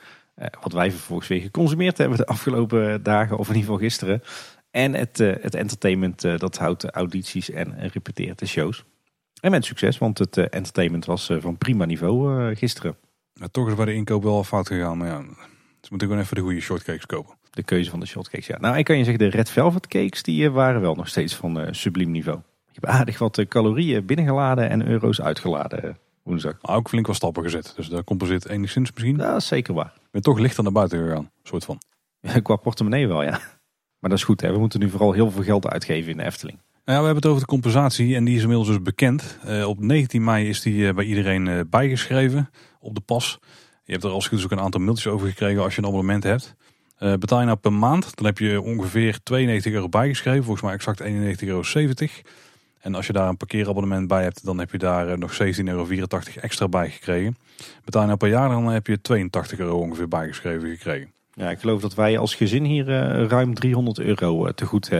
Wat wij vervolgens weer geconsumeerd hebben de afgelopen dagen, of in ieder geval gisteren. En het, uh, het entertainment uh, dat houdt audities en repeteert de shows. En met succes, want het uh, entertainment was van prima niveau gisteren. Ja, toch is bij de inkoop wel fout gegaan, maar ja, ze moeten gewoon even de goede shortcakes kopen. De keuze van de shortcakes, ja. Nou, ik kan je zeggen, de Red Velvet cakes, die waren wel nog steeds van subliem niveau. Je hebt aardig wat calorieën binnengeladen en euro's uitgeladen. woensdag. Maar ook flink wat stappen gezet. Dus daar compenseert enigszins misschien. Dat is zeker waar. Ik ben toch lichter naar buiten gegaan. Soort van. Qua portemonnee wel, ja. Maar dat is goed, hè. we moeten nu vooral heel veel geld uitgeven in de Efteling. Nou ja, we hebben het over de compensatie en die is inmiddels dus bekend. Uh, op 19 mei is die uh, bij iedereen uh, bijgeschreven op de pas. Je hebt er als goed ook een aantal mailtjes over gekregen als je een abonnement hebt. betaal je nou per maand, dan heb je ongeveer 92 euro bijgeschreven. Volgens mij exact 91,70 euro. En als je daar een parkeerabonnement bij hebt, dan heb je daar nog 17,84 euro extra bij gekregen. Betaal je nou per jaar, dan heb je 82 euro ongeveer bijgeschreven gekregen. Ja, ik geloof dat wij als gezin hier ruim 300 euro te goed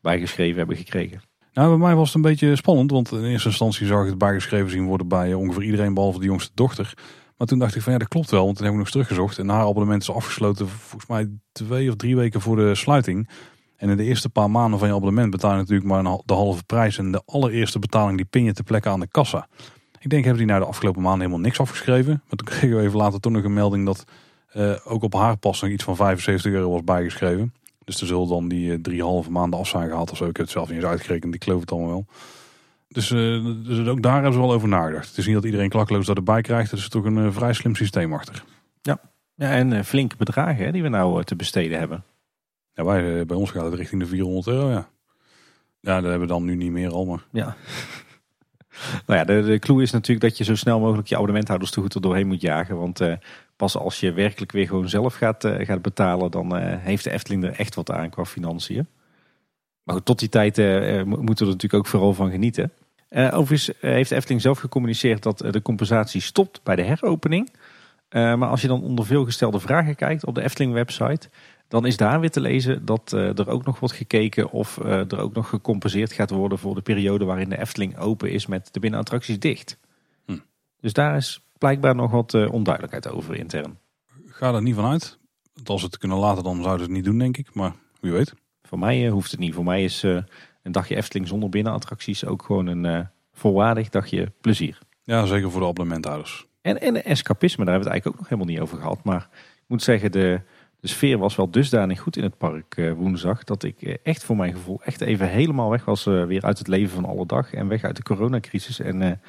bijgeschreven hebben gekregen. Nou, bij mij was het een beetje spannend, want in eerste instantie zag ik het bijgeschreven zien worden bij ongeveer iedereen behalve de jongste dochter. Maar toen dacht ik van ja, dat klopt wel, want toen heb ik nog eens teruggezocht. En haar abonnement is afgesloten volgens mij twee of drie weken voor de sluiting. En in de eerste paar maanden van je abonnement betaal je natuurlijk maar de halve prijs. En de allereerste betaling die pin je te plekken aan de kassa. Ik denk, hebben die nou de afgelopen maanden helemaal niks afgeschreven. Maar toen kregen we even later toch nog een melding dat uh, ook op haar pas nog iets van 75 euro was bijgeschreven. Dus er zullen dan die uh, drie halve maanden af zijn gehaald of zo. Ik heb het zelf niet eens uitgerekend, ik geloof het allemaal wel. Dus, uh, dus ook daar hebben ze wel over nagedacht. Het is niet dat iedereen klakkeloos dat erbij krijgt. Het is toch een vrij slim systeem achter. Ja, ja en flinke bedragen hè, die we nou te besteden hebben. Ja, wij, bij ons gaat het richting de 400 euro, ja. Ja, dat hebben we dan nu niet meer al, maar... Ja. Nou ja, de, de clue is natuurlijk dat je zo snel mogelijk je abonnementhouders te goed er doorheen moet jagen. Want uh, pas als je werkelijk weer gewoon zelf gaat, uh, gaat betalen, dan uh, heeft de Efteling er echt wat aan qua financiën. Maar goed, tot die tijd moeten we er natuurlijk ook vooral van genieten. overigens heeft de Efteling zelf gecommuniceerd dat de compensatie stopt bij de heropening. maar als je dan onder veel gestelde vragen kijkt op de Efteling website, dan is daar weer te lezen dat uh, er ook nog wordt gekeken of uh, er ook nog gecompenseerd gaat worden voor de periode waarin de Efteling open is met de binnenattracties dicht. Hm. Dus daar is blijkbaar nog wat uh, onduidelijkheid over intern. Ga er niet van uit. als ze het kunnen laten, dan zouden ze het niet doen, denk ik. Maar wie weet. Voor mij hoeft het niet. Voor mij is een dagje Efteling zonder binnenattracties ook gewoon een volwaardig dagje plezier. Ja, zeker voor de abonnementhouders. En, en escapisme, daar hebben we het eigenlijk ook nog helemaal niet over gehad. Maar ik moet zeggen, de, de sfeer was wel dusdanig goed in het park uh, woensdag. Dat ik uh, echt voor mijn gevoel echt even helemaal weg was uh, weer uit het leven van alle dag. En weg uit de coronacrisis. En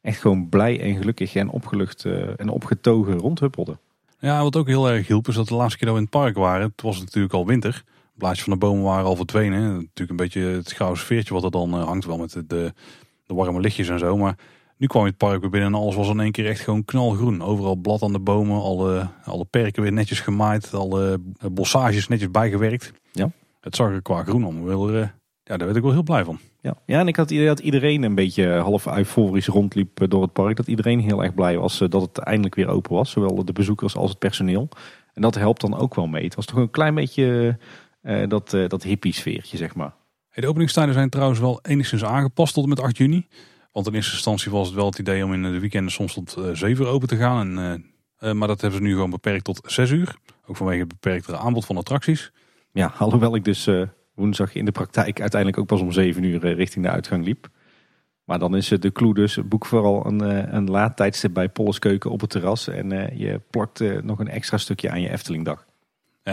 echt gewoon blij en gelukkig en opgelucht en opgetogen rondhuppelde. Ja, wat ook heel erg hielp is dat de laatste keer dat we in het park waren. Het was natuurlijk al winter. Blaadjes van de bomen waren al verdwenen. Natuurlijk een beetje het gouden sfeertje wat er dan hangt wel met de, de warme lichtjes en zo. Maar nu kwam je het park weer binnen en alles was in één keer echt gewoon knalgroen. Overal blad aan de bomen, alle, alle perken weer netjes gemaaid, alle bossages netjes bijgewerkt. Ja. Het zag er qua groen om. Wel, ja, daar werd ik wel heel blij van. Ja, ja en ik had het idee dat iedereen een beetje half euforisch rondliep door het park. Dat iedereen heel erg blij was dat het eindelijk weer open was. Zowel de bezoekers als het personeel. En dat helpt dan ook wel mee. Het was toch een klein beetje uh, dat, uh, dat hippie sfeertje, zeg maar. Hey, de openingstijden zijn trouwens wel enigszins aangepast tot en met 8 juni. Want in eerste instantie was het wel het idee om in de weekenden soms tot uh, eh, 7 uur open te gaan. En, uh, maar dat hebben ze nu gewoon beperkt tot 6 uur. Ook vanwege het beperktere aanbod van attracties. Ja, alhoewel ik dus uh, woensdag in de praktijk uiteindelijk ook pas om 7 uur richting de uitgang liep. Maar dan is de clue dus, boek vooral een, een laat tijdstip bij Polleskeuken op het terras. En je plakt nog een extra stukje aan je Eftelingdag.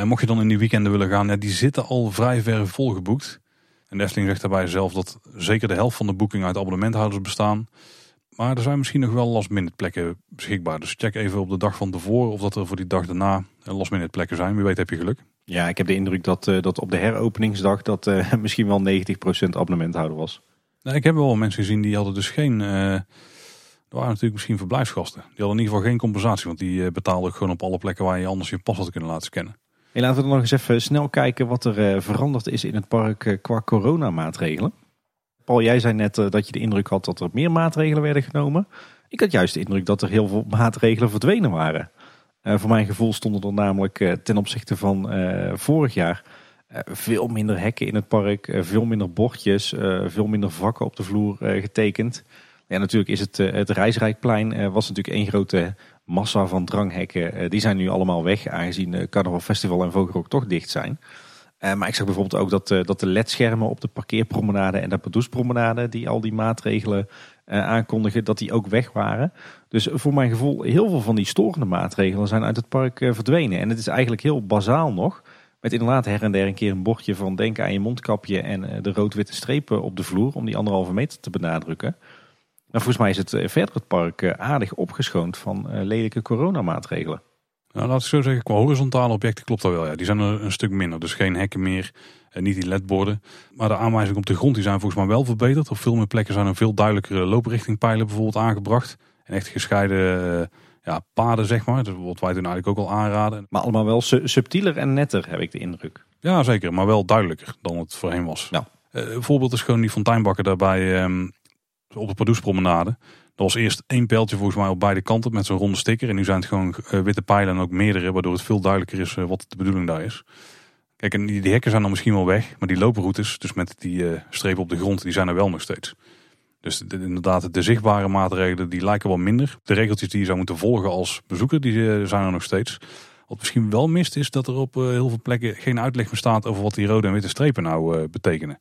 mocht je dan in die weekenden willen gaan, ja, die zitten al vrij ver volgeboekt. En de Efteling zegt daarbij zelf dat zeker de helft van de boekingen uit abonnementhouders bestaan. Maar er zijn misschien nog wel last minute plekken beschikbaar. Dus check even op de dag van tevoren of dat er voor die dag daarna last minute plekken zijn. Wie weet heb je geluk. Ja, ik heb de indruk dat, uh, dat op de heropeningsdag dat uh, misschien wel 90% abonnementhouder was. Nee, ik heb wel mensen gezien die hadden dus geen... Uh, er waren natuurlijk misschien verblijfsgasten. Die hadden in ieder geval geen compensatie. Want die betaalden gewoon op alle plekken waar je anders je pas had kunnen laten scannen. Hey, laten we nog eens even snel kijken wat er uh, veranderd is in het park uh, qua coronamaatregelen. Paul, jij zei net uh, dat je de indruk had dat er meer maatregelen werden genomen. Ik had juist de indruk dat er heel veel maatregelen verdwenen waren. voor mijn gevoel stonden er namelijk ten opzichte van vorig jaar veel minder hekken in het park, veel minder bordjes, veel minder vakken op de vloer getekend. Ja, natuurlijk is het, het Reisrijkplein was natuurlijk één grote massa van dranghekken, eh, die zijn nu allemaal weg, aangezien Carnaval Festival en Vogelrok toch dicht zijn. Maar ik zag bijvoorbeeld ook dat, dat de ledschermen op de parkeerpromenade en de Padoespromenade, die al die maatregelen aankondigen, dat die ook weg waren. Dus voor mijn gevoel, heel veel van die storende maatregelen zijn uit het park verdwenen. En het is eigenlijk heel bazaal nog. Met inderdaad her en der een keer een bordje van denk aan je mondkapje en de rood-witte strepen op de vloer om die anderhalve meter te benadrukken. Maar volgens mij is het verder het park aardig opgeschoond van lelijke coronamaatregelen. Nou, laat ik zo zeggen, qua horizontale objecten klopt dat wel. Ja. Die zijn er een stuk minder. Dus geen hekken meer, en niet die ledborden. Maar de aanwijzingen op de grond die zijn volgens mij wel verbeterd. Op veel meer plekken zijn er veel duidelijkere looprichtingpijlen bijvoorbeeld aangebracht. En echt gescheiden ja, paden, zeg maar. Dus wat wij toen eigenlijk ook al aanraden. Maar allemaal wel subtieler en netter, heb ik de indruk. Ja, zeker. Maar wel duidelijker dan het voorheen was. Ja. Uh, een voorbeeld is gewoon die fonteinbakken daarbij um, op de Pardoespromenade. Er was eerst één pijltje volgens mij op beide kanten met zo'n ronde sticker. En nu zijn het gewoon uh, witte pijlen en ook meerdere. Waardoor het veel duidelijker is uh, wat de bedoeling daar is. Kijk, en die, hekken zijn dan misschien wel weg. Maar die looproutes, dus met die strepen op de grond, die zijn er wel nog steeds. Dus inderdaad, de zichtbare maatregelen die lijken wel minder. De regeltjes die je zou moeten volgen als bezoeker, die eh, zijn er nog steeds. Wat misschien wel mist is dat er op eh, heel veel plekken geen uitleg bestaat over wat die rode en witte strepen nou uh, betekenen.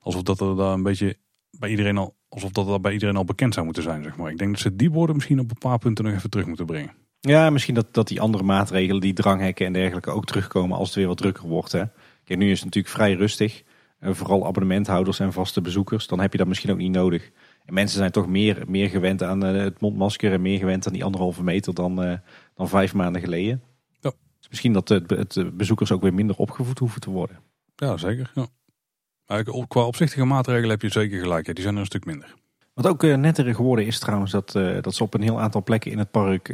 Alsof dat er daar een beetje bij iedereen al, alsof dat bij iedereen al bekend zou moeten zijn, zeg maar. Ik denk dat ze die woorden misschien op een paar punten nog even terug moeten brengen. Ja, misschien dat, dat die andere maatregelen, die dranghekken en dergelijke, ook terugkomen als het weer wat drukker wordt. Hè. Kijk, nu is het natuurlijk vrij rustig vooral abonnementhouders en vaste bezoekers, dan heb je dat misschien ook niet nodig. En mensen zijn toch meer, meer gewend aan eh, het mondmasker en meer gewend aan die anderhalve meter dan, uh, dan vijf maanden geleden. Ja. Dus misschien dat de, het bezoekers ook weer minder opgevoed hoeven te worden. Ja, zeker. Ja. Qua opzichtige maatregelen heb je zeker gelijk. Die zijn er een stuk minder. Wat ook uh, netter geworden is trouwens dat, dat ze op een heel aantal plekken in het park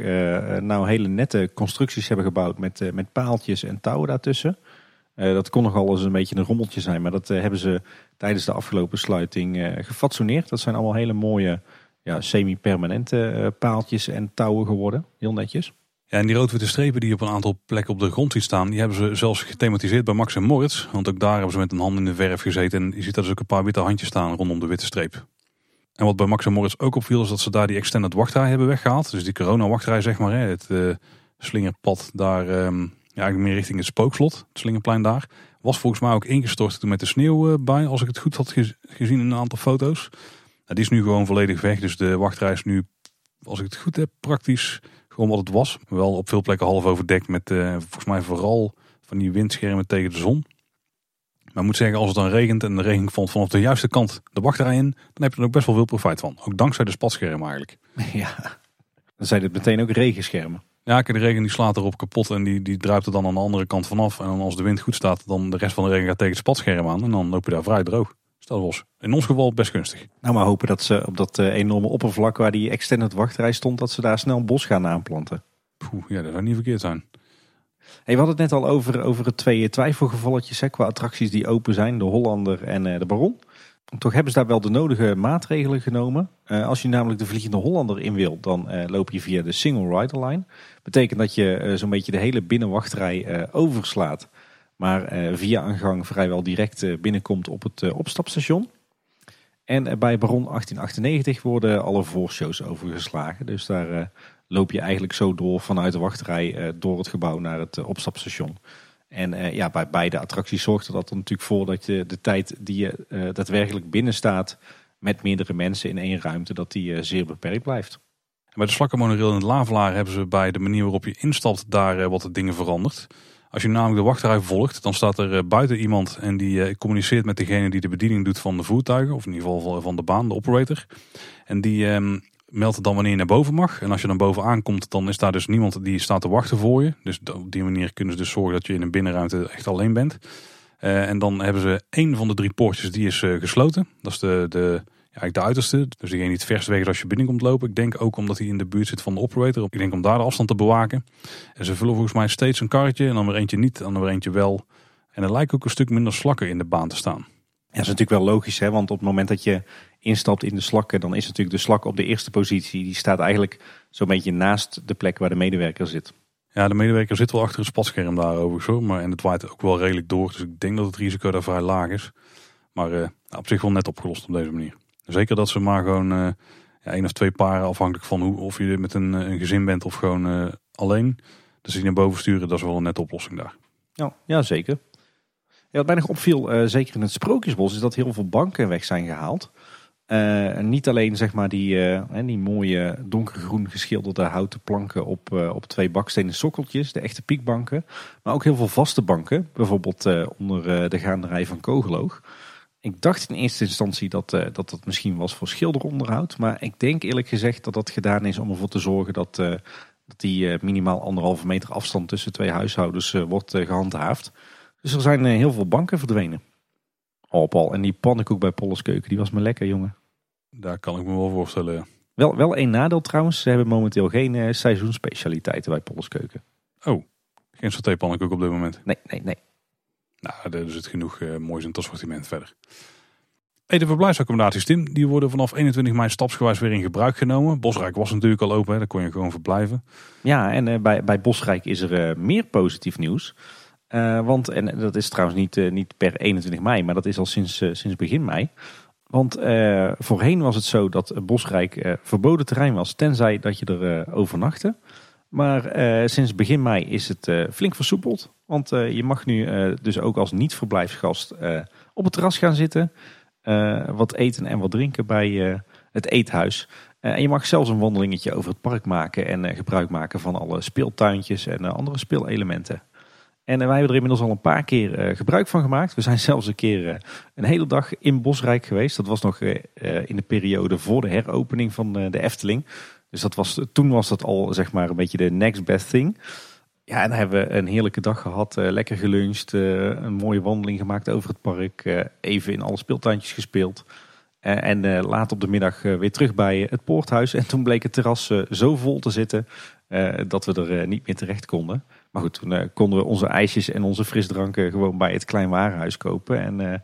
nou hele nette constructies hebben gebouwd met, met paaltjes en touwen daartussen. Dat kon nogal eens een beetje een rommeltje zijn, maar dat hebben ze tijdens de afgelopen sluiting gefatsoeneerd. Dat zijn allemaal hele mooie ja, semi-permanente paaltjes en touwen geworden. Heel netjes. Ja, en die rood-witte strepen die op een aantal plekken op de grond ziet staan, die hebben ze zelfs gethematiseerd bij Max en Moritz. Want ook daar hebben ze met een hand in de verf gezeten en je ziet daar dus ook een paar witte handjes staan rondom de witte streep. En wat bij Max en Moritz ook opviel is dat ze daar die extended wachtrij hebben weggehaald. Dus die corona-wachtrij zeg maar, het slingerpad daar... Um, ja, eigenlijk meer richting het spookslot, het Slingerplein daar. Was volgens mij ook ingestort toen met de sneeuw eh, bij, als ik het goed had gezien in een aantal foto's. Die is nu gewoon volledig weg, dus de wachtrij is nu, als ik het goed heb, praktisch gewoon wat het was. Wel op veel plekken half overdekt met uh, volgens mij vooral van die windschermen tegen de zon. Maar ik moet zeggen, als het dan regent en de regen valt vanaf de juiste kant de wachtrij in, dan heb je er ook best wel veel profijt van. Ook dankzij de spatschermen eigenlijk. Ja, dan zijn het meteen ook regenschermen. Ja, de regen die slaat erop kapot en die, die druipt er dan aan de andere kant vanaf. En als de wind goed staat, dan de rest van de regen gaat tegen het spatscherm aan. En dan loop je daar vrij droog. Dat was in ons geval best gunstig. Nou, maar hopen dat ze op dat eh, enorme oppervlak waar die extended wachtrij stond, dat ze daar snel bos gaan aanplanten. Poeh, ja, dat zou niet verkeerd zijn. Hey, we hadden het net al over, over het twee twijfelgevalletjes hè, qua attracties die open zijn. De Hollander en uh, de Baron. Toch hebben ze daar wel de nodige maatregelen genomen. Uh, als je namelijk de Vliegende Hollander in wil, dan uh, loop je via de Single Rider Line. Betekent dat je zo'n beetje de hele binnenwachtrij overslaat. Maar via een gang vrijwel direct binnenkomt op het opstapstation. En bij Baron 1898 worden alle voorshows overgeslagen. Dus daar loop je eigenlijk zo door vanuit de wachtrij door het gebouw naar het opstapstation. En ja, bij beide attracties zorgt dat er natuurlijk voor dat je de tijd die je daadwerkelijk binnen staat met meerdere mensen in één ruimte, dat die zeer beperkt blijft. bij de slakkenmonorail in het Lavelaar hebben ze bij de manier waarop je instapt daar wat dingen veranderd. Als je namelijk de wachtrij volgt, dan staat er buiten iemand en die communiceert met degene die de bediening doet van de voertuigen, of in ieder geval van de baan, de operator. En die um, meldt dan wanneer je naar boven mag. En als je dan boven aankomt, dan is daar dus niemand die staat te wachten voor je. Dus op die manier kunnen ze dus zorgen dat je in een binnenruimte echt alleen bent. Uh, en dan hebben ze één van de drie poortjes die is gesloten. Dat is de, de, eigenlijk de uiterste. Dus diegene die het verst weg is als je binnenkomt lopen. Ik denk ook omdat hij in de buurt zit van de operator. Ik denk om daar de afstand te bewaken. En ze vullen volgens mij steeds een karretje. En dan weer eentje niet, en dan weer eentje wel. En er lijkt ook een stuk minder slakken in de baan te staan. Ja, dat is natuurlijk wel logisch, hè? want op het moment dat je instapt in de slakken, dan is natuurlijk de slak op de eerste positie. Die staat eigenlijk zo'n beetje naast de plek waar de medewerker zit. Ja, de medewerker zit wel achter het spatscherm daar overigens Maar, en het waait ook wel redelijk door. Dus ik denk dat het risico daar vrij laag is. Maar uh, op zich wel net opgelost op deze manier. Zeker dat ze maar gewoon uh, één of twee paren, afhankelijk van hoe, of je met een, eh, een gezin bent of gewoon uh, alleen. Dus die naar boven sturen, dat is wel een nette oplossing daar. Ja, ja zeker. Wat mij nog opviel, zeker in het Sprookjesbos, is dat heel veel banken weg zijn gehaald. Uh, niet alleen zeg maar die, die mooie donkergroen geschilderde houten planken op, op twee bakstenen sokkeltjes, de echte piekbanken. Maar ook heel veel vaste banken, bijvoorbeeld onder de gaanderij van Kogeloog. Ik dacht in eerste instantie dat, uh, dat dat misschien was voor schilderonderhoud. Maar ik denk eerlijk gezegd dat dat gedaan is om ervoor te zorgen dat, uh, dat die minimaal anderhalve meter afstand tussen twee huishoudens wordt gehandhaafd. Dus er zijn heel veel banken verdwenen. Oh Paul, en die pannenkoek bij Polles Keuken, die was me lekker jongen. Daar kan ik me wel voorstellen. Wel, wel één nadeel trouwens, ze hebben momenteel geen seizoensspecialiteiten bij Polles Keuken. Oh, geen satépannenkoek op dit moment? Nee, nee, nee. Nou, er zit genoeg uh, moois in het assortiment verder. De verblijfsaccommodaties, Tim, die worden vanaf 21 mei stapsgewijs weer in gebruik genomen. Bosrijk was natuurlijk al open, hè, daar kon je gewoon verblijven. Ja, en uh, bij, bij Bosrijk is er uh, meer positief nieuws. want, en dat is trouwens niet, niet per 21 mei, maar dat is al sinds, sinds begin mei. Want voorheen was het zo dat Bosrijk verboden terrein was, tenzij dat je er overnachtte. Maar eh, sinds begin mei is het uh, flink versoepeld. Want uh, je mag nu dus ook als niet-verblijfsgast op het terras gaan zitten. wat eten en wat drinken bij het eethuis. en je mag zelfs een wandelingetje over het park maken. En gebruik maken van alle speeltuintjes en andere speelelementen. En wij hebben er inmiddels al een paar keer gebruik van gemaakt. We zijn zelfs een keer een hele dag in Bosrijk geweest. Dat was nog in de periode voor de heropening van de Efteling. Dus dat was, toen was dat al zeg maar een beetje de next best thing. Ja, en dan hebben we een heerlijke dag gehad. Uh, lekker geluncht, uh, een mooie wandeling gemaakt over het park. Uh, even in alle speeltuintjes gespeeld. en laat op de middag weer terug bij het poorthuis. En toen bleek het terras zo vol te zitten dat we er niet meer terecht konden. Maar goed, toen konden we onze ijsjes en onze frisdranken gewoon bij het klein warenhuis kopen. En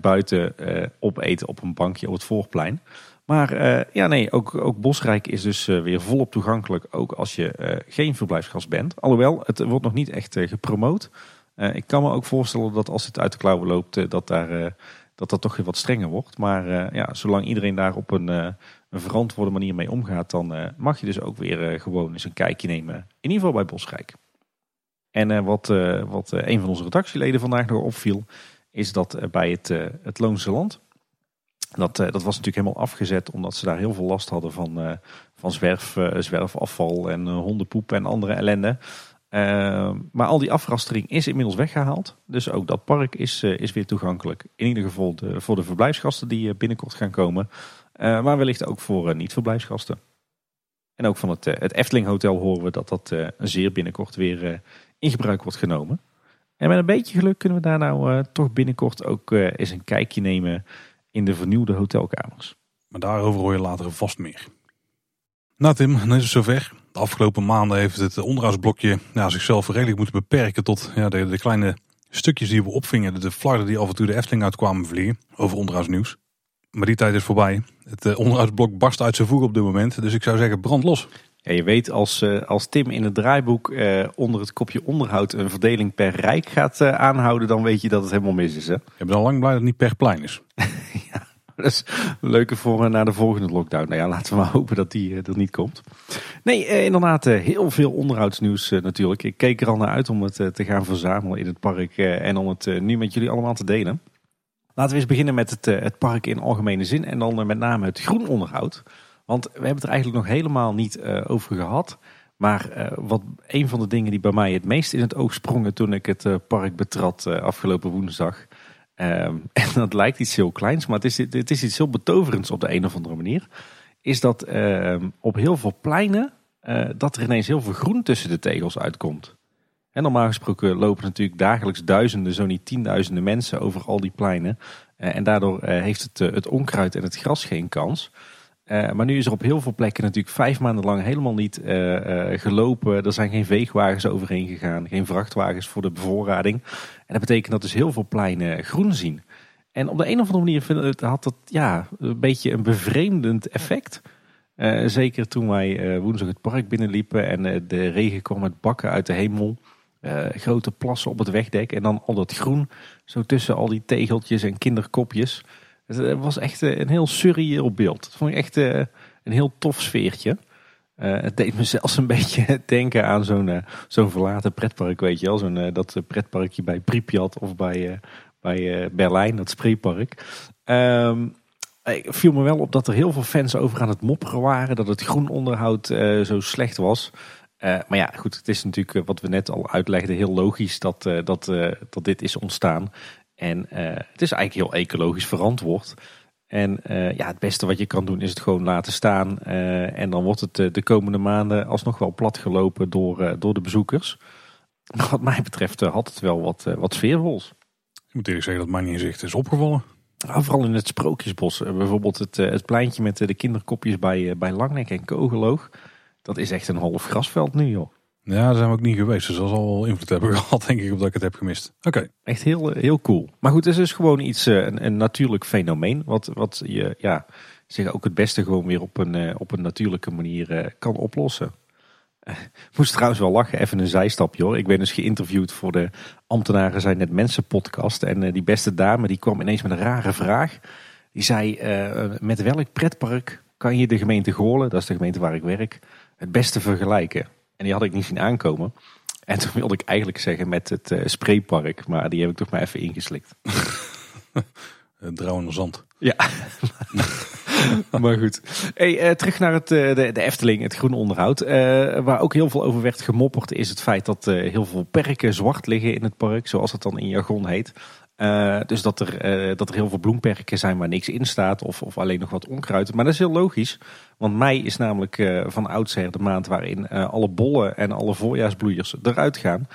buiten opeten op een bankje op het voorplein. Maar uh, ja, nee, ook, ook Bosrijk is dus uh, weer volop toegankelijk, ook als je uh, geen verblijfsgast bent. Alhoewel, het wordt nog niet echt gepromoot. ik kan me ook voorstellen dat als het uit de klauwen loopt, dat, daar, dat dat toch weer wat strenger wordt. Maar ja, zolang iedereen daar op een, een verantwoorde manier mee omgaat, dan mag je dus ook weer gewoon eens een kijkje nemen. In ieder geval bij Bosrijk. En wat, wat een van onze redactieleden vandaag nog opviel, is dat bij het, het Loonse Land dat, eh, dat was natuurlijk helemaal afgezet omdat ze daar heel veel last hadden van, uh, van zwerf, uh, zwerfafval en hondenpoep en andere ellende. maar al die afrastering is inmiddels weggehaald. Dus ook dat park is, is weer toegankelijk. In ieder geval voor de verblijfsgasten die binnenkort gaan komen. maar wellicht ook voor niet-verblijfsgasten. En ook van het, het Efteling Hotel horen we dat dat zeer binnenkort weer in gebruik wordt genomen. En met een beetje geluk kunnen we daar nou toch binnenkort ook eens een kijkje nemen in de vernieuwde hotelkamers. Maar daarover hoor je later vast meer. Nou Tim, dan is het zover. De afgelopen maanden heeft het onderhoudsblokje ja, zichzelf redelijk moeten beperken tot ja, de, de kleine stukjes die we opvingen. De flarden die af en toe de Efteling uitkwamen vliegen over onderhoudsnieuws. Maar die tijd is voorbij. Het uh, onderhoudsblok barst uit zijn voegen op dit moment. Dus ik zou zeggen brand los. Ja, je weet als, uh, als Tim in het draaiboek uh, onder het kopje onderhoud een verdeling per rijk gaat aanhouden, dan weet je dat het helemaal mis is. Hè? Ik ben al lang blij dat het niet per plein is. ja, dat is leuke voor naar de volgende lockdown. Nou ja, laten we maar hopen dat die er niet komt. Nee, inderdaad, heel veel onderhoudsnieuws natuurlijk. Ik keek er al naar uit om het te gaan verzamelen in het park en om het nu met jullie allemaal te delen. Laten we eens beginnen met het, het park in algemene zin en dan met name het groenonderhoud. Want we hebben het er eigenlijk nog helemaal niet uh, over gehad. Maar uh, wat een van de dingen die bij mij het meest in het oog sprongen toen ik het uh, park betrad afgelopen woensdag. Um, en dat lijkt iets heel kleins, maar het is, het is iets heel betoverends op de een of andere manier. Is dat ehm, op heel veel pleinen dat er ineens heel veel groen tussen de tegels uitkomt. En normaal gesproken lopen natuurlijk dagelijks duizenden, zo niet tienduizenden mensen over al die pleinen. en daardoor heeft het, het onkruid en het gras geen kans. Uh, maar nu is er op heel veel plekken natuurlijk vijf maanden lang helemaal niet uh, uh, gelopen. Er zijn geen veegwagens overheen gegaan, geen vrachtwagens voor de bevoorrading. En dat betekent dat dus heel veel pleinen groen zien. En op de een of andere manier vind, had dat ja, een beetje een bevreemdend effect. zeker toen wij woensdag het park binnenliepen en de regen kwam met bakken uit de hemel. grote plassen op het wegdek en dan al dat groen zo tussen al die tegeltjes en kinderkopjes. Het was echt eh, een heel surreëel beeld. Dat vond ik echt eh, een heel tof sfeertje. Het deed me zelfs een beetje denken aan zo'n zo'n verlaten pretpark, weet je wel. Zo'n dat pretparkje bij Pripyat of bij, bij Berlijn, dat spreepark. Um, ik viel me wel op dat er heel veel fans over aan het mopperen waren. Dat het groenonderhoud zo slecht was. maar ja, goed, het is natuurlijk wat we net al uitlegden heel logisch dat, dat, dat dit is ontstaan. En het is eigenlijk heel ecologisch verantwoord. En ja, het beste wat je kan doen is het gewoon laten staan. en dan wordt het de komende maanden alsnog wel platgelopen door, door de bezoekers. Wat mij betreft had het wel wat, wat sfeervols. Ik moet eerlijk zeggen dat mij niet in zicht is opgevallen. vooral in het Sprookjesbos. Bijvoorbeeld het, het pleintje met de kinderkopjes bij, bij Langnek en Kogeloog. Dat is echt een half grasveld nu joh. Ja, daar zijn we ook niet geweest. Dus dat zal wel invloed hebben gehad, denk ik, op dat ik het heb gemist. Oké. Echt heel, heel cool. Maar goed, het is dus gewoon iets, eh, een, een natuurlijk fenomeen. Wat, wat je, ja, zeg ook het beste gewoon weer op een, eh, op een natuurlijke manier eh, kan oplossen. Moest trouwens wel lachen, even een zijstapje hoor. Ik ben dus geïnterviewd voor de Ambtenaren zijn net mensen podcast. En die beste dame die kwam ineens met een rare vraag. Die zei, met welk pretpark kan je de gemeente Goorlen, dat is de gemeente waar ik werk, het beste vergelijken? En die had ik niet zien aankomen. En toen wilde ik eigenlijk zeggen met het uh, spreepark. Maar die heb ik toch maar even ingeslikt. Drouwende zand. Ja. maar goed. Hey, uh, terug naar het, uh, de, de, Efteling, het groene onderhoud. waar ook heel veel over werd gemopperd is het feit dat heel veel perken zwart liggen in het park. Zoals het dan in jargon heet. Uh, dus dat er, uh, dat er heel veel bloemperken zijn waar niks in staat of, of alleen nog wat onkruid. Maar dat is heel logisch, want mei is namelijk uh, van oudsher de maand waarin alle bollen en alle voorjaarsbloeiers eruit gaan.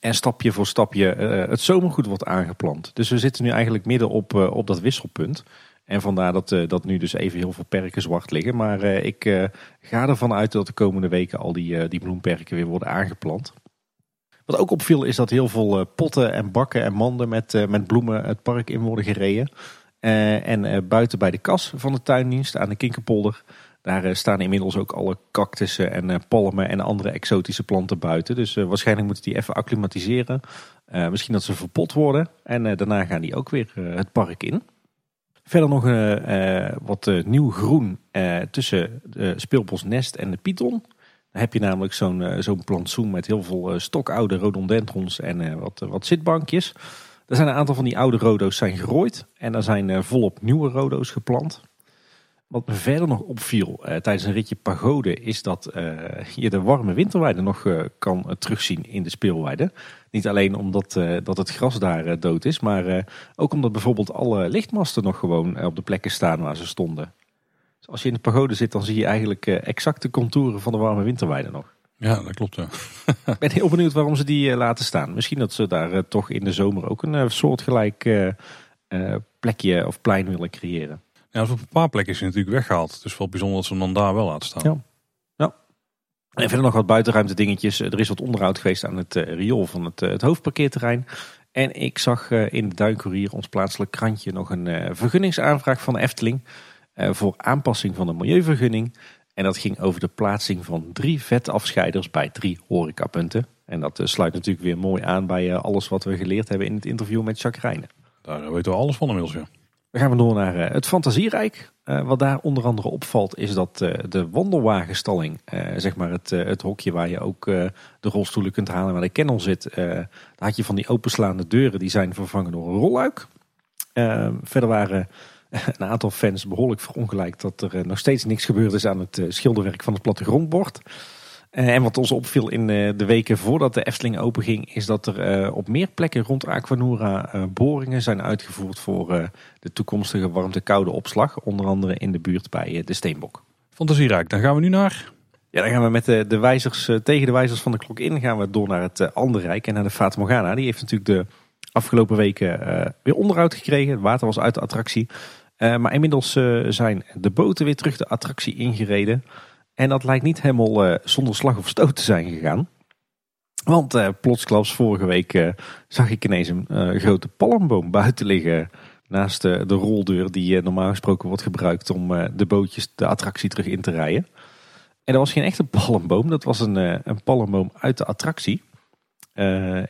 En stapje voor stapje het zomergoed wordt aangeplant. Dus we zitten nu eigenlijk midden op, op dat wisselpunt. En vandaar dat, dat nu dus even heel veel perken zwart liggen. Maar ik ga ervan uit dat de komende weken al die, die bloemperken weer worden aangeplant. Wat ook opviel is dat heel veel eh, potten en bakken en manden met, eh, met bloemen het park in worden gereden. Eh, en buiten bij de kas van de tuindienst aan de Kinkerpolder. Daar staan inmiddels ook alle cactussen en palmen en andere exotische planten buiten. Dus waarschijnlijk moeten die even acclimatiseren. misschien dat ze verpot worden. En daarna gaan die ook weer het park in. Verder nog wat nieuw groen tussen de speelbos Nest en de Python. Dan heb je namelijk zo'n zo'n plantsoen met heel veel stokoude rhododendrons en wat, wat zitbankjes. Er zijn een aantal van die oude rodo's zijn gerooid en er zijn volop nieuwe rodo's geplant. Wat me verder nog opviel tijdens een ritje pagode is dat je de warme winterweide nog kan terugzien in de speelweide. Niet alleen omdat dat het gras daar dood is, maar ook omdat bijvoorbeeld alle lichtmasten nog gewoon op de plekken staan waar ze stonden. Dus als je in de pagode zit, dan zie je eigenlijk uh, exacte contouren van de warme winterweide nog. Ja, dat klopt. Ja. Ik ben heel benieuwd waarom ze die laten staan. Misschien dat ze daar toch in de zomer ook een soortgelijk plekje of plein willen creëren. Ja, op een paar plekken is hij natuurlijk weggehaald. Dus wel bijzonder dat ze hem dan daar wel laten staan. Ja. ja. En verder nog wat buitenruimte dingetjes. Er is wat onderhoud geweest aan het riool van het, het hoofdparkeerterrein. En ik zag in de Duincourier, ons plaatselijk krantje, nog een vergunningsaanvraag van de Efteling eh, voor aanpassing van de milieuvergunning. En dat ging over de plaatsing van drie vetafscheiders bij drie horecapunten. En dat eh, sluit natuurlijk weer mooi aan bij eh, alles wat we geleerd hebben in het interview met Jacques Rijnen. Daar weten we alles van inmiddels, ja. Dan gaan we door naar het Fantasierijk. wat daar onder andere opvalt is dat de wandelwagenstalling, zeg maar het, het hokje waar je ook de rolstoelen kunt halen waar de kennel zit. daar had je van die openslaande deuren, die zijn vervangen door een rolluik. verder waren een aantal fans behoorlijk verongelijkt dat er eh, nog steeds niks gebeurd is aan het eh, schilderwerk van het plattegrondbord. Eh, en wat ons opviel in de weken voordat de Efteling openging, is dat er op meer plekken rond Aquanura boringen zijn uitgevoerd voor de toekomstige warmte-koude opslag. Onder andere in de buurt bij de Steenbok. Fantasierijk, dan gaan we nu naar... Ja, dan gaan we met de, de wijzers, tegen de wijzers van de klok in, gaan we door naar het andere rijk en naar de Fata Morgana. Die heeft natuurlijk de afgelopen weken weer onderhoud gekregen. Het water was uit de attractie. Eh, maar inmiddels zijn de boten weer terug de attractie ingereden. En dat lijkt niet helemaal uh, zonder slag of stoot te zijn gegaan. Want plotsklaps vorige week zag ik ineens een grote palmboom buiten liggen. Naast de roldeur die normaal gesproken wordt gebruikt om de bootjes de attractie terug in te rijden. En dat was geen echte palmboom, dat was een, een palmboom uit de attractie.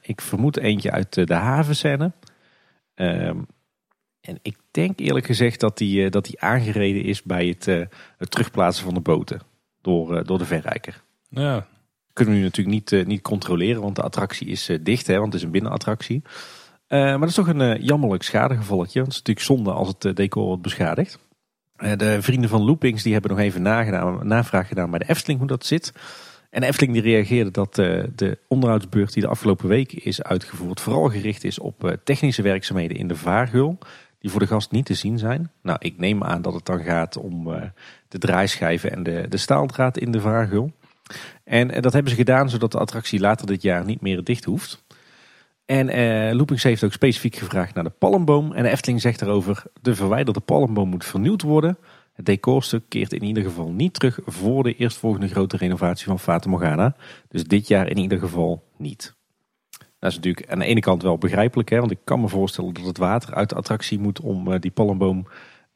ik vermoed eentje uit de havenscène. Ehm, en ik denk eerlijk gezegd dat die, eh, dat die aangereden is bij het, eh, het terugplaatsen van de boten door, eh, door de verrijker. Ja. Kunnen we nu natuurlijk niet, niet controleren, want de attractie is dicht, hè, want het is een binnenattractie. maar dat is toch een jammerlijk schadegevalletje. Want het is natuurlijk zonde als het decor wordt beschadigd. de vrienden van Loopings die hebben nog even nagedaan, navraag gedaan bij de Efteling hoe dat zit. En de Efteling die reageerde dat de onderhoudsbeurt die de afgelopen week is uitgevoerd... vooral gericht is op technische werkzaamheden in de vaargul... die voor de gast niet te zien zijn. Nou, ik neem aan dat het dan gaat om de draaischijven en de, de staaldraad in de vaargul. En dat hebben ze gedaan zodat de attractie later dit jaar niet meer dicht hoeft... En uh, Loopings heeft ook specifiek gevraagd naar de palmboom. En de Efteling zegt daarover, de verwijderde palmboom moet vernieuwd worden. Het decorstuk keert in ieder geval niet terug voor de eerstvolgende grote renovatie van Fata Morgana. Dus dit jaar in ieder geval niet. Dat is natuurlijk aan de ene kant wel begrijpelijk, hè, want ik kan me voorstellen dat het water uit de attractie moet om uh, die palmboom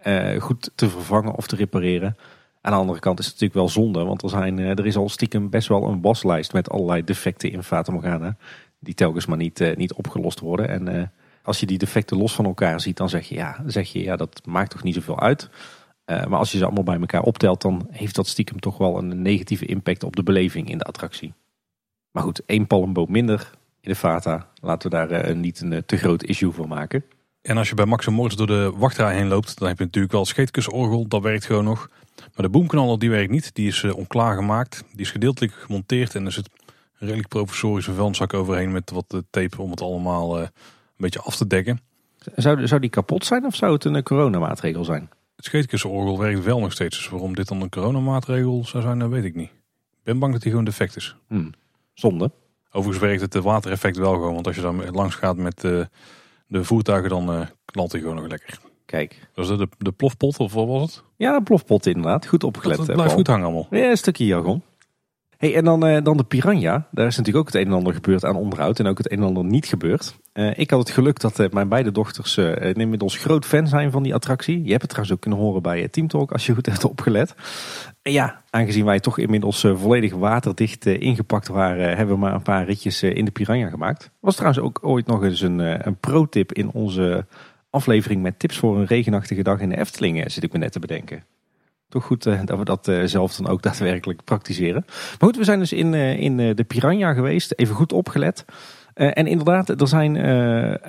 uh, goed te vervangen of te repareren. Aan de andere kant is het natuurlijk wel zonde, want er, zijn, er is al stiekem best wel een waslijst met allerlei defecten in Fata Morgana die telkens maar niet, uh, niet opgelost worden. En als je die defecten los van elkaar ziet, dan zeg je ja, zeg je, ja dat maakt toch niet zoveel uit. Maar als je ze allemaal bij elkaar optelt, dan heeft dat stiekem toch wel een negatieve impact op de beleving in de attractie. Maar goed, één palmboom minder in de Fata. Laten we daar niet een te groot issue van maken. En als je bij Max Moritz door de wachtrij heen loopt, dan heb je natuurlijk wel scheetkusorgel, dat werkt gewoon nog. Maar de boomkanaler die werkt niet, die is onklaar gemaakt. Die is gedeeltelijk gemonteerd en er zit een redelijk professorische vuilniszak overheen met wat tape om het allemaal uh, een beetje af te dekken. Zou, zou die kapot zijn of zou het een coronamaatregel zijn? Het scheetkussenorgel werkt wel nog steeds. Dus waarom dit dan een coronamaatregel zou zijn, dat weet ik niet. Ik ben bang dat hij gewoon defect is. Hmm. Zonde. Overigens werkt het watereffect wel gewoon. Want als je dan langs gaat met uh, de voertuigen, dan uh, knalt hij gewoon nog lekker. Kijk. Was dat de, de plofpot of wat was het? Ja, plofpot inderdaad. Goed opgelet. Dat, dat blijft goed hangen allemaal. Ja, een stukje jargon. Hey, en dan, uh, dan de Piranha. Daar is natuurlijk ook het een en ander gebeurd aan onderhoud en ook het een en ander niet gebeurd. Uh, ik had het geluk dat uh, mijn beide dochters inmiddels groot fan zijn van die attractie. Je hebt het trouwens ook kunnen horen bij Team Talk als je goed hebt opgelet. Ja, aangezien wij toch inmiddels volledig waterdicht ingepakt waren, hebben we maar een paar ritjes in de Piranha gemaakt. Was trouwens ook ooit nog eens een, een pro-tip in onze aflevering met tips voor een regenachtige dag in de Efteling, zit ik me net te bedenken. Toch goed dat we dat zelf dan ook daadwerkelijk praktiseren. Maar goed, we zijn dus in, in de Piranha geweest. Even goed opgelet. en inderdaad, er zijn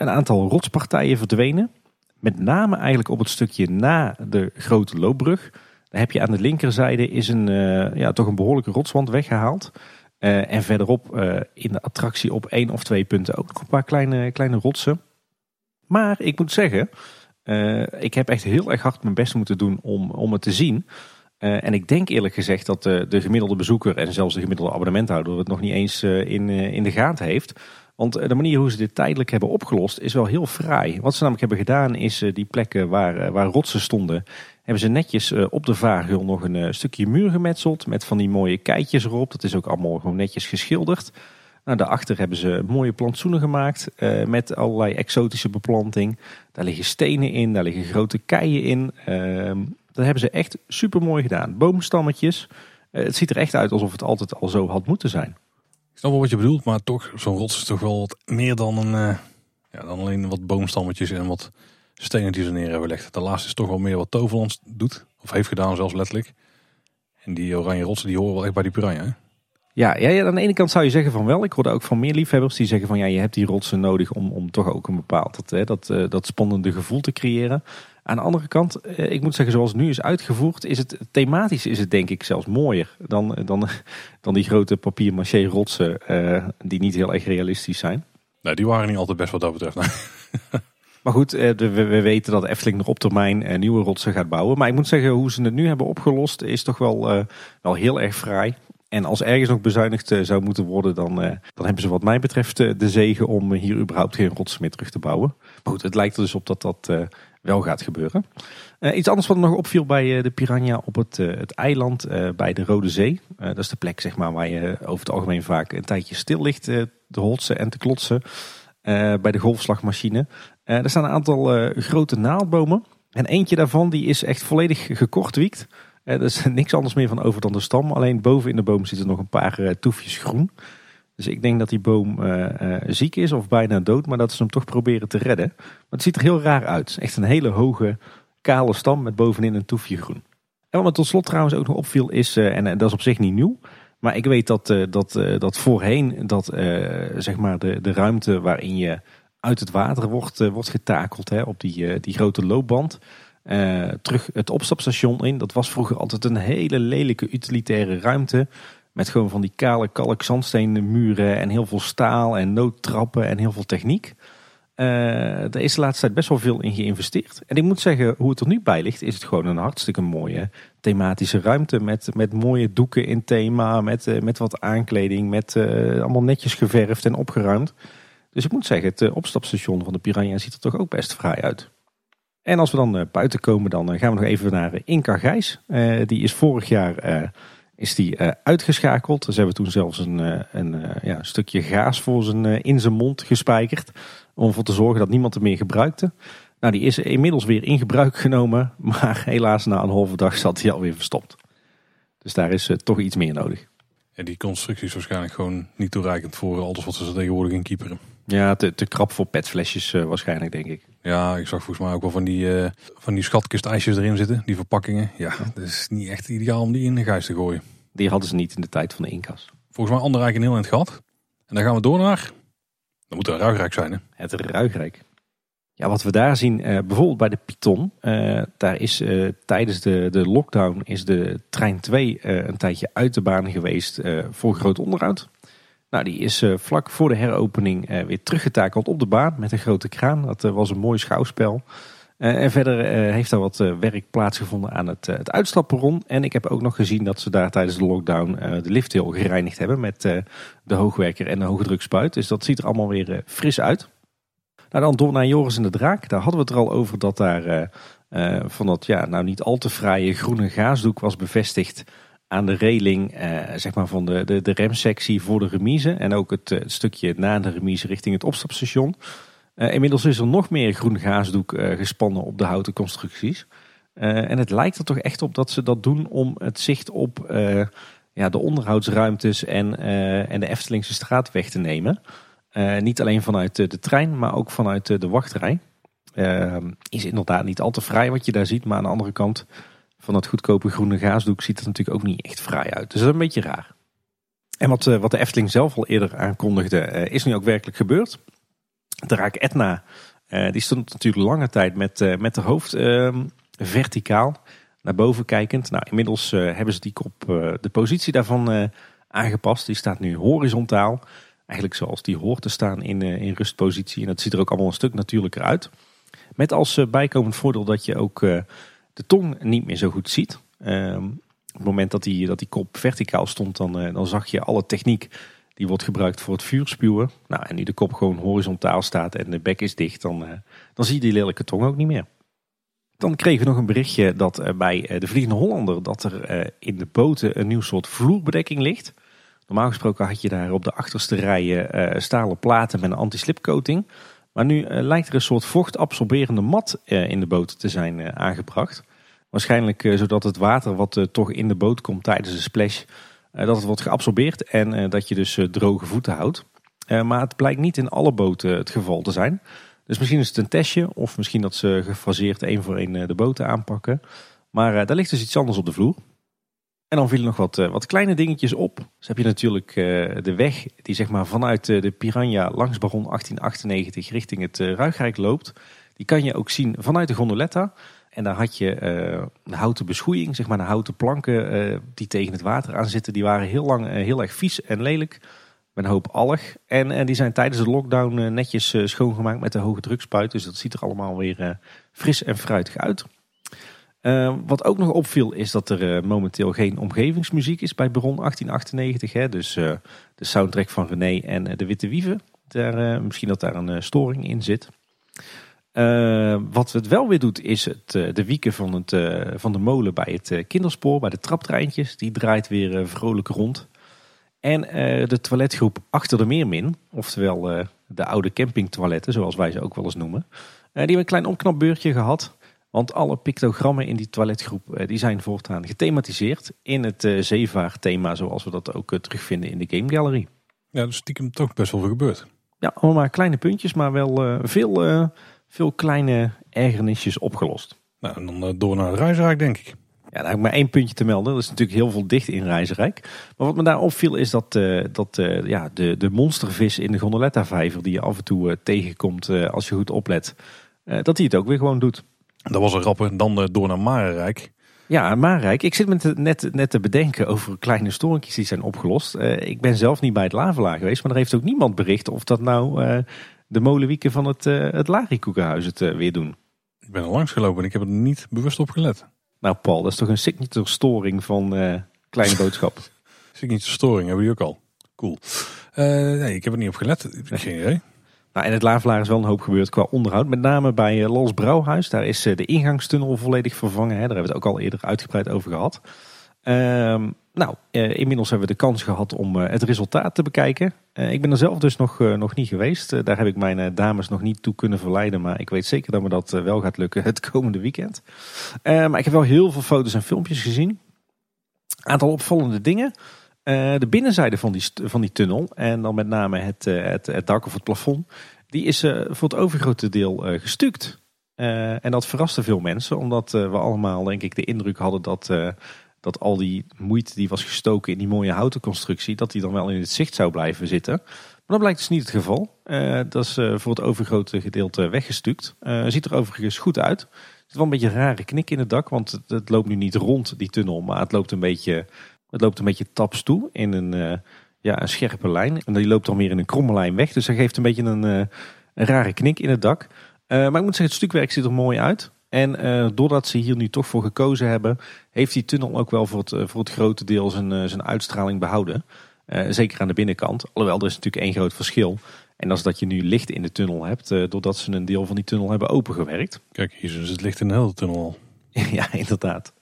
een aantal rotspartijen verdwenen. Met name eigenlijk op het stukje na de grote loopbrug. Daar heb je aan de linkerzijde is een, ja, toch een behoorlijke rotswand weggehaald. en verderop in de attractie op één of twee punten ook nog een paar kleine, kleine rotsen. Maar ik moet zeggen, ik heb echt heel erg hard mijn best moeten doen om, om het te zien. En ik denk eerlijk gezegd dat de, de, gemiddelde bezoeker en zelfs de gemiddelde abonnementhouder het nog niet eens in, in de gaten heeft. Want de manier hoe ze dit tijdelijk hebben opgelost is wel heel fraai. Wat ze namelijk hebben gedaan is die plekken waar, waar rotsen stonden, hebben ze netjes op de vaargul nog een stukje muur gemetseld met van die mooie keitjes erop. Dat is ook allemaal gewoon netjes geschilderd. Nou, daarachter hebben ze mooie plantsoenen gemaakt uh, met allerlei exotische beplanting. Daar liggen stenen in, daar liggen grote keien in. Uh, dat hebben ze echt super mooi gedaan. Boomstammetjes. Het ziet er echt uit alsof het altijd al zo had moeten zijn. Ik snap wel wat je bedoelt, maar toch, zo'n rots is toch wel wat meer dan, een, ja, dan alleen wat boomstammetjes en wat stenen die ze neer hebben gelegd. De laatste is toch wel meer wat Toverland doet, of heeft gedaan zelfs letterlijk. En die oranje rotsen die horen wel echt bij die piranha. Hè? Ja, ja, ja, aan de ene kant zou je zeggen van wel. Ik hoorde ook van meer liefhebbers die zeggen van ja, je hebt die rotsen nodig om, om toch ook een bepaald dat, hè, dat, uh, dat spannende gevoel te creëren. Aan de andere kant, uh, ik moet zeggen zoals het nu is uitgevoerd, is het thematisch is het denk ik zelfs mooier dan, dan, dan die grote papier-maché rotsen uh, die niet heel erg realistisch zijn. Nee, die waren niet altijd best wat dat betreft. Maar goed, we, we, weten dat Efteling nog op termijn nieuwe rotsen gaat bouwen. Maar ik moet zeggen, hoe ze het nu hebben opgelost is toch wel, wel heel erg fraai. En als ergens nog bezuinigd eh, zou moeten worden, dan, dan hebben ze wat mij betreft de zegen om hier überhaupt geen rots meer terug te bouwen. Maar goed, het lijkt er dus op dat dat wel gaat gebeuren. iets anders wat nog opviel bij de Piranha op het, het eiland bij de Rode Zee. dat is de plek zeg maar, waar je over het algemeen vaak een tijdje stil ligt te hotsen en te klotsen. bij de golfslagmachine. Er staan een aantal grote naaldbomen. En eentje daarvan die is echt volledig gekortwiekt. Er is niks anders meer van over dan de stam. Alleen boven in de boom zitten nog een paar toefjes groen. Dus ik denk dat die boom ziek is of bijna dood. Maar dat ze hem toch proberen te redden. Maar het ziet er heel raar uit. Echt een hele hoge kale stam met bovenin een toefje groen. En wat me tot slot trouwens ook nog opviel is, en dat is op zich niet nieuw. Maar ik weet dat, dat, dat voorheen dat, zeg maar de, de ruimte waarin je uit het water wordt, wordt getakeld hè, op die, die grote loopband uh, terug het opstapstation in. Dat was vroeger altijd een hele lelijke utilitaire ruimte. Met gewoon van die kale kalk muren en heel veel staal en noodtrappen en heel veel techniek. Uh, er is de laatste tijd best wel veel in geïnvesteerd. En ik moet zeggen, hoe het er nu bij ligt, is het gewoon een hartstikke mooie thematische ruimte. Met, met mooie doeken in thema, met, met wat aankleding, met allemaal netjes geverfd en opgeruimd. Dus ik moet zeggen, het opstapstation van de Piranha ziet er toch ook best fraai uit. En als we dan buiten komen, dan gaan we nog even naar Inca Gijs. die is vorig jaar is die uitgeschakeld. Ze hebben toen zelfs een, een ja, stukje gaas voor zijn, in zijn mond gespijkerd om ervoor te zorgen dat niemand er meer gebruikte. Nou, die is inmiddels weer in gebruik genomen, maar helaas na een halve dag zat hij alweer verstopt. Dus daar is toch iets meer nodig. En die constructie is waarschijnlijk gewoon niet toereikend voor alles wat ze tegenwoordig in keeperen. Ja, te, te krap voor petflesjes uh, waarschijnlijk, denk ik. Ja, ik zag volgens mij ook wel van die, uh, van die schatkist-ijsjes erin zitten, die verpakkingen. Ja, dat is niet echt ideaal om die in de gijs te gooien. Die hadden ze niet in de tijd van de inkas. Volgens mij Anderrijk een heel eind gehad. En dan gaan we door naar dat moet een ruigrijk zijn, hè? Het ruigrijk. Ja, wat we daar zien, uh, bijvoorbeeld bij de Python. Daar is tijdens de, de lockdown is de trein 2 een tijdje uit de baan geweest voor groot onderhoud. Nou, die is vlak voor de heropening weer teruggetakeld op de baan met een grote kraan. Dat was een mooi schouwspel. en verder heeft daar wat werk plaatsgevonden aan het, het. En ik heb ook nog gezien dat ze daar tijdens de lockdown de lift heel gereinigd hebben met de hoogwerker en de hoogdrukspuit. Dus dat ziet er allemaal weer fris uit. Nou, dan door naar Joris en de Draak. Daar hadden we het er al over dat daar van dat ja, nou niet al te fraaie groene gaasdoek was bevestigd aan de reling uh, zeg maar van de, de, de remsectie voor de remise. En ook het, het stukje na de remise richting het opstapstation. inmiddels is er nog meer groen gaasdoek gespannen op de houten constructies. en het lijkt er toch echt op dat ze dat doen om het zicht op ja, de onderhoudsruimtes en, en de Eftelingse straat weg te nemen. Niet alleen vanuit de trein, maar ook vanuit de wachtrij. Uh, is inderdaad niet al te fraai wat je daar ziet. Maar aan de andere kant van dat goedkope groene gaasdoek ziet het natuurlijk ook niet echt fraai uit. Dus dat is een beetje raar. En wat, uh, wat de Efteling zelf al eerder aankondigde, is nu ook werkelijk gebeurd. De raak Etna, die stond natuurlijk lange tijd met, met de hoofd ehm, verticaal naar boven kijkend. Nou, inmiddels hebben ze die kop, de positie daarvan aangepast. Die staat nu horizontaal. Eigenlijk zoals die hoort te staan in, in rustpositie. En dat ziet er ook allemaal een stuk natuurlijker uit. Met als bijkomend voordeel dat je ook de tong niet meer zo goed ziet. Ehm, op het moment dat die, dat die kop verticaal stond, dan, dan zag je alle techniek die wordt gebruikt voor het vuurspuwen. Nou, en nu de kop gewoon horizontaal staat en de bek is dicht, dan, dan zie je die lelijke tong ook niet meer. Dan kregen we nog een berichtje dat bij de Vliegende Hollander dat er in de boten een nieuw soort vloerbedekking ligt. Normaal gesproken had je daar op de achterste rijen stalen platen met een anti-slipcoating. Maar nu uh, lijkt er een soort vochtabsorberende mat uh, in de boot te zijn aangebracht. Waarschijnlijk zodat het water wat toch in de boot komt tijdens de splash, dat het wordt geabsorbeerd en dat je dus droge voeten houdt. maar het blijkt niet in alle boten het geval te zijn. Dus misschien is het een testje of misschien dat ze gefaseerd één voor één de boten aanpakken. Maar daar ligt dus iets anders op de vloer. En dan vielen nog wat, eh, wat kleine dingetjes op. Dus heb je natuurlijk uh, de weg die zeg maar vanuit uh, de Piranha langs Baron 1898 richting het Ruigrijk loopt. Die kan je ook zien vanuit de gondoletta. En daar had je een houten beschoeiing, zeg maar de houten planken die tegen het water aan zitten. Die waren heel lang heel erg vies en lelijk. Met een hoop alg. En die zijn tijdens de lockdown netjes schoongemaakt met de hoge drukspuit. Dus dat ziet er allemaal weer fris en fruitig uit. Uh, wat ook nog opviel is dat er uh, momenteel geen omgevingsmuziek is bij Baron 1898. Hè? Dus uh, de soundtrack van René en de Witte Wieven. Daar, misschien dat daar een storing in zit. wat het wel weer doet is het, de wieken van, het, van de molen bij het kinderspoor, bij de traptreintjes. Die draait weer vrolijk rond. En de toiletgroep achter de Meermin, oftewel de oude campingtoiletten zoals wij ze ook wel eens noemen. die hebben een klein opknapbeurtje gehad. Want alle pictogrammen in die toiletgroep eh, die zijn voortaan gethematiseerd in het uh, zeevaartthema zoals we dat ook uh, terugvinden in de Game Gallery. Ja, dus stiekem toch best wel veel gebeurd. Ja, allemaal maar kleine puntjes, maar wel veel, veel kleine ergernisjes opgelost. Nou, en dan door naar het Reizenrijk denk ik. Ja, daar heb ik maar één puntje te melden. Er is natuurlijk heel veel dicht in Reizenrijk. Maar wat me daar opviel is dat, dat ja, de, de monstervis in de gondoletta-vijver die je af en toe tegenkomt als je goed oplet, dat hij het ook weer gewoon doet. Dat was een rappe. Dan door naar Marenrijk. Ja, Maarijk, ik zit me te- net, net te bedenken over kleine storingjes die zijn opgelost. Eh, ik ben zelf niet bij het Lavelaar geweest, maar er heeft ook niemand bericht of dat nou eh, de molenwieken van het, eh het Larikoekenhuis het eh, weer doen. Ik ben er langs gelopen en ik heb er niet bewust op gelet. Nou Paul, dat is toch een signature storing van eh, Kleine Boodschap. De storing, hebben die ook al. Cool. Eh, nee, ik heb er niet op gelet. Geen idee. Nou, het Lavelaar is wel een hoop gebeurd qua onderhoud. Met name bij eh, Lals Brouwhuis. Daar is eh, de ingangstunnel volledig vervangen. Hè. Daar hebben we het ook al eerder uitgebreid over gehad. Ehm, nou, eh, inmiddels hebben we de kans gehad om het resultaat te bekijken. Ik ben er zelf dus nog, nog niet geweest. Daar heb ik mijn dames nog niet toe kunnen verleiden. Maar ik weet zeker dat me dat wel gaat lukken het komende weekend. Maar ik heb wel heel veel foto's en filmpjes gezien. Aantal opvallende dingen. Eh, de binnenzijde van die, van die tunnel. En dan met name het, eh, het, het dak of het plafond. Die is eh, voor het overgrote deel gestuukt. En dat verraste veel mensen. Omdat we allemaal denk ik de indruk hadden dat, dat al die moeite die was gestoken in die mooie houten constructie. Dat die dan wel in het zicht zou blijven zitten. Maar dat blijkt dus niet het geval. Dat is voor het overgrote gedeelte weggestuukt. Eh, ziet er overigens goed uit. Er zit wel een beetje een rare knik in het dak. Want het, het loopt nu niet rond die tunnel. Maar het loopt een beetje, het loopt een beetje taps toe in een, eh, ja, een scherpe lijn. En die loopt dan weer in een kromme lijn weg. Dus dat geeft een beetje een, eh, een rare knik in het dak. Eh, maar ik moet zeggen, het stukwerk ziet er mooi uit. En doordat ze hier nu toch voor gekozen hebben, heeft die tunnel ook wel voor het, voor het grote deel zijn, zijn uitstraling behouden. Eh, zeker aan de binnenkant. Alhoewel, er is natuurlijk één groot verschil. En dat is dat je nu licht in de tunnel hebt, doordat ze een deel van die tunnel hebben opengewerkt. Kijk, hier is het licht in de hele tunnel al. ja, inderdaad.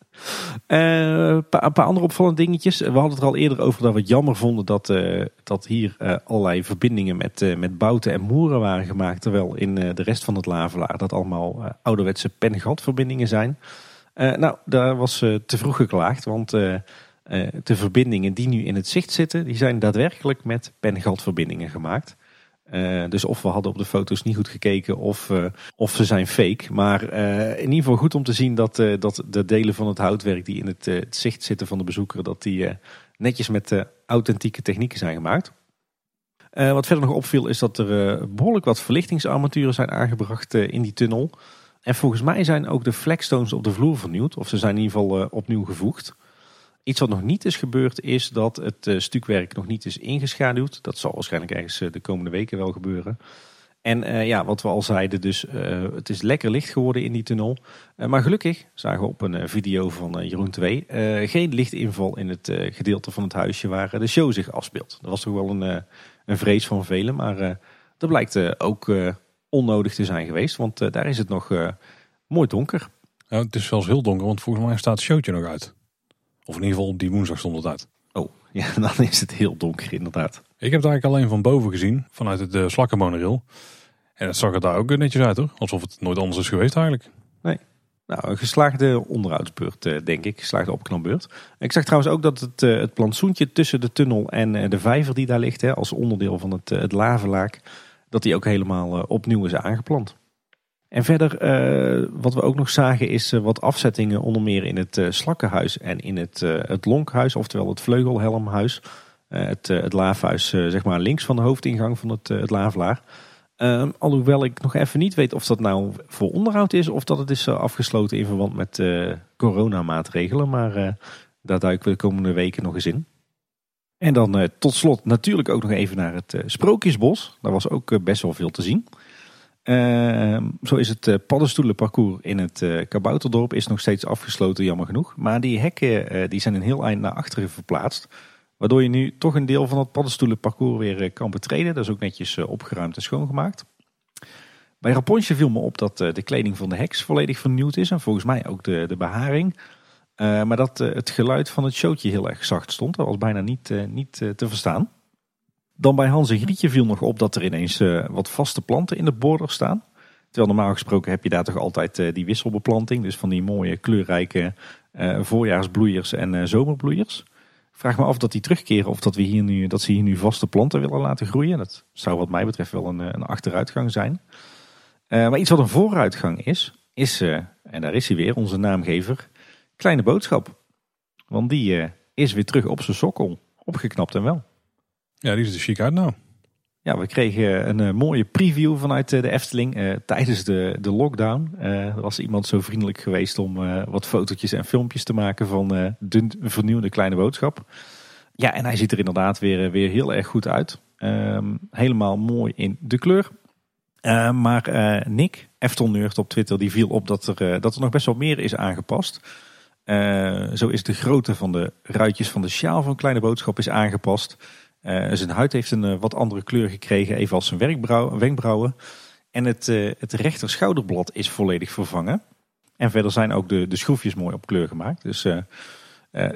Eh, Een paar, andere opvallende dingetjes. We hadden het er al eerder over dat we het jammer vonden dat, eh, dat hier eh, allerlei verbindingen met, met bouten en moeren waren gemaakt. Terwijl in de rest van het Lavelaar dat allemaal ouderwetse pen-gatverbindingen zijn. Nou, daar was te vroeg geklaagd, want de verbindingen die nu in het zicht zitten, die zijn daadwerkelijk met pen-gatverbindingen gemaakt. Eh, dus of we hadden op de foto's niet goed gekeken of, eh, of ze zijn fake. Maar eh, in ieder geval goed om te zien dat, dat de delen van het houtwerk die in het, zicht zitten van de bezoeker, dat die netjes met authentieke technieken zijn gemaakt. Wat verder nog opviel is dat er eh, behoorlijk wat verlichtingsarmaturen zijn aangebracht in die tunnel. En volgens mij zijn ook de flagstones op de vloer vernieuwd. Of ze zijn in ieder geval opnieuw gevoegd. Iets wat nog niet is gebeurd is dat het eh, stukwerk nog niet is ingeschaduwd. Dat zal waarschijnlijk ergens eh, de komende weken wel gebeuren. En eh, ja, wat we al zeiden, dus het is lekker licht geworden in die tunnel. Maar gelukkig zagen we op een video van Jeroen 2 eh, geen lichtinval in het gedeelte van het huisje waar de show zich afspeelt. Dat was toch wel een, een vrees van velen, maar dat blijkt ook onnodig te zijn geweest. Want daar is het nog mooi donker. Het is zelfs heel donker, want volgens mij staat het showtje nog uit. Of in ieder geval op die woensdag stond het uit. Oh, ja, dan is het heel donker inderdaad. Ik heb het eigenlijk alleen van boven gezien, vanuit het uh, slakkenmonorail. En het zag er daar ook netjes uit hoor. Alsof het nooit anders is geweest eigenlijk. Nou, een geslaagde onderhoudsbeurt, eh, denk ik. Geslaagde opknapbeurt. Ik zag trouwens ook dat het, eh, het plantsoentje tussen de tunnel en de vijver die daar ligt, hè, als onderdeel van het, het lavelaak, dat die ook helemaal opnieuw is aangeplant. En verder, eh, wat we ook nog zagen, is eh, wat afzettingen, onder meer in het eh, slakkenhuis en in het, het lonkhuis, oftewel het vleugelhelmhuis. Het, het laafhuis, zeg maar links van de hoofdingang van het, het lavelaar. Ehm, alhoewel ik nog even niet weet of dat nou voor onderhoud is of dat het is afgesloten in verband met coronamaatregelen. Maar daar duiken we de komende weken nog eens in. En dan tot slot natuurlijk ook nog even naar het Sprookjesbos. Daar was ook best wel veel te zien. Ehm, zo is het eh, paddenstoelenparcours in het eh, Kabouterdorp is nog steeds afgesloten, jammer genoeg. Maar die hekken eh, die zijn een heel eind naar achteren verplaatst. Waardoor je nu toch een deel van het paddenstoelenparcours weer kan betreden. Dat is ook netjes opgeruimd en schoongemaakt. Bij Rapunzel viel me op dat de kleding van de heks volledig vernieuwd is. En volgens mij ook de, de beharing. Eh, maar dat het geluid van het showtje heel erg zacht stond. Dat was bijna niet, niet te verstaan. Dan bij Hans en Grietje viel nog op dat er ineens eh, wat vaste planten in de border staan. Terwijl normaal gesproken heb je daar toch altijd eh, die wisselbeplanting. Dus van die mooie kleurrijke eh, voorjaarsbloeiers en zomerbloeiers. Vraag me af dat die terugkeren of dat, we hier nu, dat ze hier nu vaste planten willen laten groeien. Dat zou wat mij betreft wel een, een achteruitgang zijn. Maar iets wat een vooruitgang is, is, en daar is hij weer, onze naamgever, Kleine Boodschap. Want die is weer terug op zijn sokkel. Opgeknapt en wel. Ja, die is er chic uit nou. Ja, we kregen een uh, mooie preview vanuit uh, de Efteling uh, tijdens de, de lockdown. er was iemand zo vriendelijk geweest om wat fotootjes en filmpjes te maken van de vernieuwde kleine boodschap. Ja, en hij ziet er inderdaad weer, weer heel erg goed uit. Um, helemaal mooi in de kleur. maar Nick, Eftelneurt op Twitter, die viel op dat er, dat er nog best wel meer is aangepast. zo is de grootte van de ruitjes van de sjaal van Kleine Boodschap is aangepast. Uh, zijn huid heeft een uh, wat andere kleur gekregen, evenals zijn wenkbrauwen. En het, uh, het rechter schouderblad is volledig vervangen. En verder zijn ook de, de schroefjes mooi op kleur gemaakt. Dus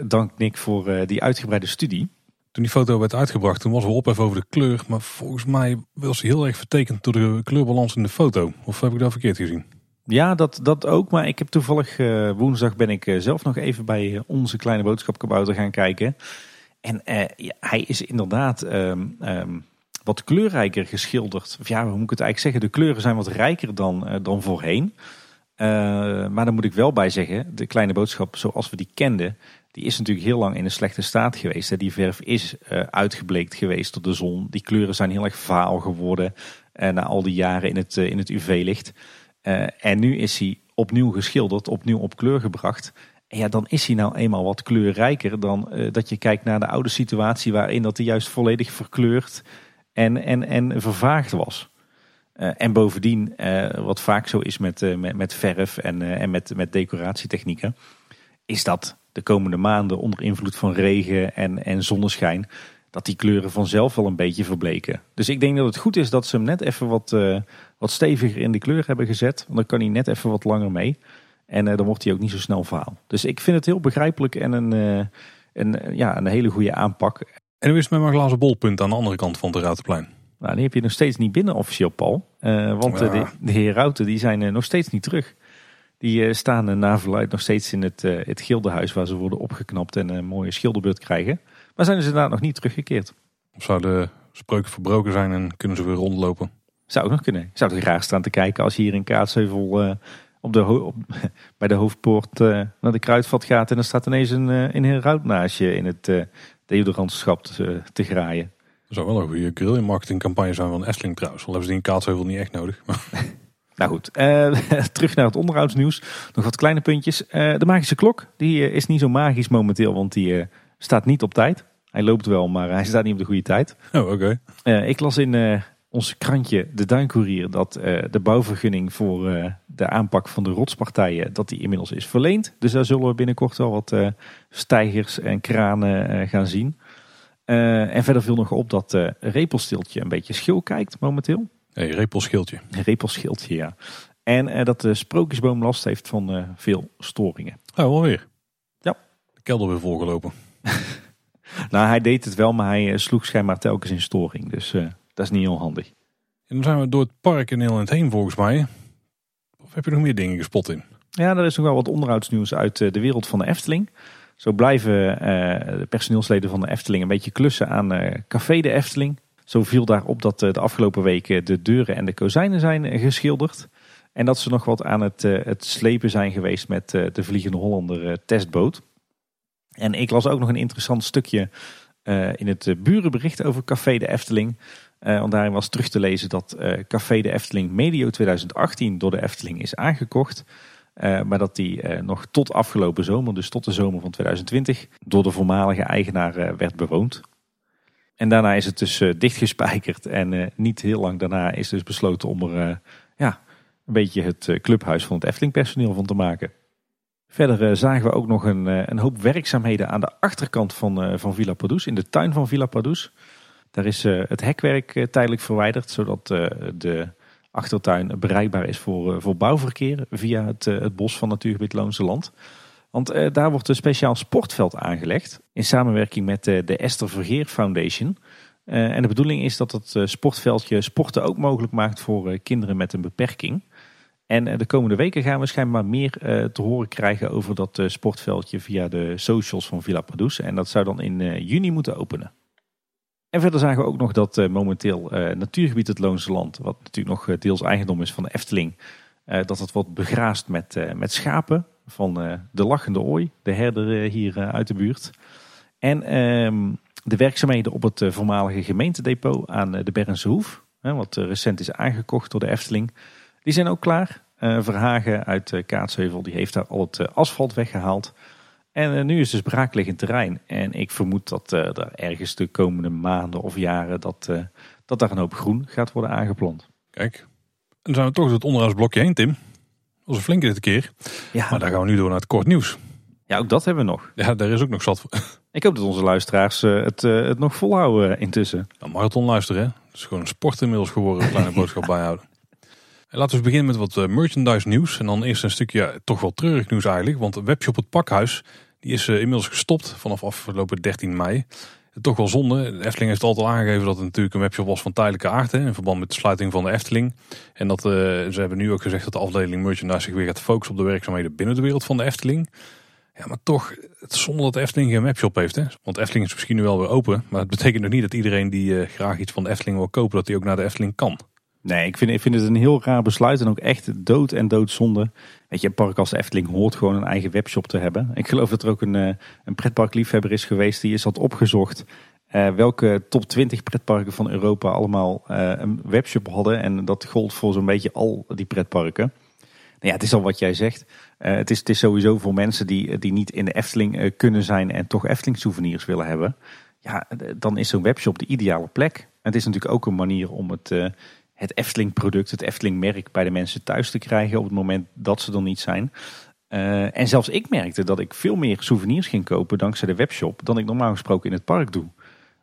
dank Nick voor die uitgebreide studie. Toen die foto werd uitgebracht, toen was we op even over de kleur. Maar volgens mij was hij heel erg vertekend door de kleurbalans in de foto. Of heb ik dat verkeerd gezien? Ja, dat, dat ook. Maar ik heb toevallig woensdag ben ik zelf nog even bij onze kleine boodschapkabouter gaan kijken. En ja, hij is inderdaad um, um, wat kleurrijker geschilderd. Of ja, hoe moet ik het eigenlijk zeggen? De kleuren zijn wat rijker dan, uh, dan voorheen. Uh, maar daar moet ik wel bij zeggen, de kleine boodschap zoals we die kenden, die is natuurlijk heel lang in een slechte staat geweest. Die verf is uitgebleekt geweest door de zon. Die kleuren zijn heel erg vaal geworden na al die jaren in het, in het UV-licht. en nu is hij opnieuw geschilderd, opnieuw op kleur gebracht. En ja, dan is hij nou eenmaal wat kleurrijker dan uh, dat je kijkt naar de oude situatie waarin dat hij juist volledig verkleurd en, en, en vervaagd was. Uh, en bovendien, uh, wat vaak zo is met, met, met verf en, en met, met decoratietechnieken, is dat de komende maanden onder invloed van regen en, en zonneschijn, dat die kleuren vanzelf wel een beetje verbleken. Dus ik denk dat het goed is dat ze hem net even wat, wat steviger in de kleur hebben gezet. Want dan kan hij net even wat langer mee. En uh, dan wordt hij ook niet zo snel vaal. Dus ik vind het heel begrijpelijk en een, uh, een, ja, een hele goede aanpak. En hoe is het met mijn glazen bolpunt aan de andere kant van het Routenplein? Nou, die heb je nog steeds niet binnen officieel, Paul. Uh, want de, de heer Routen die zijn nog steeds niet terug. Die staan na verluid nog steeds in het, het gildenhuis waar ze worden opgeknapt en een mooie schilderbeurt krijgen. Maar zijn ze inderdaad nog niet teruggekeerd. Of zou de spreuk verbroken zijn en kunnen ze weer rondlopen? Zou ook nog kunnen. Ik zou er graag staan te kijken als hier in Kaatsheuvel op de op, bij de hoofdpoort uh, naar de kruidvat gaat en er staat ineens een, uh, een heraut naast je in het uh, deodorantschap te, te graaien. Dat zou wel een goede grill marketingcampagne zijn van Essling trouwens. Al hebben ze die in Kaatsheuvel niet echt nodig. nou goed, terug naar het onderhoudsnieuws. Nog wat kleine puntjes. de magische klok, die is niet zo magisch momenteel, want die staat niet op tijd. Hij loopt wel, maar hij staat niet op de goede tijd. Oh, oké. ik las in ons krantje De Duinkoerier dat uh, de bouwvergunning voor uh, de aanpak van de rotspartijen dat die inmiddels is verleend. Dus daar zullen we binnenkort wel wat uh, stijgers en kranen gaan zien. en verder viel nog op dat Repelstiltje een beetje schil kijkt momenteel. Hey, Repelschildje. Repelschildje, ja. En dat de sprookjesboom last heeft van veel storingen. Oh, alweer? Ja. De kelder weer volgelopen. nou, hij deed het wel, maar hij sloeg schijnbaar telkens in storing. Dus dat is niet heel handig. En dan zijn we door het park in Nederland heen volgens mij. Of heb je nog meer dingen gespot in? Ja, er is nog wel wat onderhoudsnieuws uit eh, de wereld van de Efteling. Zo blijven uh, de personeelsleden van de Efteling een beetje klussen aan uh, Café de Efteling. Zo viel daarop dat de afgelopen weken de deuren en de kozijnen zijn geschilderd. En dat ze nog wat aan het, het slepen zijn geweest met de Vliegende Hollander testboot. En ik las ook nog een interessant stukje in het burenbericht over Café de Efteling. Uh, want daarin was terug te lezen dat uh, Café de Efteling medio 2018 door de Efteling is aangekocht. Uh, maar dat die nog tot afgelopen zomer, dus tot de zomer van 2020, door de voormalige eigenaar werd bewoond. En daarna is het dus dichtgespijkerd en niet heel lang daarna is dus besloten om er ja, een beetje het clubhuis van het Efteling personeel van te maken. Verder zagen we ook nog een, een hoop werkzaamheden aan de achterkant van, van Villa Padus, in de tuin van Villa Padus. Daar is eh, het hekwerk eh, tijdelijk verwijderd, zodat eh, de achtertuin bereikbaar is voor, voor bouwverkeer via het, het bos van Natuurgebied Loonse Land. Want daar wordt een speciaal sportveld aangelegd in samenwerking met de Esther Vergeer Foundation. en de bedoeling is dat het sportveldje sporten ook mogelijk maakt voor kinderen met een beperking. En de komende weken gaan we schijnbaar meer te horen krijgen over dat sportveldje via de socials van Villa Padus. En dat zou dan in juni moeten openen. En verder zagen we ook nog dat uh, momenteel uh, natuurgebied het Loonse Land, wat natuurlijk nog uh, deels eigendom is van de Efteling, dat het wordt begraasd met, met schapen van de lachende ooi, de herder hier uit de buurt. En ehm, De werkzaamheden op het voormalige gemeentedepot aan de Bernse Hoef, wat recent is aangekocht door de Efteling, die zijn ook klaar. Verhagen uit Kaatsheuvel die heeft daar al het asfalt weggehaald. En nu is dus braakliggend terrein. En ik vermoed dat er ergens de komende maanden of jaren dat, dat daar een hoop groen gaat worden aangeplant. Kijk, dan zijn we toch het onderhoudsblokje heen, Tim. Dat was een flinke dit keer. Ja. Maar daar gaan we nu door naar het kort nieuws. Ja, ook dat hebben we nog. Ja, daar is ook nog zat. Ik hoop dat onze luisteraars eh, het, het nog volhouden intussen. Dan marathon luisteren, hè. Het is gewoon een sport inmiddels geworden, een kleine boodschap bijhouden. En laten we beginnen met wat merchandise nieuws. En dan eerst een stukje toch wel treurig nieuws eigenlijk. Want de webshop Het Pakhuis die is inmiddels gestopt vanaf afgelopen 13 mei toch wel zonde. De Efteling heeft altijd al aangegeven dat het natuurlijk een webshop was van tijdelijke aard. Hè, in verband met de sluiting van de Efteling. En dat ze hebben nu ook gezegd dat de afdeling merchandise zich weer gaat focussen op de werkzaamheden binnen de wereld van de Efteling. Ja, maar toch, het zonde dat Efteling geen webshop heeft. Hè? Want Efteling is misschien nu wel weer open. Maar het betekent nog niet dat iedereen die graag iets van de Efteling wil kopen, dat die ook naar de Efteling kan. Nee, ik vind, ik vind het een heel raar besluit en ook echt dood en doodzonde. Weet je, een park als Efteling hoort gewoon een eigen webshop te hebben. Ik geloof dat er ook een, uh, een pretparkliefhebber is geweest die is had opgezocht uh, welke top 20 pretparken van Europa allemaal uh, een webshop hadden. En dat gold voor zo'n beetje al die pretparken. Nou ja, het is al wat jij zegt. Het, is, het is sowieso voor mensen die, die niet in de Efteling kunnen zijn en toch Efteling souvenirs willen hebben. Ja, dan is zo'n webshop de ideale plek. Het is natuurlijk ook een manier om het, het Efteling product, het Efteling merk bij de mensen thuis te krijgen op het moment dat ze er niet zijn. en zelfs ik merkte dat ik veel meer souvenirs ging kopen dankzij de webshop dan ik normaal gesproken in het park doe.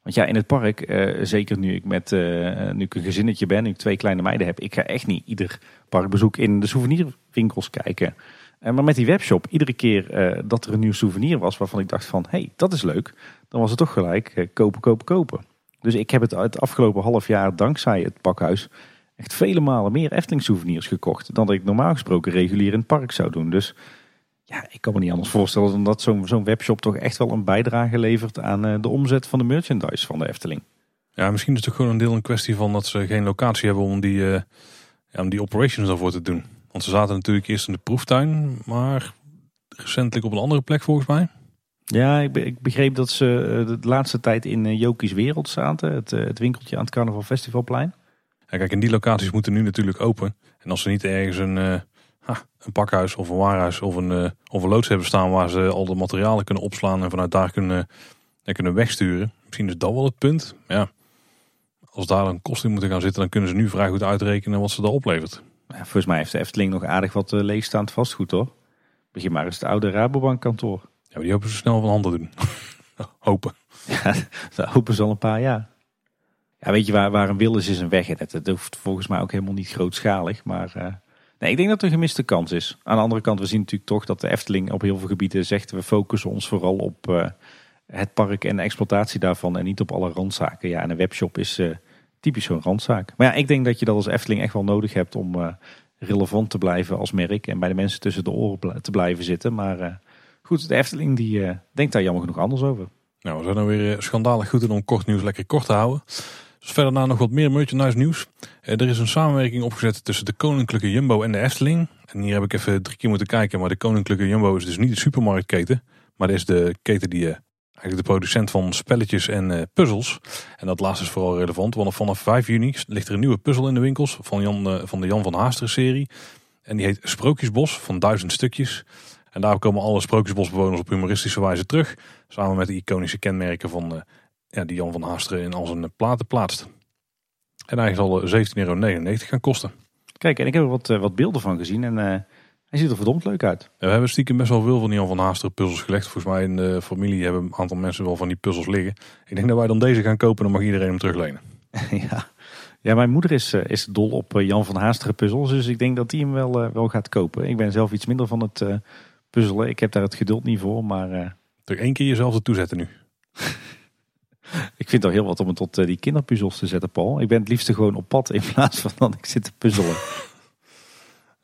Want ja, in het park, eh, zeker nu ik met uh, nu ik een gezinnetje ben, nu ik twee kleine meiden heb, ik ga echt niet ieder parkbezoek in de souvenirwinkels kijken. Maar met die webshop, iedere keer dat er een nieuw souvenir was waarvan ik dacht van, hé, hey, dat is leuk, dan was het toch gelijk kopen, kopen, kopen. Dus ik heb het het afgelopen half jaar dankzij het pakhuis echt vele malen meer Efteling souvenirs gekocht dan dat ik normaal gesproken regulier in het park zou doen. Dus ja, ik kan me niet anders voorstellen dan dat zo'n webshop toch echt wel een bijdrage levert aan uh, de omzet van de merchandise van de Efteling. Ja, misschien is het toch gewoon een deel een kwestie van dat ze geen locatie hebben om die, uh, ja, die operations daarvoor te doen. Want ze zaten natuurlijk eerst in de proeftuin, maar recentelijk op een andere plek volgens mij. Ja, ik, ik begreep dat ze uh, de laatste tijd in Jokies Wereld zaten, het, het winkeltje aan het Carnaval Festivalplein. Ja, kijk, en die locaties moeten nu natuurlijk open. En als ze niet ergens een een pakhuis of een waarhuis of een, uh, of een loods hebben staan waar ze al de materialen kunnen opslaan en vanuit daar kunnen, kunnen wegsturen. Misschien is dat wel het punt. Ja, als daar een kost in moeten gaan zitten, dan kunnen ze nu vrij goed uitrekenen wat ze daar oplevert. Ja, volgens mij heeft de Efteling nog aardig wat leegstaand vastgoed hoor. Begin maar eens het oude Rabobank kantoor. Maar die hopen ze snel van handen doen. hopen. Ja, dat hopen ze al een paar jaar. Ja, weet je waar, waar een wil is, is een weg. Dat, dat hoeft volgens mij ook helemaal niet grootschalig. Maar Nee, ik denk dat er een gemiste kans is. Aan de andere kant, we zien natuurlijk toch dat de Efteling op heel veel gebieden zegt... we focussen ons vooral op uh, het park en de exploitatie daarvan... en niet op alle randzaken. Ja, en een webshop is uh, typisch zo'n randzaak. Maar ja, ik denk dat je dat als Efteling echt wel nodig hebt... om relevant te blijven als merk... en bij de mensen tussen de oren te blijven zitten. Maar goed, de Efteling die denkt daar jammer genoeg anders over. Nou, we zijn dan weer schandalig goed in om kort nieuws lekker kort te houden. Dus verder na nog wat meer merchandise nieuws. Eh, er is een samenwerking opgezet tussen de Koninklijke Jumbo en de Efteling. En hier heb ik even drie keer moeten kijken. Maar de Koninklijke Jumbo is dus niet de supermarktketen. Maar dat is de keten die eigenlijk de producent van spelletjes en puzzels. En dat laatste is vooral relevant. Want vanaf 5 juni ligt er een nieuwe puzzel in de winkels. Van, Jan, van de Jan van Haasteren serie. En die heet Sprookjesbos van duizend stukjes. En daar komen alle Sprookjesbosbewoners op humoristische wijze terug. Samen met de iconische kenmerken van ja, die Jan van Haasteren in al zijn platen plaatst. En hij zal 17,99 euro gaan kosten. Kijk, en ik heb er wat, eh, wat beelden van gezien en uh, hij ziet er verdomd leuk uit. we hebben stiekem best wel veel van die Jan van Haasteren puzzels gelegd. Volgens mij in de familie hebben een aantal mensen wel van die puzzels liggen. Ik denk dat wij dan deze gaan kopen, dan mag iedereen hem teruglenen. ja. ja, mijn moeder is, is dol op Jan van Haasteren puzzels, dus ik denk dat hij hem wel, wel gaat kopen. Ik ben zelf iets minder van het puzzelen. Ik heb daar het geduld niet voor, maar... Toch één keer jezelf ertoe zetten nu. Ik vind het al heel wat om het tot eh, die kinderpuzzels te zetten, Paul. Ik ben het liefste gewoon op pad in plaats van dat ik zit te puzzelen.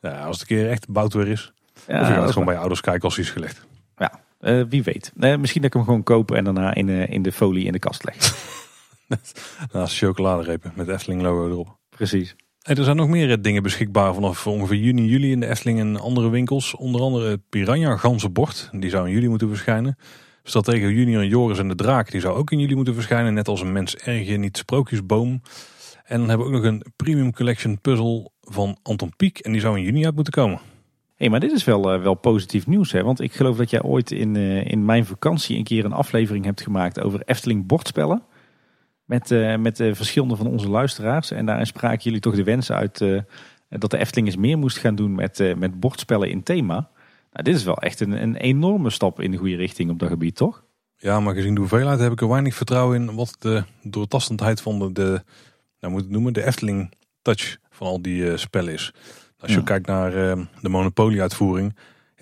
Ja, als het een keer echt bouwd weer is. Ja, of je gaat gewoon bij je ouders kijken als hij is gelegd. Ja, uh, wie weet. Uh, misschien dat ik hem gewoon kopen en daarna in, uh, in de folie in de kast leg. Naast chocoladerepen met Efteling logo erop. Precies. En er zijn nog meer dingen beschikbaar vanaf ongeveer juni, juli in de Efteling en andere winkels. Onder andere het Piranha ganzenbord. Die zou in juli moeten verschijnen. Stratego Junior Joris en de Draak, die zou ook in juli moeten verschijnen. Net als een mens ergje, niet sprookjesboom. En dan hebben we ook nog een premium collection puzzel van Anton Pieck. En die zou in juni uit moeten komen. Hé, maar dit is wel, wel positief nieuws, hè? Want ik geloof dat jij ooit in, in mijn vakantie een keer een aflevering hebt gemaakt over Efteling bordspellen. Met, met verschillende van onze luisteraars. En daarin spraken jullie toch de wensen uit dat de Efteling eens meer moest gaan doen met, met bordspellen in thema. Nou, dit is wel echt een, een enorme stap in de goede richting op dat gebied, toch? Ja, maar gezien de hoeveelheid heb ik er weinig vertrouwen in wat de doortastendheid van de, de nou moet het noemen, de Efteling touch van al die spellen is. Als je kijkt naar de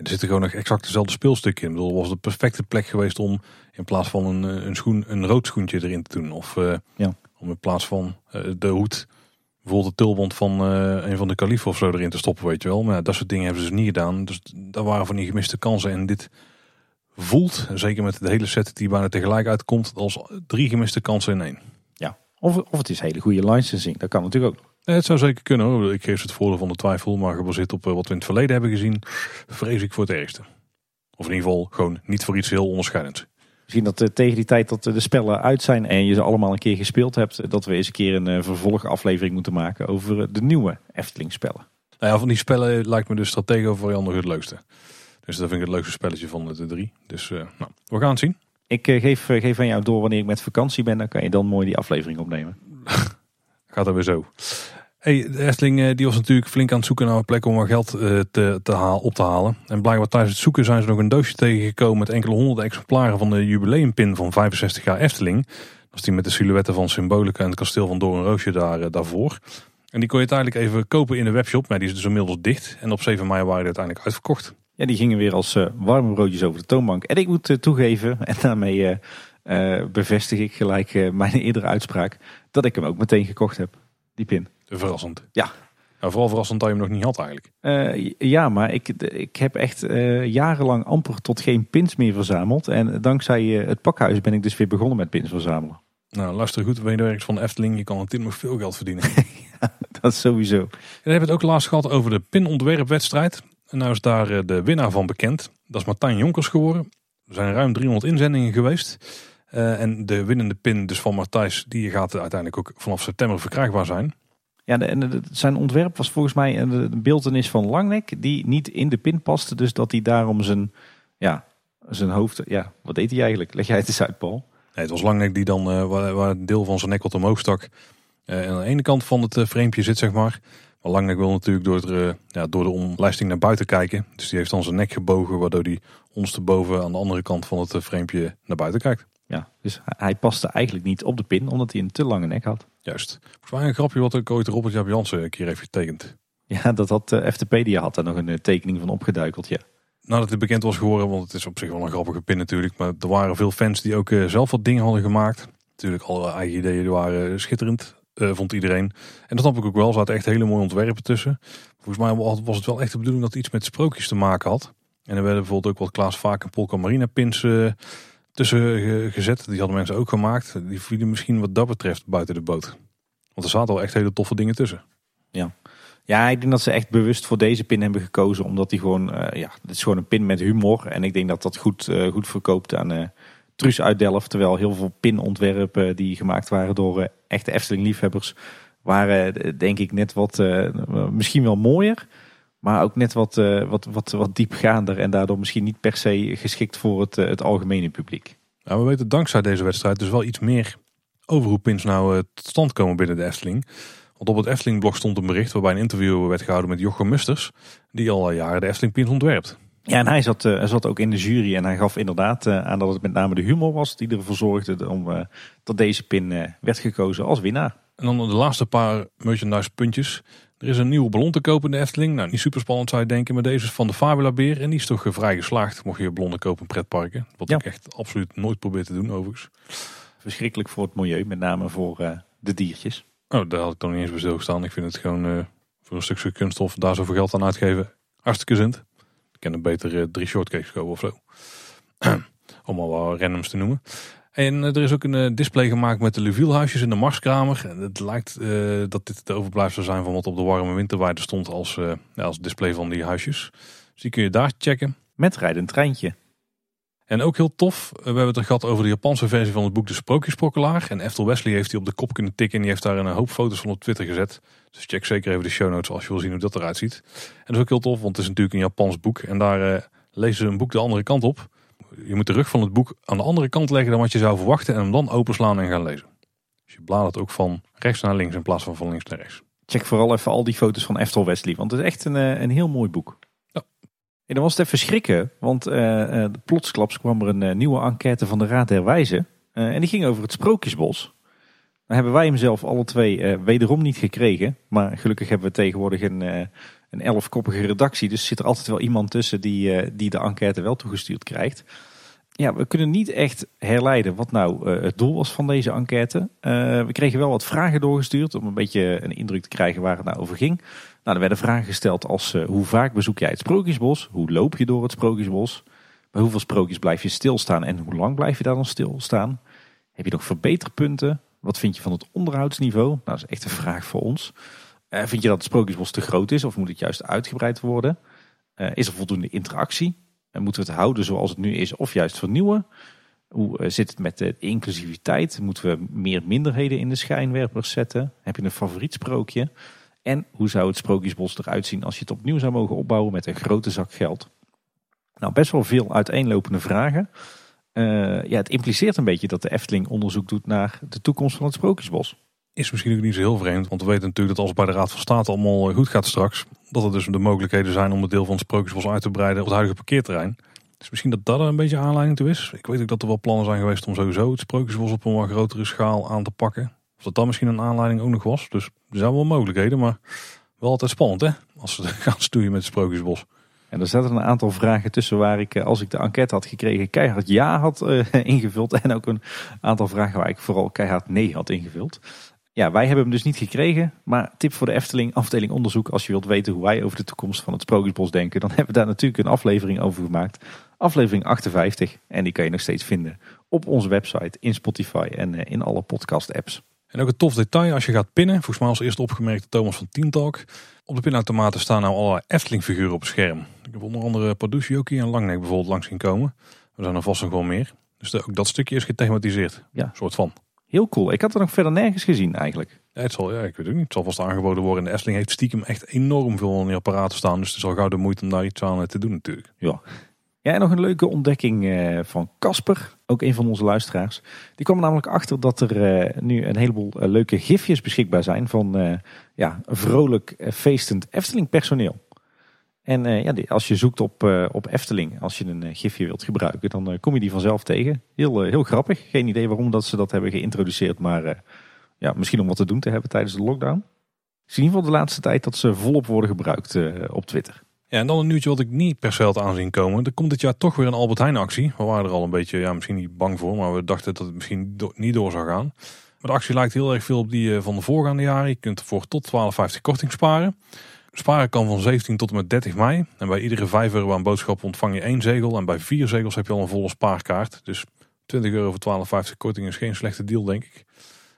Er zitten gewoon nog exact dezelfde speelstukken in. Ik bedoel, was de perfecte plek geweest om in plaats van een, eh, een, schoen, een rood schoentje erin te doen. Of uh, ja. om in plaats van de hoed bijvoorbeeld de tulband van uh, een van de kalifen of zo erin te stoppen, weet je wel. Maar dat soort dingen hebben ze dus niet gedaan. Dus dat waren van die gemiste kansen. En dit voelt, zeker met de hele set die bijna tegelijk uitkomt, als drie gemiste kansen in één. Ja, of, of het is hele goede licensing. Dat kan natuurlijk ook. Het zou zeker kunnen hoor. Ik geef het voordeel van de twijfel, maar gebaseerd op eh, wat we in het verleden hebben gezien, vrees ik voor het ergste. Of in ieder geval gewoon niet voor iets heel onderscheidends. Misschien dat uh, tegen die tijd dat de spellen uit zijn en je ze allemaal een keer gespeeld hebt, dat we eens een keer een uh, vervolgaflevering moeten maken over de nieuwe Efteling spellen. Nou ja, van die spellen lijkt me de Stratego variant nog het leukste. Dus dat vind ik het leukste spelletje van de drie. Dus nou, we gaan het zien. Ik geef, geef aan jou door wanneer ik met vakantie ben, dan kan je dan mooi die aflevering opnemen. Gaat er weer zo. De Efteling eh, die was natuurlijk flink aan het zoeken naar een plek om wat geld eh, te, te op te halen. En blijkbaar tijdens het zoeken zijn ze nog een doosje tegengekomen met enkele honderden exemplaren van de jubileumpin van 65 jaar Efteling. Dat is die met de silhouetten van Symbolica en het kasteel van Doornroosje daar, eh, daarvoor. En die kon je uiteindelijk even kopen in de webshop, maar die is dus inmiddels dicht. En op 7 mei waren die uiteindelijk uitverkocht. Ja, die gingen weer als warme broodjes over de toonbank. En ik moet toegeven, en daarmee bevestig ik gelijk mijn eerdere uitspraak, dat ik hem ook meteen gekocht heb, die pin. Verrassend. Ja. Nou, vooral verrassend dat je hem nog niet had eigenlijk. Uh, ja, maar ik, ik heb echt uh, jarenlang amper tot geen pins meer verzameld. En dankzij uh, het pakhuis ben ik dus weer begonnen met pins verzamelen. Nou, luister goed, medewerkers van Efteling, je kan natuurlijk nog veel geld verdienen. ja, dat is sowieso. En we hebben het ook laatst gehad over de pinontwerpwedstrijd. En nou is daar de winnaar van bekend. Dat is Martijn Jonkers geworden. Er zijn ruim 300 inzendingen geweest. en de winnende pin dus van Martijs, die gaat uiteindelijk ook vanaf september verkrijgbaar zijn. Ja, en zijn ontwerp was volgens mij een beeldenis van Langnek die niet in de pin paste. Dus dat hij daarom zijn, ja, zijn hoofd... Ja, wat deed hij eigenlijk? Leg jij het eens uit, Paul. Nee, het was Langnek die dan, uh, waar, waar een deel van zijn nek wat omhoog stak. Uh, aan de ene kant van het uh, zit, zeg maar. Maar Langnek wil natuurlijk door, het, ja, door de omlijsting naar buiten kijken. Dus die heeft dan zijn nek gebogen, waardoor hij ondersteboven aan de andere kant van het framepje naar buiten kijkt. Ja, dus hij paste eigenlijk niet op de pin, omdat hij een te lange nek had. Juist. Volgens mij een grapje wat ook ooit Robert Jansen een keer heeft getekend. Ja, dat had uh, die had daar nog een eh, tekening van opgeduikeld, ja. Nadat het bekend was geworden, want het is op zich wel een grappige pin natuurlijk. Maar er waren veel fans die ook uh, zelf wat dingen hadden gemaakt. Natuurlijk alle eigen ideeën die waren schitterend, vond iedereen. En dat snap ik ook wel, er zaten echt hele mooie ontwerpen tussen. Volgens mij was het wel echt de bedoeling dat het iets met sprookjes te maken had. En er werden bijvoorbeeld ook wat Klaas Vaak en Polka Marina pins tussen gezet. Die hadden mensen ook gemaakt. Die vielen misschien wat dat betreft buiten de boot. Want er zaten al echt hele toffe dingen tussen. Ja. Ja, ik denk dat ze echt bewust voor deze pin hebben gekozen. Omdat die gewoon, uh, ja, het is gewoon een pin met humor. En ik denk dat dat goed, uh, goed verkoopt aan uh, Truus uit Delft. Terwijl heel veel pinontwerpen die gemaakt waren door echte Efteling liefhebbers. Waren denk ik net wat, misschien wel mooier. Maar ook net wat, uh, wat, wat, wat diepgaander en daardoor misschien niet per se geschikt voor het, uh, het algemene publiek. Nou, we weten dankzij deze wedstrijd dus wel iets meer over hoe pins nou uh, tot stand komen binnen de Efteling. Want op het Efteling-blog stond een bericht waarbij een interview werd gehouden met Jochem Musters, die al jaren de Efteling pins ontwerpt. Ja, en hij zat, hij zat ook in de jury en hij gaf inderdaad aan dat het met name de humor was die ervoor zorgde om, dat deze pin werd gekozen als winnaar. En dan de laatste paar merchandise puntjes. Er is een nieuwe ballon te kopen in de Efteling. Nou, niet super spannend zou je denken, maar deze is van de Fabula Beer. En die is toch vrij geslaagd, mocht je ballonnen kopen in pretparken. Wat ik echt absoluut nooit probeer te doen overigens. Verschrikkelijk voor het milieu, met name voor uh, de diertjes. Oh, daar had ik nog niet eens bij stilgestaan. Ik vind het gewoon uh, voor een stukje kunststof daar zoveel geld aan uitgeven. Hartstikke zint. Ik ken er beter uh, drie shortcakes kopen of zo. Om al wat randoms te noemen. En eh, er is ook een eh, display gemaakt met de Luvielhuisjes in de Marskamer. Het lijkt uh, dat dit de overblijfsel zijn van wat op de warme winterweide stond als, uh, ja, als display van die huisjes. Dus die kun je daar checken. Met rijdend treintje. En ook heel tof, we hebben het er gehad over de Japanse versie van het boek De Sprookjesprokkelaar. En Eftel Wesley heeft die op de kop kunnen tikken en die heeft daar een hoop foto's van op Twitter gezet. Dus check zeker even de show notes als je wil zien hoe dat eruit ziet. En dat is ook heel tof, want het is natuurlijk een Japans boek. En daar uh, lezen ze een boek de andere kant op. Je moet de rug van het boek aan de andere kant leggen dan wat je zou verwachten. En hem dan openslaan en gaan lezen. Dus je bladert ook van rechts naar links in plaats van van links naar rechts. Check vooral even al die foto's van Eftel Wesley, want het is echt een, een heel mooi boek. En dan was het even schrikken, want uh, plotsklaps kwam er een nieuwe enquête van de Raad der Wijzen. en die ging over het Sprookjesbos. Dan hebben wij hem zelf alle twee wederom niet gekregen. Maar gelukkig hebben we tegenwoordig een, een elfkoppige redactie. Dus zit er altijd wel iemand tussen die, die de enquête wel toegestuurd krijgt. Ja, we kunnen niet echt herleiden wat nou het doel was van deze enquête. we kregen wel wat vragen doorgestuurd om een beetje een indruk te krijgen waar het nou over ging. Nou, er werden vragen gesteld als hoe vaak bezoek jij het Sprookjesbos? Hoe loop je door het Sprookjesbos? Bij hoeveel sprookjes blijf je stilstaan en hoe lang blijf je daar dan stilstaan? Heb je nog verbeterpunten? Wat vind je van het onderhoudsniveau? Nou, dat is echt een vraag voor ons. Uh, vind je dat het Sprookjesbos te groot is of moet het juist uitgebreid worden? Uh, is er voldoende interactie? En moeten we het houden zoals het nu is of juist vernieuwen? Hoe zit het met de inclusiviteit? Moeten we meer minderheden in de schijnwerpers zetten? Heb je een favoriet sprookje? En hoe zou het Sprookjesbos eruit zien als je het opnieuw zou mogen opbouwen met een grote zak geld? Nou, best wel veel uiteenlopende vragen. Ja, het impliceert een beetje dat de Efteling onderzoek doet naar de toekomst van het Sprookjesbos. Is misschien ook niet zo heel vreemd, want we weten natuurlijk dat als bij de Raad van State allemaal eh, goed gaat straks, dat er dus de mogelijkheden zijn om het deel van het Sprookjesbos uit te breiden op het huidige parkeerterrein. Dus misschien dat dat er een beetje aanleiding toe is. Ik weet ook dat er wel plannen zijn geweest om sowieso het Sprookjesbos op een wat grotere schaal aan te pakken. Of dat dan misschien een aanleiding ook nog was. Dus er zijn wel mogelijkheden, maar wel altijd spannend hè. Als ze gaan stoeien met het Sprookjesbos. En er zaten een aantal vragen tussen waar ik, eh, als ik de enquête had gekregen, keihard ja had uh, ingevuld. En ook een aantal vragen waar ik vooral keihard nee had ingevuld. Ja, wij hebben hem dus niet gekregen. Maar tip voor de Efteling, afdeling onderzoek. Als je wilt weten hoe wij over de toekomst van het Sprookjesbos denken. Dan hebben we daar natuurlijk een aflevering over gemaakt. Aflevering 58. En die kan je nog steeds vinden op onze website, in Spotify en eh, in alle podcast apps. En ook een tof detail als je gaat pinnen. Volgens mij als eerste opgemerkt Thomas van Teamtalk. Op de pinautomaten staan nou allerlei Efteling figuren op het scherm. Ik heb onder andere Paducci en Langnek bijvoorbeeld langs zien komen. Er zijn er vast nog wel meer. Dus ook dat stukje is gethematiseerd. Ja. Een soort van. Heel cool. Ik had er nog verder nergens gezien eigenlijk. Ja, het zal, ja, ik weet het niet. Het zal vast aangeboden worden. De Efteling heeft stiekem echt enorm veel in die apparaten staan. Dus het is al gauw de moeite om daar iets aan te doen natuurlijk. Ja. Ja, en nog een leuke ontdekking eh, van Casper, ook een van onze luisteraars. Die kwam namelijk achter dat er eh, nu een heleboel eh, leuke gifjes beschikbaar zijn van ja, vrolijk feestend Efteling personeel. En ja, als je zoekt op, op Efteling, als je een gifje wilt gebruiken, dan kom je die vanzelf tegen. Heel, heel grappig. Geen idee waarom dat ze dat hebben geïntroduceerd, maar ja, misschien om wat te doen te hebben tijdens de lockdown. Ik zie in ieder geval de laatste tijd dat ze volop worden gebruikt op Twitter. Ja, en dan een nieuwtje wat ik niet per se had aanzien komen. Er komt dit jaar toch weer een Albert Heijn actie. We waren er al een beetje, ja, misschien niet bang voor, maar we dachten dat het misschien niet door zou gaan. Maar de actie lijkt heel erg veel op die eh, van de voorgaande jaren. Je kunt ervoor tot 12,50 korting sparen. Sparen kan van 17 tot en met 30 mei. En bij iedere 5 euro aan boodschap ontvang je één zegel. En bij vier zegels heb je al een volle spaarkaart. Dus 20 euro voor 12,50 korting is geen slechte deal, denk ik.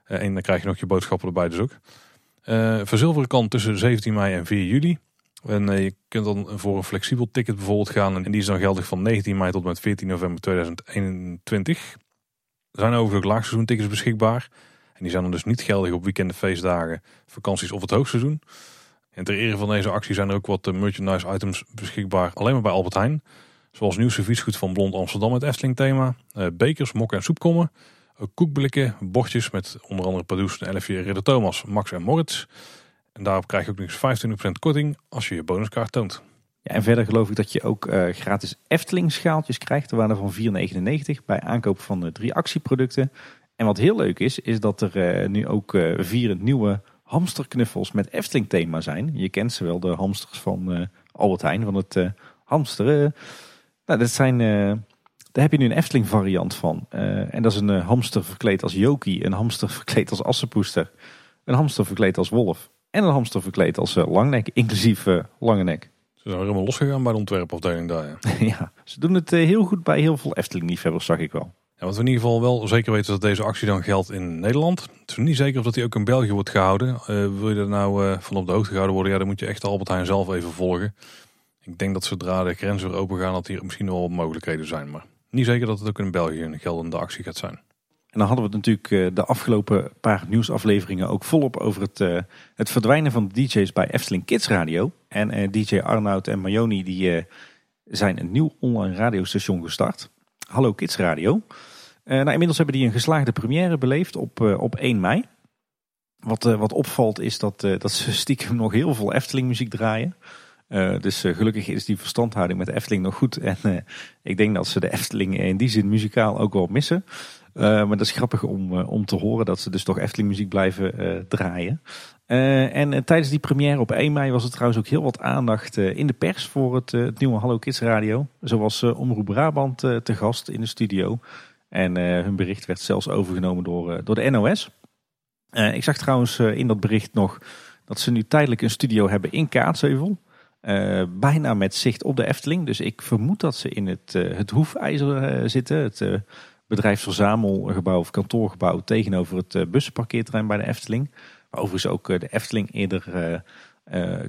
Eh, en dan krijg je nog je boodschappen erbij dus ook. Uh, verzilveren kan tussen 17 mei en 4 juli. En eh, je kunt dan voor een flexibel ticket bijvoorbeeld gaan. En die is dan geldig van 19 mei tot met 14 november 2021. Er zijn overigens ook laagseizoen beschikbaar. En die zijn dan dus niet geldig op weekenden, feestdagen, vakanties of het hoogseizoen. En ter ere van deze actie zijn er ook wat eh, merchandise items beschikbaar. Alleen maar bij Albert Heijn. Zoals nieuw serviesgoed van Blond Amsterdam met Efteling thema. Eh, bekers, mokken en soepkommen. Koekblikken, bordjes met onder andere Pardoes, Elfje, Ridder Thomas, Max en Moritz. En daarop krijg je ook nog eens 25% korting als je je bonuskaart toont. Ja, en verder geloof ik dat je ook uh, gratis Efteling schaaltjes krijgt. Er waren van 4,99 bij aankoop van de drie actieproducten. En wat heel leuk is, is dat er nu ook uh, vier nieuwe hamsterknuffels met Efteling thema zijn. Je kent ze wel, de hamsters van Albert Heijn, van het hamsteren. Nou, dat zijn, daar heb je nu een Efteling variant van. en dat is een hamster verkleed als Jokie, een hamster verkleed als Assepoester, een hamster verkleed als Wolf en een hamster verkleed als uh, langnek, inclusief uh, lange nek. Ze zijn helemaal losgegaan bij de ontwerpafdeling daar. Ja, ja ze doen het uh, heel goed bij heel veel Efteling-liefhebbers, zag ik wel. Wat we in ieder geval wel zeker weten dat deze actie dan geldt in Nederland. Het is niet zeker of dat die ook in België wordt gehouden. wil je er nou van op de hoogte gehouden worden, ja, dan moet je echt Albert Heijn zelf even volgen. Ik denk dat zodra de grenzen weer open gaan, dat hier misschien wel wat mogelijkheden zijn. Maar niet zeker dat het ook in België een geldende actie gaat zijn. En dan hadden we het natuurlijk de afgelopen paar nieuwsafleveringen ook volop over het, het verdwijnen van de DJ's bij Efteling Kids Radio. En DJ Arnoud en Mayoni die zijn een nieuw online radiostation gestart. Hallo Kids Radio. nou, inmiddels hebben die een geslaagde première beleefd op, op 1 mei. Wat, wat opvalt is dat, dat ze stiekem nog heel veel Efteling muziek draaien. Dus gelukkig is die verstandhouding met de Efteling nog goed. En ik denk dat ze de Efteling in die zin muzikaal ook wel missen. maar dat is grappig om, om te horen dat ze dus toch Efteling muziek blijven draaien. En tijdens die première op 1 mei was er trouwens ook heel wat aandacht in de pers voor het, het nieuwe Hallo Kids Radio. Zo was Omroep Brabant te gast in de studio. En hun bericht werd zelfs overgenomen door, door de NOS. ik zag trouwens in dat bericht nog dat ze nu tijdelijk een studio hebben in Kaatsheuvel. Bijna met zicht op de Efteling. Dus ik vermoed dat ze in het, het hoefijzer zitten. Het bedrijfsverzamelgebouw of kantoorgebouw tegenover het bussenparkeerterrein bij de Efteling. Overigens ook de Efteling eerder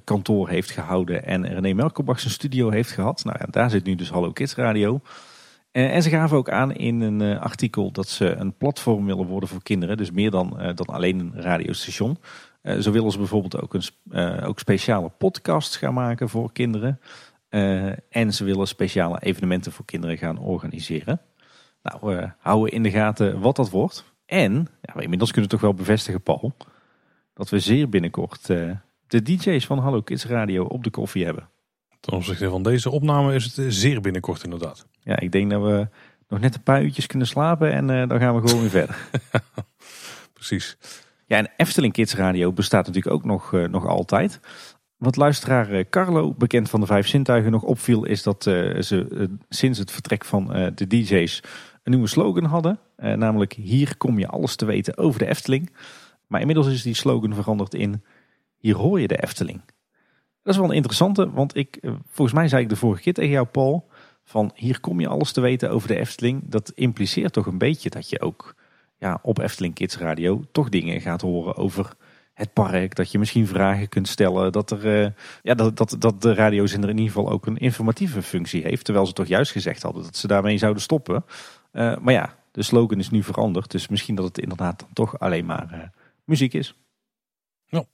kantoor heeft gehouden. En René Melkerbach zijn studio heeft gehad. Nou ja, daar zit nu dus Hallo Kids Radio. en ze gaven ook aan in een artikel dat ze een platform willen worden voor kinderen. Dus meer dan, dan alleen een radiostation. Zo willen ze bijvoorbeeld ook, een, ook speciale podcasts gaan maken voor kinderen. En ze willen speciale evenementen voor kinderen gaan organiseren. Nou, we houden in de gaten wat dat wordt. En, ja, inmiddels kunnen we toch wel bevestigen, Paul, dat we zeer binnenkort de DJ's van Hallo Kids Radio op de koffie hebben. Ten opzichte van deze opname is het zeer binnenkort inderdaad. Ja, ik denk dat we nog net een paar uurtjes kunnen slapen en dan gaan we gewoon weer verder. Precies. Ja, en Efteling Kids Radio bestaat natuurlijk ook nog, uh, nog altijd. Wat luisteraar eh, Carlo, bekend van de Vijf Zintuigen, nog opviel... is dat ze sinds het vertrek van de DJ's een nieuwe slogan hadden. namelijk, hier kom je alles te weten over de Efteling. Maar inmiddels is die slogan veranderd in, hier hoor je de Efteling. Dat is wel een interessante, want ik, volgens mij zei ik de vorige keer tegen jou, Paul... van hier kom je alles te weten over de Efteling. Dat impliceert toch een beetje dat je ook ja, op Efteling Kids Radio toch dingen gaat horen over het park. Dat je misschien vragen kunt stellen. Dat, er, uh, ja, dat, dat, dat de radiozender in ieder geval ook een informatieve functie heeft. Terwijl ze toch juist gezegd hadden dat ze daarmee zouden stoppen. Uh, maar ja, de slogan is nu veranderd. Dus misschien dat het inderdaad dan toch alleen maar muziek is. Ja.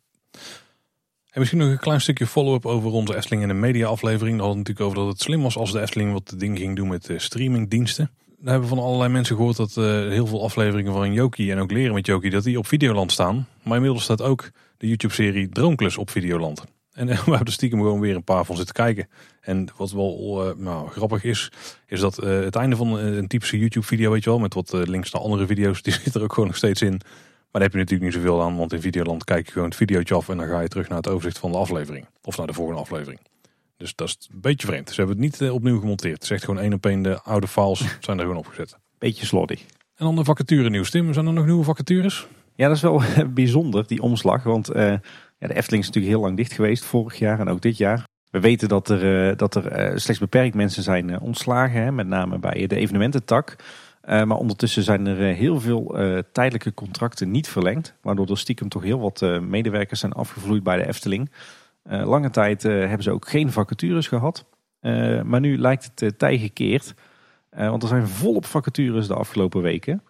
En misschien nog een klein stukje follow-up over onze Efteling in de media aflevering. We hadden het natuurlijk over dat het slim was als de Efteling wat dingen ging doen met streamingdiensten we hebben van allerlei mensen gehoord dat uh, heel veel afleveringen van Joki en ook Leren met Joki, dat die op Videoland staan. Maar inmiddels staat ook de YouTube-serie Droomklus op Videoland. En we hebben stiekem gewoon weer een paar van zitten kijken. En wat wel uh, nou, grappig is, is dat het einde van een typische YouTube-video, weet je wel, met wat links naar andere video's, die zit er ook gewoon nog steeds in. Maar daar heb je natuurlijk niet zoveel aan, want in Videoland kijk je gewoon het videootje af en dan ga je terug naar het overzicht van de aflevering. Of naar de volgende aflevering. Dus dat is een beetje vreemd. Ze hebben het niet eh, opnieuw gemonteerd. Het is echt gewoon één op één de oude files zijn er gewoon opgezet. Beetje slordig. En dan de vacature nieuws. Tim, zijn er nog nieuwe vacatures? Ja, dat is wel bijzonder, die omslag. Want uh, ja, de Efteling is natuurlijk heel lang dicht geweest vorig jaar en ook dit jaar. We weten dat er, uh, dat er uh, slechts beperkt mensen zijn ontslagen, hè, met name bij de evenemententak. Maar ondertussen zijn er heel veel tijdelijke contracten niet verlengd. Waardoor er stiekem toch heel wat medewerkers zijn afgevloeid bij de Efteling. Lange tijd hebben ze ook geen vacatures gehad. Maar nu lijkt het tij gekeerd. want er zijn volop vacatures de afgelopen weken.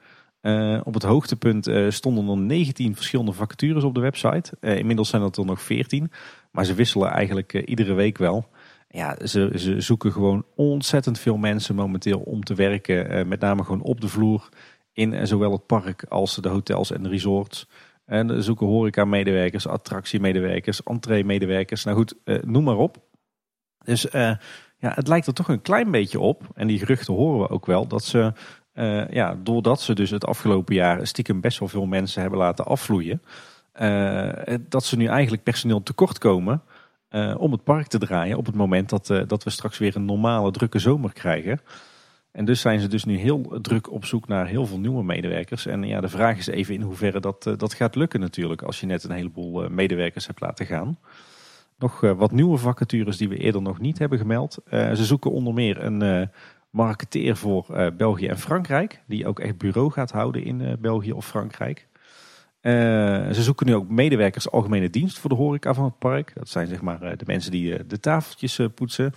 op het hoogtepunt stonden er 19 verschillende vacatures op de website. inmiddels zijn dat er nog 14. Maar ze wisselen eigenlijk iedere week wel. Ja, ze, ze, zoeken gewoon ontzettend veel mensen momenteel om te werken. met name gewoon op de vloer in zowel het park als de hotels en de resorts. En zoeken horeca-medewerkers, attractiemedewerkers, entree-medewerkers. Nou goed, eh, noem maar op. Dus ja, het lijkt er toch een klein beetje op. En die geruchten horen we ook wel. Dat ze, ja, doordat ze dus het afgelopen jaar stiekem best wel veel mensen hebben laten afvloeien. dat ze nu eigenlijk personeel tekort komen om het park te draaien. Op het moment dat, dat we straks weer een normale drukke zomer krijgen. En dus zijn ze dus nu heel druk op zoek naar heel veel nieuwe medewerkers. En ja, de vraag is even in hoeverre dat, eh, dat gaat lukken natuurlijk. Als je net een heleboel eh, medewerkers hebt laten gaan. Nog eh, wat nieuwe vacatures die we eerder nog niet hebben gemeld. ze zoeken onder meer een marketeer voor België en Frankrijk. Die ook echt bureau gaat houden in België of Frankrijk. Ze zoeken nu ook medewerkers algemene dienst voor de horeca van het park. Dat zijn zeg maar de mensen die de tafeltjes poetsen.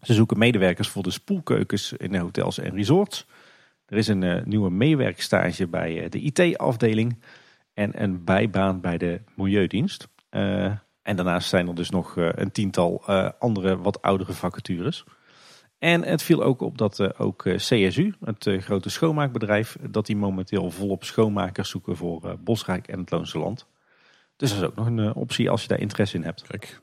Ze zoeken medewerkers voor de spoelkeukens in de hotels en resorts. Er is een nieuwe meewerkstage bij de IT-afdeling en een bijbaan bij de Milieudienst. en daarnaast zijn er dus nog een tiental andere wat oudere vacatures. En het viel ook op dat uh, ook eh, CSU, het uh, grote schoonmaakbedrijf, dat die momenteel volop schoonmakers zoeken voor Bosrijk en het Loonse Land. Dus dat is ook nog een optie als je daar interesse in hebt. Kijk.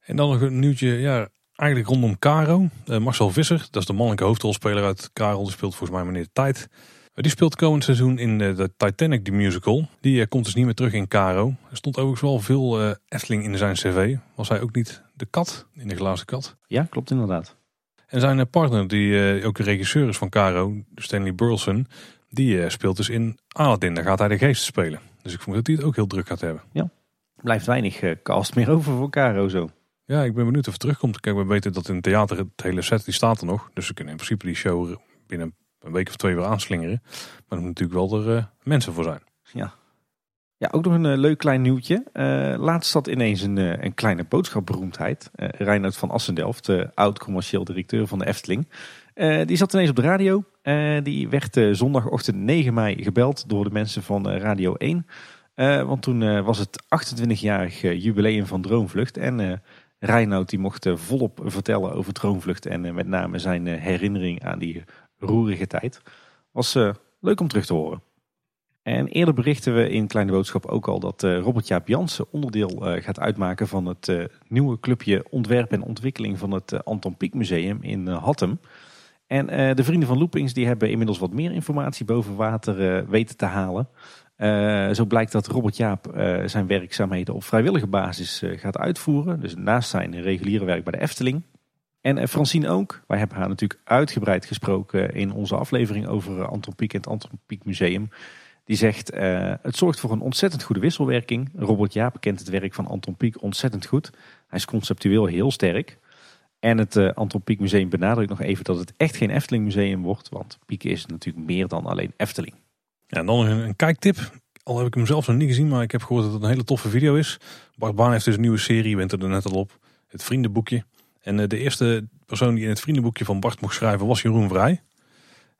En dan nog een nieuwtje, ja, eigenlijk rondom Caro. Marcel Visser, dat is de mannelijke hoofdrolspeler uit Caro, die speelt volgens mij meneer Tijd. Die speelt komend seizoen in de Titanic, the musical. Die komt dus niet meer terug in Caro. Er stond overigens wel veel Efteling in zijn cv. Was hij ook niet de kat, in de glazen kat? Ja, klopt inderdaad. En zijn partner, die uh, ook de regisseur is van Caro, Stanley Burleson, die uh, speelt dus in Aladdin. Daar gaat hij de geest spelen. Dus ik vermoed dat hij het ook heel druk gaat hebben. Ja, blijft weinig uh, cast meer over voor Caro zo. Ja, ik ben benieuwd of het terugkomt. Kijk, we weten dat in het theater het hele set die staat er nog. Dus we kunnen in principe die show binnen een week of twee weer aanslingeren. Maar er moet natuurlijk wel er mensen voor zijn. Ja, ja, ook nog een uh, leuk klein nieuwtje. Uh, laatst zat ineens een, uh, een kleine boodschapberoemdheid. Uh, Reinhard van Assendelft, oud commercieel directeur van de Efteling. die zat ineens op de radio. die werd zondagochtend 9 mei gebeld door de mensen van Radio 1. want toen was het 28-jarig jubileum van Droomvlucht. En Reinoud die mocht volop vertellen over Droomvlucht. En met name zijn herinnering aan die roerige tijd. Was leuk om terug te horen. En eerder berichten we in Kleine Boodschap ook al dat uh, Robert Jaap Jansen onderdeel uh, gaat uitmaken van het uh, nieuwe clubje ontwerp en ontwikkeling van het Anton Pieck Museum in Hattem. En de vrienden van Loopings die hebben inmiddels wat meer informatie boven water weten te halen. zo blijkt dat Robert Jaap zijn werkzaamheden op vrijwillige basis gaat uitvoeren. Dus naast zijn reguliere werk bij de Efteling. En Francine ook. Wij hebben haar natuurlijk uitgebreid gesproken in onze aflevering over Anton Pieck en het Anton Pieck Museum. Die zegt, uh, het zorgt voor een ontzettend goede wisselwerking. Robert Jaap kent het werk van Anton Pieck ontzettend goed. Hij is conceptueel heel sterk. En het uh, Anton Pieck Museum benadrukt nog even dat het echt geen Efteling museum wordt. Want Pieck is natuurlijk meer dan alleen Efteling. Ja, en dan een, een kijktip. Al heb ik hem zelf nog niet gezien, maar ik heb gehoord dat het een hele toffe video is. Bart Baan heeft dus een nieuwe serie, je bent er net al op. Het vriendenboekje. En uh, de eerste persoon die in het vriendenboekje van Bart mocht schrijven was Jeroen Vrij.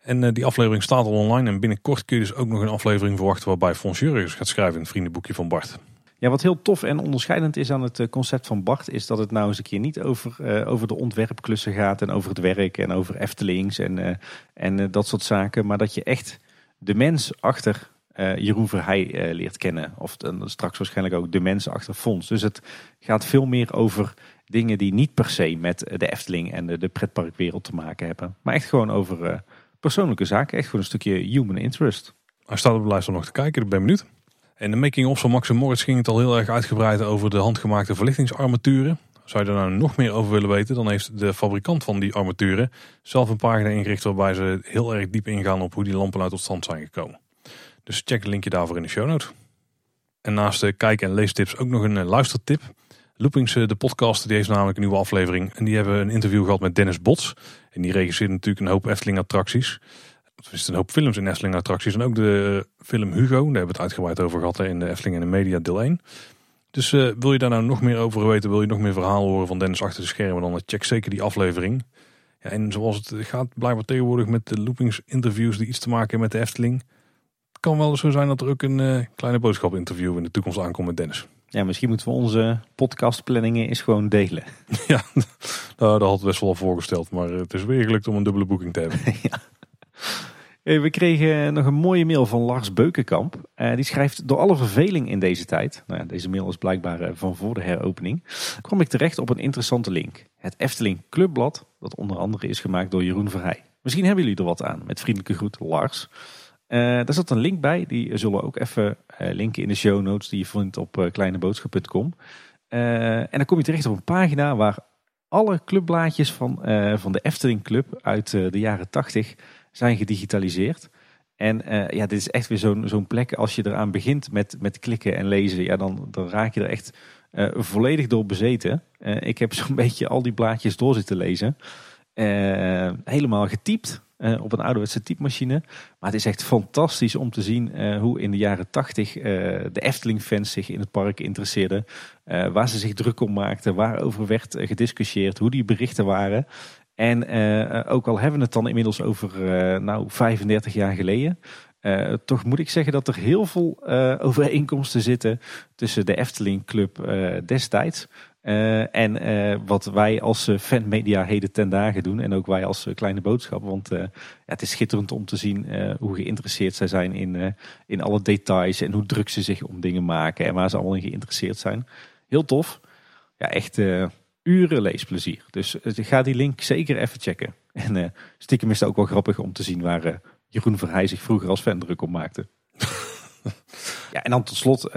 En eh, die aflevering staat al online. En binnenkort kun je dus ook nog een aflevering verwachten waarbij Fons Jurgens gaat schrijven in het vriendenboekje van Bart. Ja, wat heel tof en onderscheidend is aan het eh, concept van Bart, is dat het nou eens een keer niet over, uh, over de ontwerpklussen gaat en over het werk en over Eftelings en, uh, en dat soort zaken. Maar dat je echt de mens achter Jeroen Verheij leert kennen. Of straks waarschijnlijk ook de mens achter Fons. Dus het gaat veel meer over dingen die niet per se met de Efteling en de, de pretparkwereld te maken hebben. Maar echt gewoon over persoonlijke zaken. Echt voor een stukje human interest. Hij staat op de lijst om nog te kijken, ik ben benieuwd. En de making-of van Max Moritz ging het al heel erg uitgebreid over de handgemaakte verlichtingsarmaturen. Zou je er nou nog meer over willen weten, dan heeft de fabrikant van die armaturen zelf een pagina ingericht waarbij ze heel erg diep ingaan op hoe die lampen uit tot stand zijn gekomen. Dus check het linkje daarvoor in de show notes. En naast de kijk- en leestips ook nog een eh, luistertip. Loopings, eh, de podcast, die heeft namelijk een nieuwe aflevering. En die hebben een interview gehad met Dennis Bots. En die regisseert natuurlijk een hoop Efteling attracties. Er is een hoop films in Efteling attracties. En ook de film Hugo, daar hebben we het uitgebreid over gehad in de Efteling en de Media deel 1. Dus uh, wil je daar nou nog meer over weten, wil je nog meer verhalen horen van Dennis achter de schermen, dan check zeker die aflevering. Ja, en zoals het gaat blijkbaar tegenwoordig met de loopings interviews die iets te maken hebben met de Efteling. Het kan wel zo zijn dat er ook een uh, kleine boodschap interview in de toekomst aankomt met Dennis. Ja, misschien moeten we onze podcastplanningen eens gewoon delen. Ja, nou, dat had best wel voorgesteld. Maar het is weer gelukt om een dubbele boeking te hebben. ja. We kregen nog een mooie mail van Lars Beukenkamp. Uh, die schrijft, door alle verveling in deze tijd, nou ja, deze mail is blijkbaar uh, van voor de heropening, kwam ik terecht op een interessante link. Het Efteling Clubblad, dat onder andere is gemaakt door Jeroen Verheij. Misschien hebben jullie er wat aan. Met vriendelijke groet, Lars. Uh, daar zat een link bij, die zullen we ook even linken in de show notes die je vindt op kleineboodschap.com. en dan kom je terecht op een pagina waar alle clubblaadjes van, van de Efteling Club uit de jaren 80 zijn gedigitaliseerd. En ja, dit is echt weer zo'n zo'n plek als je eraan begint met, met klikken en lezen. Ja, dan, dan raak je er echt volledig door bezeten. Ik heb zo'n beetje al die blaadjes door zitten lezen. helemaal getypt op een ouderwetse typemachine. Maar het is echt fantastisch om te zien hoe in de jaren tachtig de Efteling-fans zich in het park interesseerden. waar ze zich druk om maakten, waarover werd gediscussieerd, hoe die berichten waren. En ook al hebben we het dan inmiddels over nou 35 jaar geleden. toch moet ik zeggen dat er heel veel overeenkomsten zitten tussen de Efteling Club destijds uh, en uh, wat wij als uh, fanmedia heden ten dagen doen. En ook wij als kleine boodschap. Want ja, het is schitterend om te zien hoe geïnteresseerd zij zijn in, in alle details. En hoe druk ze zich om dingen maken. En waar ze allemaal in geïnteresseerd zijn. Heel tof. Ja, echt uren leesplezier. Dus ga die link zeker even checken. En stiekem is het ook wel grappig om te zien waar Jeroen Verheij zich vroeger als fan druk op maakte. Ja, en dan tot slot, uh,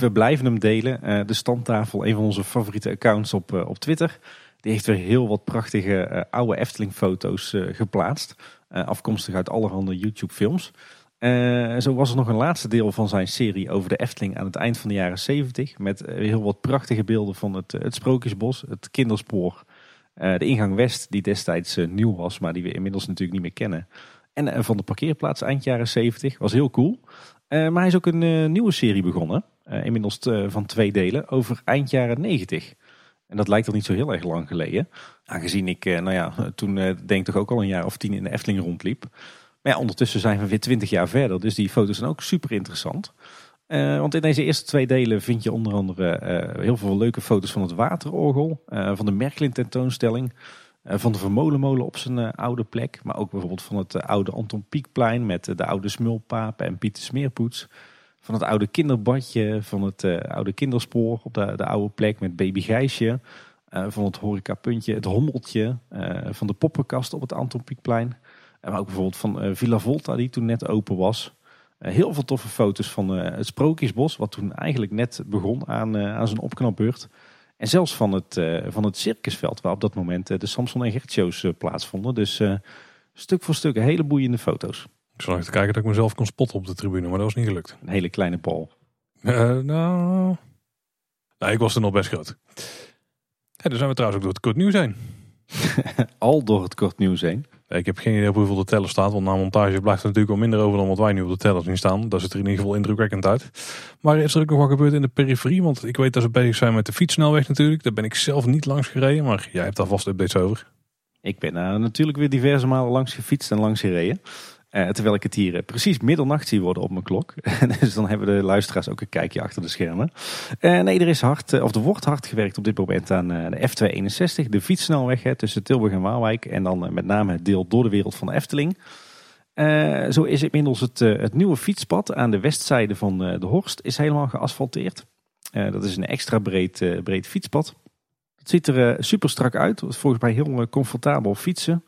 we, blijven hem delen. Uh, de standtafel, een van onze favoriete accounts op, uh, op Twitter. Die heeft weer heel wat prachtige oude Efteling foto's geplaatst. afkomstig uit allerhande YouTube films. zo was er nog een laatste deel van zijn serie over de Efteling aan het eind van de jaren 70. Met heel wat prachtige beelden van het, het Sprookjesbos, het Kinderspoor. de ingang West, die destijds nieuw was, maar die we inmiddels natuurlijk niet meer kennen. En van de parkeerplaats eind jaren 70. Was heel cool. Eh, maar hij is ook een eh, nieuwe serie begonnen. Uh, inmiddels van twee delen over eind jaren 90. En dat lijkt al niet zo heel erg lang geleden. Aangezien ik, nou ja, toen denk toch ook al een jaar of tien in de Efteling rondliep. Maar ja, ondertussen zijn we weer twintig jaar verder. Dus die foto's zijn ook super interessant. want in deze eerste twee delen vind je onder andere heel veel leuke foto's van het waterorgel. van de Merklin tentoonstelling. Eh, van de Vermolenmolen op zijn eh, oude plek. Maar ook bijvoorbeeld van het eh, oude Anton Pieckplein met de oude Smulpapen en Pieter Smeerpoets. Van het oude kinderbadje, van het oude kinderspoor op de, de oude plek met baby Gijsje. van het horecapuntje, het hommeltje. van de poppenkast op het Anton Pieckplein. maar ook bijvoorbeeld van Villa Volta die toen net open was. heel veel toffe foto's van het Sprookjesbos, wat toen eigenlijk net begon aan, aan zijn opknapbeurt. En zelfs van het, uh, van het circusveld waar op dat moment uh, de Samson en Gert shows uh, plaatsvonden. Dus stuk voor stuk hele boeiende foto's. Ik zal even kijken dat ik mezelf kon spotten op de tribune, maar dat was niet gelukt. Een hele kleine bal. nou, nou, ik was er nog best groot. Ja, dan zijn we trouwens ook door het kort nieuws heen. Al door het kort nieuws heen. Ik heb geen idee op hoeveel de teller staat, want na montage blijft er natuurlijk wel minder over dan wat wij nu op de teller zien staan. Dat ziet er in ieder geval indrukwekkend uit. Maar is er ook nog wat gebeurd in de periferie? Want ik weet dat ze bezig zijn met de fietssnelweg natuurlijk. Daar ben ik zelf niet langs gereden, maar jij hebt daar vast updates over. Ik ben uh, natuurlijk weer diverse malen langs gefietst en langs gereden. Uh, terwijl ik het hier uh, precies middernacht zie worden op mijn klok. dus dan hebben de luisteraars ook een kijkje achter de schermen. Uh, nee, er is hard, of er wordt hard gewerkt op dit moment aan de F261. De fietssnelweg hè, tussen Tilburg en Waalwijk. En dan met name het deel door de wereld van de Efteling. zo is inmiddels het, het nieuwe fietspad aan de westzijde van de Horst is helemaal geasfalteerd. dat is een extra breed, breed fietspad. Het ziet er super strak uit. Volgens mij heel comfortabel fietsen.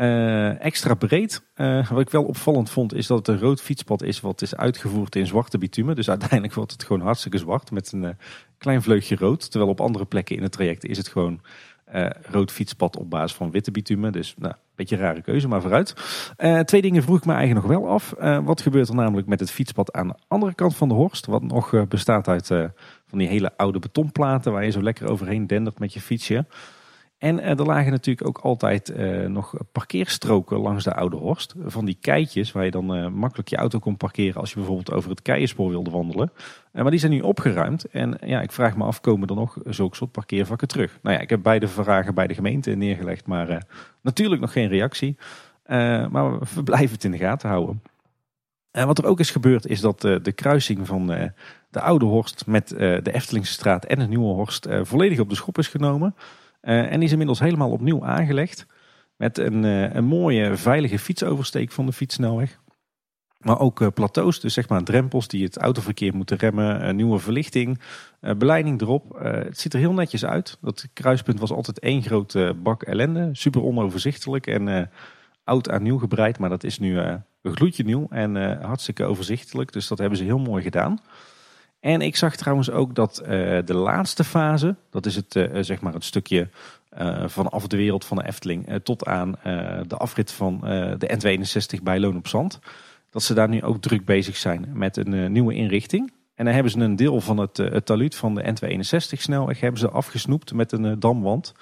Uh, extra breed. Uh, wat ik wel opvallend vond is dat het een rood fietspad is wat is uitgevoerd in zwarte bitumen. Dus uiteindelijk wordt het gewoon hartstikke zwart met een uh, klein vleugje rood. Terwijl op andere plekken in het traject is het gewoon rood fietspad op basis van witte bitumen. Dus nou, een beetje een rare keuze, maar vooruit. twee dingen vroeg ik me eigenlijk nog wel af. wat gebeurt er namelijk met het fietspad aan de andere kant van de Horst? Wat nog bestaat uit van die hele oude betonplaten waar je zo lekker overheen dendert met je fietsje. En er lagen natuurlijk ook altijd eh, nog parkeerstroken langs de Oude Horst. Van die keitjes waar je dan eh, makkelijk je auto kon parkeren als je bijvoorbeeld over het keienspoor wilde wandelen. Maar die zijn nu opgeruimd. En ja, ik vraag me af, komen er nog zulke soort parkeervakken terug? Nou ja, ik heb beide vragen bij de gemeente neergelegd, maar natuurlijk nog geen reactie. maar we blijven het in de gaten houden. En wat er ook is gebeurd is dat de kruising van de Oude Horst met de Eftelingse straat en de Nieuwe Horst volledig op de schop is genomen. Uh, en die is inmiddels helemaal opnieuw aangelegd. Met een, uh, een mooie veilige fietsoversteek van de fietssnelweg. Maar ook uh, plateaus, dus zeg maar drempels die het autoverkeer moeten remmen. Nieuwe verlichting, beleiding erop. het ziet er heel netjes uit. Dat kruispunt was altijd één grote bak ellende. Super onoverzichtelijk en oud aan nieuw gebreid. Maar dat is nu een gloedje nieuw en hartstikke overzichtelijk. Dus dat hebben ze heel mooi gedaan. En ik zag trouwens ook dat uh, de laatste fase, dat is het, uh, zeg maar het stukje uh, vanaf de wereld van de Efteling tot aan de afrit van de N62 bij Loon op Zand. Dat ze daar nu ook druk bezig zijn met een nieuwe inrichting. En dan hebben ze een deel van het, het taluut van de N62 snelweg hebben ze afgesnoept met een damwand.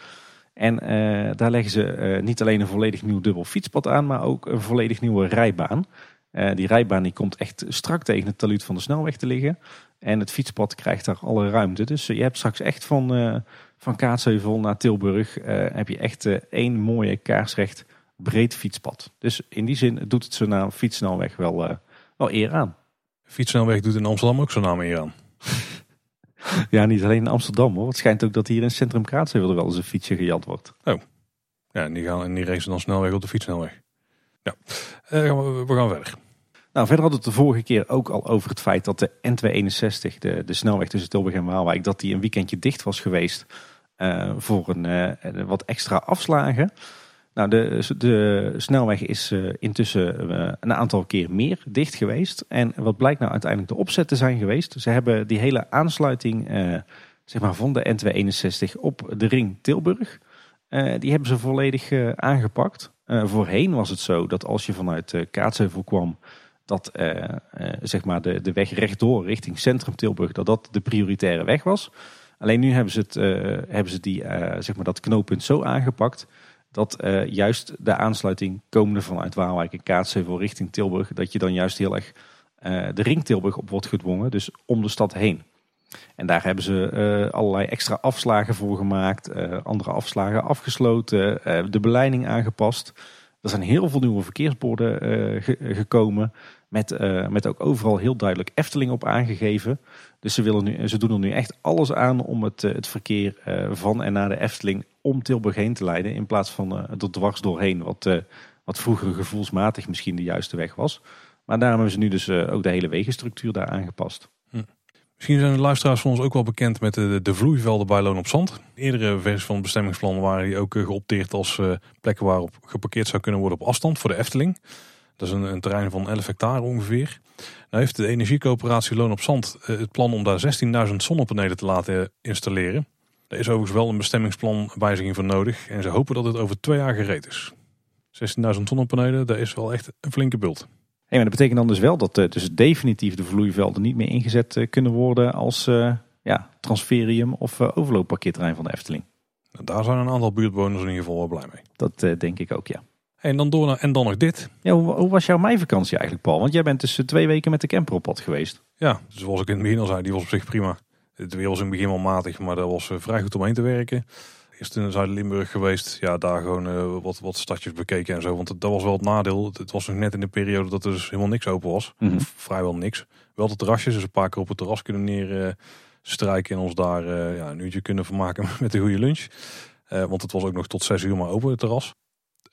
En daar leggen ze niet alleen een volledig nieuw dubbel fietspad aan, maar ook een volledig nieuwe rijbaan. die rijbaan die komt echt strak tegen het taluut van de snelweg te liggen. En het fietspad krijgt daar alle ruimte. Dus je hebt straks echt van, uh, van Kaatsheuvel naar Tilburg heb je echt één mooie kaarsrecht breed fietspad. Dus in die zin doet het zo'n naam fietssnelweg wel, wel eer aan. Fietssnelweg doet in Amsterdam ook zo'n naam eer aan. ja, niet alleen in Amsterdam hoor. Het schijnt ook dat hier in Centrum Kaatsheuvel wel eens een fietsje gejat wordt. Oh, ja, en die, gaan, en die racen dan snelweg op de fietssnelweg. Ja, uh, we gaan verder. Nou, verder we het de vorige keer ook al over het feit dat de N261, de, de snelweg tussen Tilburg en Waalwijk, dat die een weekendje dicht was geweest uh, voor een, uh, wat extra afslagen. Nou, de, de snelweg is uh, intussen een aantal keer meer dicht geweest. En wat blijkt nou uiteindelijk de opzet te zijn geweest? Ze hebben die hele aansluiting zeg maar van de N261 op de ring Tilburg, die hebben ze volledig aangepakt. voorheen was het zo dat als je vanuit Kaatsheuvel kwam, dat uh, zeg maar de, de weg rechtdoor richting centrum Tilburg, dat dat de prioritaire weg was. Alleen nu hebben ze, het, uh, hebben ze die, zeg maar dat knooppunt zo aangepakt dat juist de aansluiting komende vanuit Waalwijk en Kaatsheuvel richting Tilburg, dat je dan juist heel erg de ring Tilburg op wordt gedwongen, dus om de stad heen. En daar hebben ze allerlei extra afslagen voor gemaakt, andere afslagen afgesloten, de beleiding aangepast. Er zijn heel veel nieuwe verkeersborden gekomen. Met, uh, met ook overal heel duidelijk Efteling op aangegeven. Dus ze, willen nu, ze doen er nu echt alles aan om het, eh, het verkeer uh, van en naar de Efteling om Tilburg heen te leiden. In plaats van uh, er dwars doorheen, wat, wat vroeger gevoelsmatig misschien de juiste weg was. Maar daarom hebben ze nu dus ook de hele wegenstructuur daar aangepast. Hm. Misschien zijn de luisteraars van ons ook wel bekend met de, de vloeivelden bij Loon op Zand. Eerdere versies van het bestemmingsplan waren die ook geopteerd als plekken waarop geparkeerd zou kunnen worden op afstand voor de Efteling. Dat is een, een terrein van 11 hectare ongeveer. Nou heeft de energiecoöperatie Loon op Zand eh, het plan om daar 16.000 zonnepanelen te laten installeren. Er is overigens wel een bestemmingsplan wijziging voor nodig. En ze hopen dat het over twee jaar gereed is. 16.000 zonnepanelen, dat is wel echt een flinke bult. Hey, maar dat betekent dan dus wel dat uh, dus definitief de vloeivelden niet meer ingezet uh, kunnen worden als uh, ja, transferium of overloopparkeerterrein van de Efteling. Nou, daar zijn een aantal buurtbewoners in ieder geval wel blij mee. Dat denk ik ook, ja. En dan door naar, en dan nog dit. Ja, hoe, hoe, was jouw meivakantie eigenlijk, Paul? Want jij bent dus twee weken met de camper op pad geweest. Ja, dus zoals ik in het begin al zei, die was op zich prima. Het weer was in het begin wel matig, maar dat was eh, vrij goed om heen te werken. Eerst in Zuid-Limburg geweest. Ja, daar gewoon uh, wat, wat stadjes bekeken en zo. Want dat was wel het nadeel. Het was nog net in de periode dat er dus helemaal niks open was. Mm -hmm. Vrijwel niks. Wel de terrasjes, dus een paar keer op het terras kunnen neer strijken. En ons daar uh, ja, een uurtje kunnen vermaken met een goede lunch. Want het was ook nog tot zes uur maar open, het terras.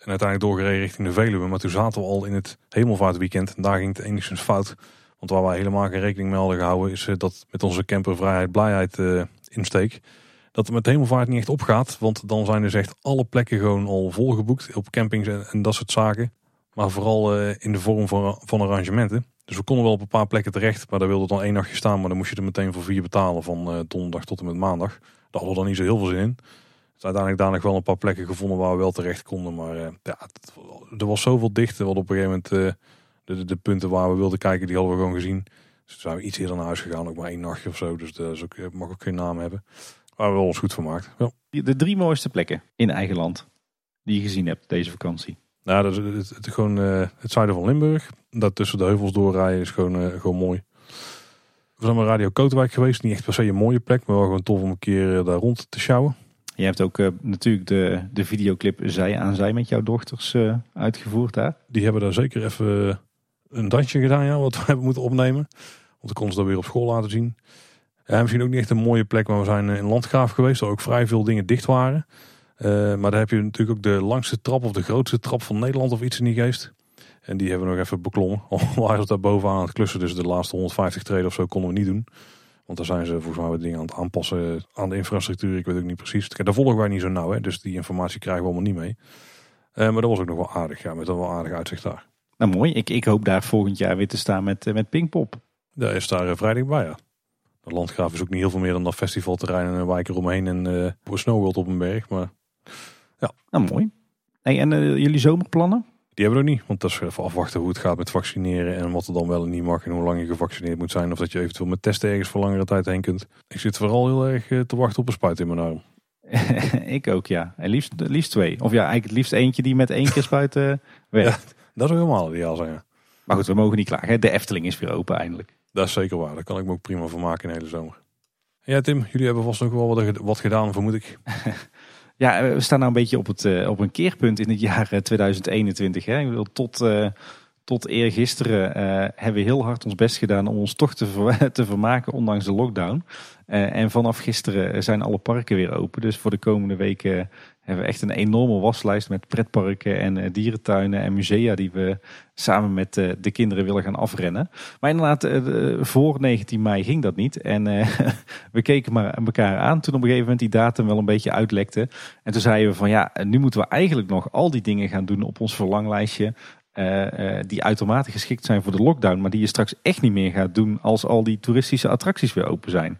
En uiteindelijk doorgereden richting de Veluwe. Maar toen zaten we al in het hemelvaartweekend. En daar ging het enigszins fout. Want waar wij helemaal geen rekening mee hadden gehouden... is eh, dat met onze camper vrijheid, blijheid uh, insteek... dat het met hemelvaart niet echt opgaat. Want dan zijn dus echt alle plekken gewoon al volgeboekt. Op campings en, dat soort zaken. Maar vooral uh, in de vorm van, van arrangementen. Dus we konden wel op een paar plekken terecht. Maar daar wilde dan één nachtje staan. Maar dan moest je er meteen voor vier betalen. Van donderdag tot en met maandag. Daar hadden we dan niet zo heel veel zin in uiteindelijk daar nog wel een paar plekken gevonden waar we wel terecht konden. Maar uh, ja, er was zoveel dicht. wat op een gegeven moment uh, de, de, punten waar we wilden kijken, die hadden we gewoon gezien. Dus toen zijn we iets eerder naar huis gegaan. Ook maar één nachtje of zo. Dus dat is ook, eh, mag ook geen naam hebben. Maar we ons goed vermaakt. Ja. De drie mooiste plekken in eigen land die je gezien hebt deze vakantie. Nou, dat is het, het, gewoon het zuiden van Limburg. Dat tussen de heuvels doorrijden is gewoon, gewoon mooi. We zijn bij Radio Kootwijk geweest. Niet echt per se een mooie plek, maar wel gewoon tof om een keer daar rond te sjouwen. Je hebt ook uh, natuurlijk de, de videoclip Zij aan Zij met jouw dochters uh, uitgevoerd daar. Die hebben daar zeker even een dansje gedaan, ja, wat we hebben moeten opnemen. Want ik kon ze dat weer op school laten zien. Ja, misschien ook niet echt een mooie plek, maar we zijn in Landgraaf geweest, waar ook vrij veel dingen dicht waren. Maar daar heb je natuurlijk ook de langste trap of de grootste trap van Nederland of iets in die geest. En die hebben we nog even beklommen. Al waren ze daar bovenaan aan het klussen, dus de laatste 150 treden of zo konden we niet doen. Want daar zijn ze volgens mij wat dingen aan het aanpassen aan de infrastructuur. Ik weet ook niet precies. Daar volgen wij niet zo nauw, hè, dus die informatie krijgen we allemaal niet mee. Uh, maar dat was ook nog wel aardig, ja, met een wel aardig uitzicht daar. Nou mooi, ik, ik hoop daar volgend jaar weer te staan met, uh, met Pinkpop. Daar is daar uh, vrijdag bij, ja. De Landgraaf is ook niet heel veel meer dan dat festivalterrein en een wijk eromheen en uh, Snowworld op een berg. Maar ja. Nou mooi. Hey, en jullie zomerplannen? Die hebben we nog niet, want dat is even afwachten hoe het gaat met vaccineren en wat er dan wel en niet mag en hoe lang je gevaccineerd moet zijn. Of dat je eventueel met testen ergens voor langere tijd heen kunt. Ik zit vooral heel erg eh, te wachten op een spuit in mijn arm. ik ook, ja. En liefst, liefst twee. Of ja, eigenlijk het liefst eentje die met één keer spuiten eh, werkt. Ja, dat is helemaal ideaal zijn. Maar goed, we mogen niet klagen. De Efteling is weer open eindelijk. Dat is zeker waar. Daar kan ik me ook prima van maken in de hele zomer. Ja Tim, jullie hebben vast nog wel wat gedaan vermoed ik. ja, we staan nou een beetje op, het, op een keerpunt in het jaar 2021. Hè. Ik bedoel, tot tot eergisteren hebben we heel hard ons best gedaan om ons toch te, te vermaken, ondanks de lockdown. En vanaf gisteren zijn alle parken weer open. Dus voor de komende weken hebben we echt een enorme waslijst met pretparken en uh, dierentuinen en musea die we samen met de kinderen willen gaan afrennen. Maar inderdaad, voor 19 mei ging dat niet. En we keken maar elkaar aan toen op een gegeven moment die datum wel een beetje uitlekte. En toen zeiden we van ja, nu moeten we eigenlijk nog al die dingen gaan doen op ons verlanglijstje. Die uitermate geschikt zijn voor de lockdown, maar die je straks echt niet meer gaat doen als al die toeristische attracties weer open zijn.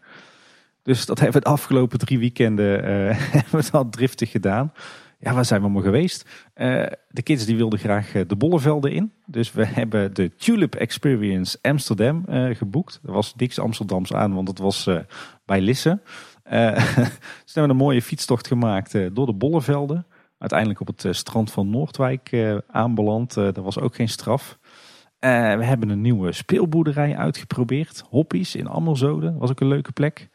Dus dat hebben we de afgelopen drie weekenden uh, dat driftig gedaan. Ja, waar zijn we allemaal geweest? de kids die wilden graag de Bollevelden in. Dus we hebben de Tulip Experience Amsterdam geboekt. Dat was niks Amsterdams aan, want het was bij Lisse. dus hebben we een mooie fietstocht gemaakt door de Bollevelden uiteindelijk op het eh, strand van Noordwijk eh, aanbeland. Eh, dat was ook geen straf. we hebben een nieuwe speelboerderij uitgeprobeerd. Hoppies in Ammerzode. was ook een leuke plek.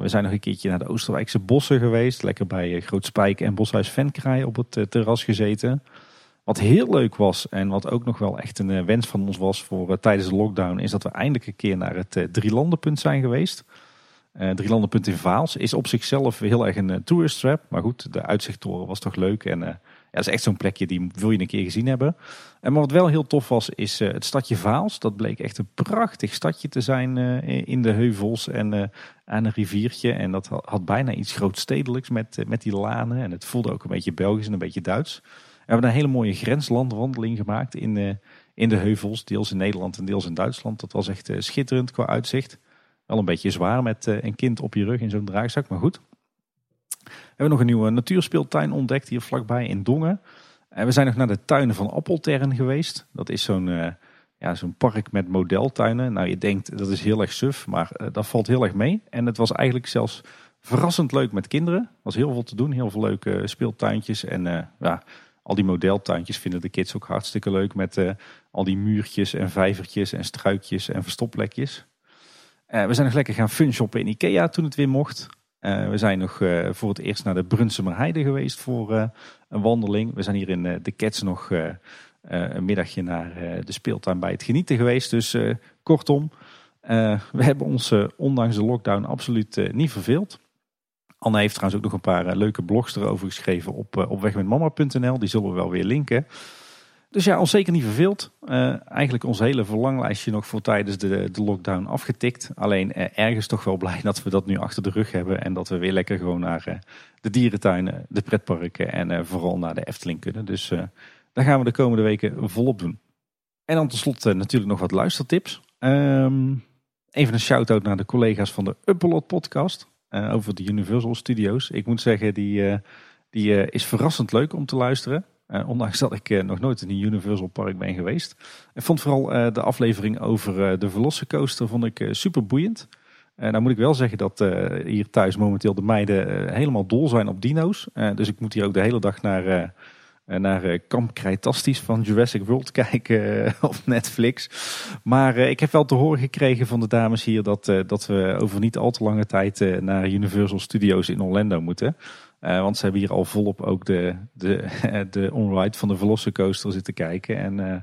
We zijn nog een keertje naar de Oosterwijkse bossen geweest. Lekker bij Groot Spijk en Boshuis Venkraai op het terras gezeten. Wat heel leuk was en wat ook nog wel echt een wens van ons was voor tijdens de lockdown, is dat we eindelijk een keer naar het Drielandenpunt zijn geweest. Drielandenpunt in Vaals is op zichzelf heel erg een tourist trap. Maar goed, de uitzichttoren was toch leuk. En dat is echt zo'n plekje die wil je een keer gezien hebben. En maar wat wel heel tof was, is het stadje Vaals. Dat bleek echt een prachtig stadje te zijn in de heuvels en aan een riviertje. En dat had bijna iets grootstedelijks met, met die lanen. En het voelde ook een beetje Belgisch en een beetje Duits. We hebben een hele mooie grenslandwandeling gemaakt in, in de heuvels. Deels in Nederland en deels in Duitsland. Dat was echt schitterend qua uitzicht. Wel een beetje zwaar met eh, een kind op je rug in zo'n draagzak, maar goed. Hebben nog een nieuwe natuurspeeltuin ontdekt hier vlakbij in Dongen. En we zijn nog naar de tuinen van Appeltern geweest. Dat is zo'n uh, ja, zo'n park met modeltuinen. Nou, je denkt dat is heel erg suf, maar uh, dat valt heel erg mee. En het was eigenlijk zelfs verrassend leuk met kinderen. Er was heel veel te doen, heel veel leuke speeltuintjes. En ja, al die modeltuintjes vinden de kids ook hartstikke leuk. Met al die muurtjes en vijvertjes en struikjes en verstopplekjes. We zijn nog lekker gaan funshoppen in Ikea toen het weer mocht. Uh, we zijn nog uh, voor het eerst naar de Brunsumer Heide geweest voor een wandeling. We zijn hier in de Kets nog een middagje naar de speeltuin bij het genieten geweest. Dus kortom, we hebben ons ondanks de lockdown absoluut niet verveeld. Anne heeft trouwens ook nog een paar leuke blogs erover geschreven op, op. Die zullen we wel weer linken. Dus ja, ons zeker niet verveeld. Uh, eigenlijk ons hele verlanglijstje nog voor tijdens de, de lockdown afgetikt. Alleen uh, ergens toch wel blij dat we dat nu achter de rug hebben. En dat we weer lekker gewoon naar uh, de dierentuinen, de pretparken en vooral naar de Efteling kunnen. Dus daar gaan we de komende weken volop doen. En dan tenslotte natuurlijk nog wat luistertips. Um, even een shout-out naar de collega's van de Uppelot podcast over de Universal Studios. Ik moet zeggen, die, die is verrassend leuk om te luisteren. Uh, ondanks dat ik uh, nog nooit in een Universal Park ben geweest. Ik vond vooral uh, de aflevering over de Velocicoaster vond ik super boeiend. nou moet ik wel zeggen dat hier thuis momenteel de meiden helemaal dol zijn op dino's. dus ik moet hier ook de hele dag naar, naar Kamp Krijtastisch van Jurassic World kijken op Netflix. Maar ik heb wel te horen gekregen van de dames hier dat, dat we over niet al te lange tijd naar Universal Studios in Orlando moeten. Uh, want ze hebben hier al volop ook de, de, de onride van de Velocicoaster zitten kijken. En uh,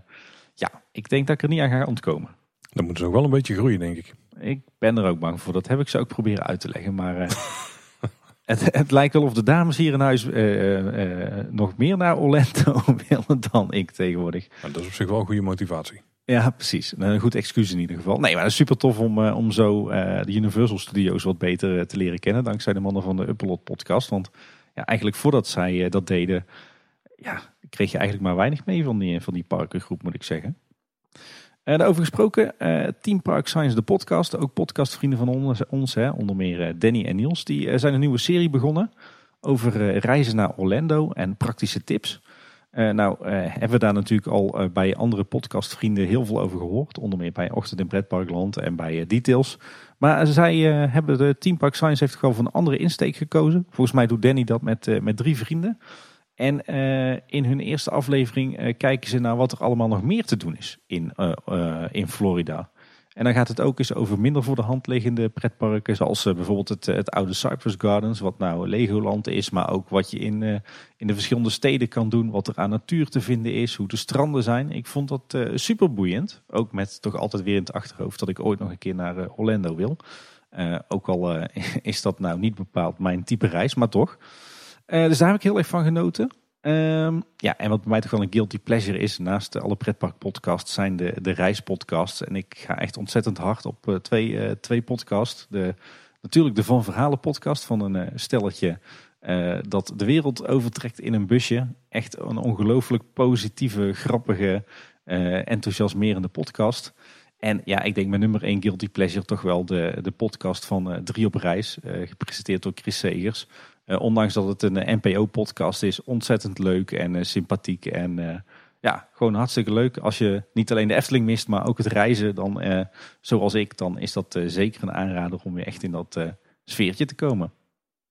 ja, ik denk dat ik er niet aan ga ontkomen. Dan moeten ze ook wel een beetje groeien, denk ik. Ik ben er ook bang voor. Dat heb ik ze ook proberen uit te leggen. Maar uh, het, het, lijkt wel of de dames hier in huis nog meer naar Orlando willen dan ik tegenwoordig. Maar dat is op zich wel een goede motivatie. Ja, precies. Een goed excuus in ieder geval. Nee, maar het is super tof om, om zo de Universal Studios wat beter te leren kennen. Dankzij de mannen van de Uppelot podcast. Want ja, eigenlijk voordat zij eh, dat deden, ja, kreeg je eigenlijk maar weinig mee van die, van die parkengroep, moet ik zeggen. En daarover gesproken, uh, Team Park Science, de podcast, ook podcastvrienden van ons, ons hè, onder meer Danny en Niels, die zijn een nieuwe serie begonnen over reizen naar Orlando en praktische tips. Uh, nou, uh, hebben we daar natuurlijk al uh, bij andere podcastvrienden heel veel over gehoord. Onder meer bij Ochtend in Pretparkland en bij Details. Maar zij hebben de Team Park Science heeft gewoon voor een andere insteek gekozen. Volgens mij doet Danny dat met, met drie vrienden. En in hun eerste aflevering kijken ze naar wat er allemaal nog meer te doen is in, in Florida. En dan gaat het ook eens over minder voor de hand liggende pretparken. Zoals eh, bijvoorbeeld het, het oude Cypress Gardens, wat nou Legoland is. Maar ook wat je in, in de verschillende steden kan doen. Wat er aan natuur te vinden is, hoe de stranden zijn. Ik vond dat super boeiend. Ook met toch altijd weer in het achterhoofd dat ik ooit nog een keer naar Orlando wil. ook al is dat nou niet bepaald mijn type reis, maar toch. dus daar heb ik heel erg van genoten. Um, ja, en wat bij mij toch wel een guilty pleasure is, naast alle pretparkpodcasts, zijn de, de reispodcasts. En ik ga echt ontzettend hard op uh, twee, uh, twee podcasts. De, natuurlijk de Van Verhalen podcast van een uh, stelletje dat de wereld overtrekt in een busje. Echt een ongelooflijk positieve, grappige, enthousiasmerende podcast. En ja, ik denk mijn nummer één guilty pleasure toch wel de, de podcast van Drie op Reis, gepresenteerd door Chris Segers. Uh, ondanks dat het een eh, NPO-podcast is, ontzettend leuk en uh, sympathiek. En ja, gewoon hartstikke leuk. Als je niet alleen de Efteling mist, maar ook het reizen, dan zoals ik, dan is dat zeker een aanrader om weer echt in dat sfeertje te komen.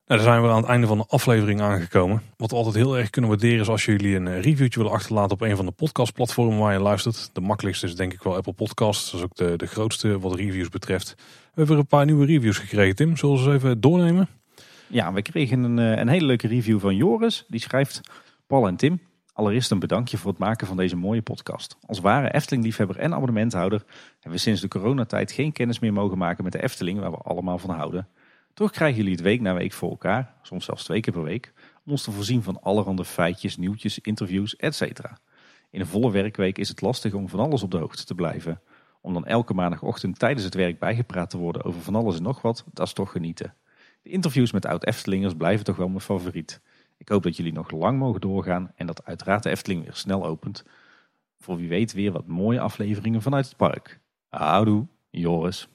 Nou, dan zijn we aan het einde van de aflevering aangekomen. Wat we altijd heel erg kunnen waarderen is als jullie een reviewtje willen achterlaten op een van de podcastplatformen waar je luistert. De makkelijkste is denk ik wel Apple Podcasts. Dat is ook de, de grootste wat reviews betreft. We hebben er een paar nieuwe reviews gekregen, Tim. Zullen we ze even doornemen? Ja, we kregen een, eh, een hele leuke review van Joris. Die schrijft, Paul en Tim, allereerst een bedankje voor het maken van deze mooie podcast. Als ware Efteling-liefhebber en abonnementhouder hebben we sinds de coronatijd geen kennis meer mogen maken met de Efteling, waar we allemaal van houden. Toch krijgen jullie het week na week voor elkaar, soms zelfs twee keer per week, om ons te voorzien van allerhande feitjes, nieuwtjes, interviews, etc. In een volle werkweek is het lastig om van alles op de hoogte te blijven. Om dan elke maandagochtend tijdens het werk bijgepraat te worden over van alles en nog wat, dat is toch genieten. De interviews met oud-Eftelingers blijven toch wel mijn favoriet. Ik hoop dat jullie nog lang mogen doorgaan en dat uiteraard de Efteling weer snel opent. Voor wie weet weer wat mooie afleveringen vanuit het park. Houdoe, Joris.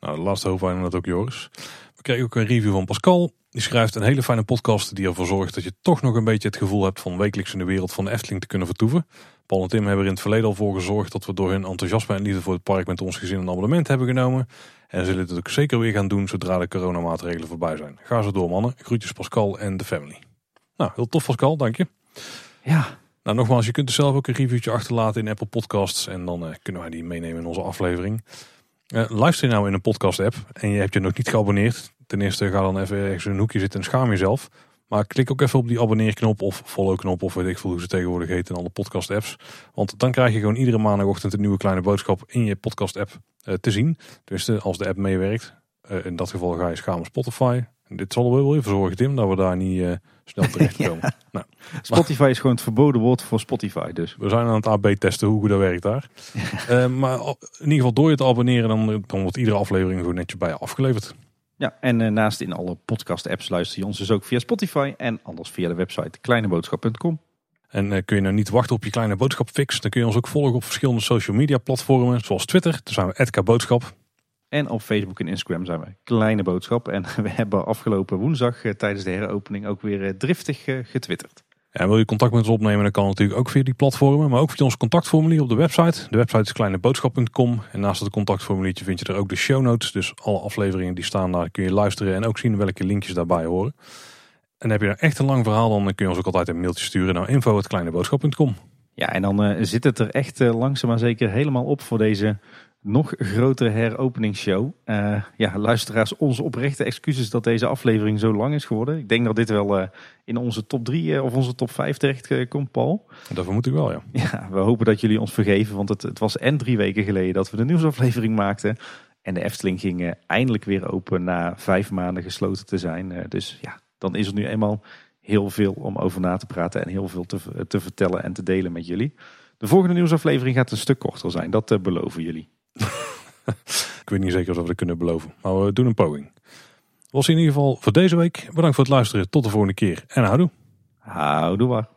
Nou, de laatste waren dat ook Joris. We kregen ook een review van Pascal. Die schrijft een hele fijne podcast die ervoor zorgt dat je toch nog een beetje het gevoel hebt van wekelijks in de wereld van de Efteling te kunnen vertoeven. Paul en Tim hebben er in het verleden al voor gezorgd dat we door hun enthousiasme en liefde voor het park met ons gezin een abonnement hebben genomen. En zullen het ook zeker weer gaan doen zodra de coronamaatregelen voorbij zijn. Ga zo door mannen. Groetjes Pascal en de family. Nou, heel tof Pascal, dank je. Ja. Nou, nogmaals, je kunt er zelf ook een reviewtje achterlaten in Apple Podcasts. En dan uh, kunnen wij die meenemen in onze aflevering. Uh, luister je nou in een podcast app en je hebt je nog niet geabonneerd. Ten eerste ga dan even ergens in een hoekje zitten en schaam jezelf. Maar klik ook even op die abonneerknop of follow knop of weet ik veel hoe ze tegenwoordig heten in alle podcast apps. Want dan krijg je gewoon iedere maandagochtend een nieuwe kleine boodschap in je podcast app uh, te zien. Dus als de app meewerkt. Uh, in dat geval ga je schamen Spotify. Dit zal er wel even zorgen Tim dat we daar niet uh, snel terecht komen. ja. nou, Spotify is gewoon het verboden woord voor Spotify dus. We zijn aan het AB testen hoe goed dat werkt daar. maar in ieder geval door je te abonneren dan, dan wordt iedere aflevering gewoon netjes bij je afgeleverd. Ja, en uh, naast in alle podcast-apps luister je ons dus ook via Spotify en anders via de website kleineboodschap.com. En uh, kun je nou niet wachten op je kleine boodschap fix, dan kun je ons ook volgen op verschillende social media platformen, zoals Twitter, daar zijn we Boodschap. En op Facebook en Instagram zijn we Kleine Boodschap. En we hebben afgelopen woensdag uh, tijdens de heropening ook weer driftig getwitterd. En wil je contact met ons opnemen, dan kan natuurlijk ook via die platformen. Maar ook via ons contactformulier op de website. De website is kleineboodschap.com. En naast het contactformuliertje vind je er ook de show notes. Dus alle afleveringen die staan daar kun je luisteren en ook zien welke linkjes daarbij horen. En heb je een echt een lang verhaal, dan kun je ons ook altijd een mailtje sturen naar info.kleineboodschap.com. Ja, en dan uh, zit het er echt uh, langzaam maar zeker helemaal op voor deze nog grotere heropeningsshow. Uh, ja, luisteraars, onze oprechte excuses dat deze aflevering zo lang is geworden. Ik denk dat dit wel uh, in onze top 3 uh, eh, of onze top 5 terecht komt, Paul. Dat vermoed ik wel, ja. Ja, we hopen dat jullie ons vergeven, want het, het was en drie weken geleden dat we de nieuwsaflevering maakten. En de Efteling ging eindelijk weer open na vijf maanden gesloten te zijn. dus ja, dan is er nu eenmaal heel veel om over na te praten en heel veel te, te vertellen en te delen met jullie. De volgende nieuwsaflevering gaat een stuk korter zijn, dat beloven jullie. ik weet niet zeker of we dat kunnen beloven. Maar we doen een poging. Was in ieder geval voor deze week. Bedankt voor het luisteren. Tot de volgende keer. En houdoe. Houdoe waar.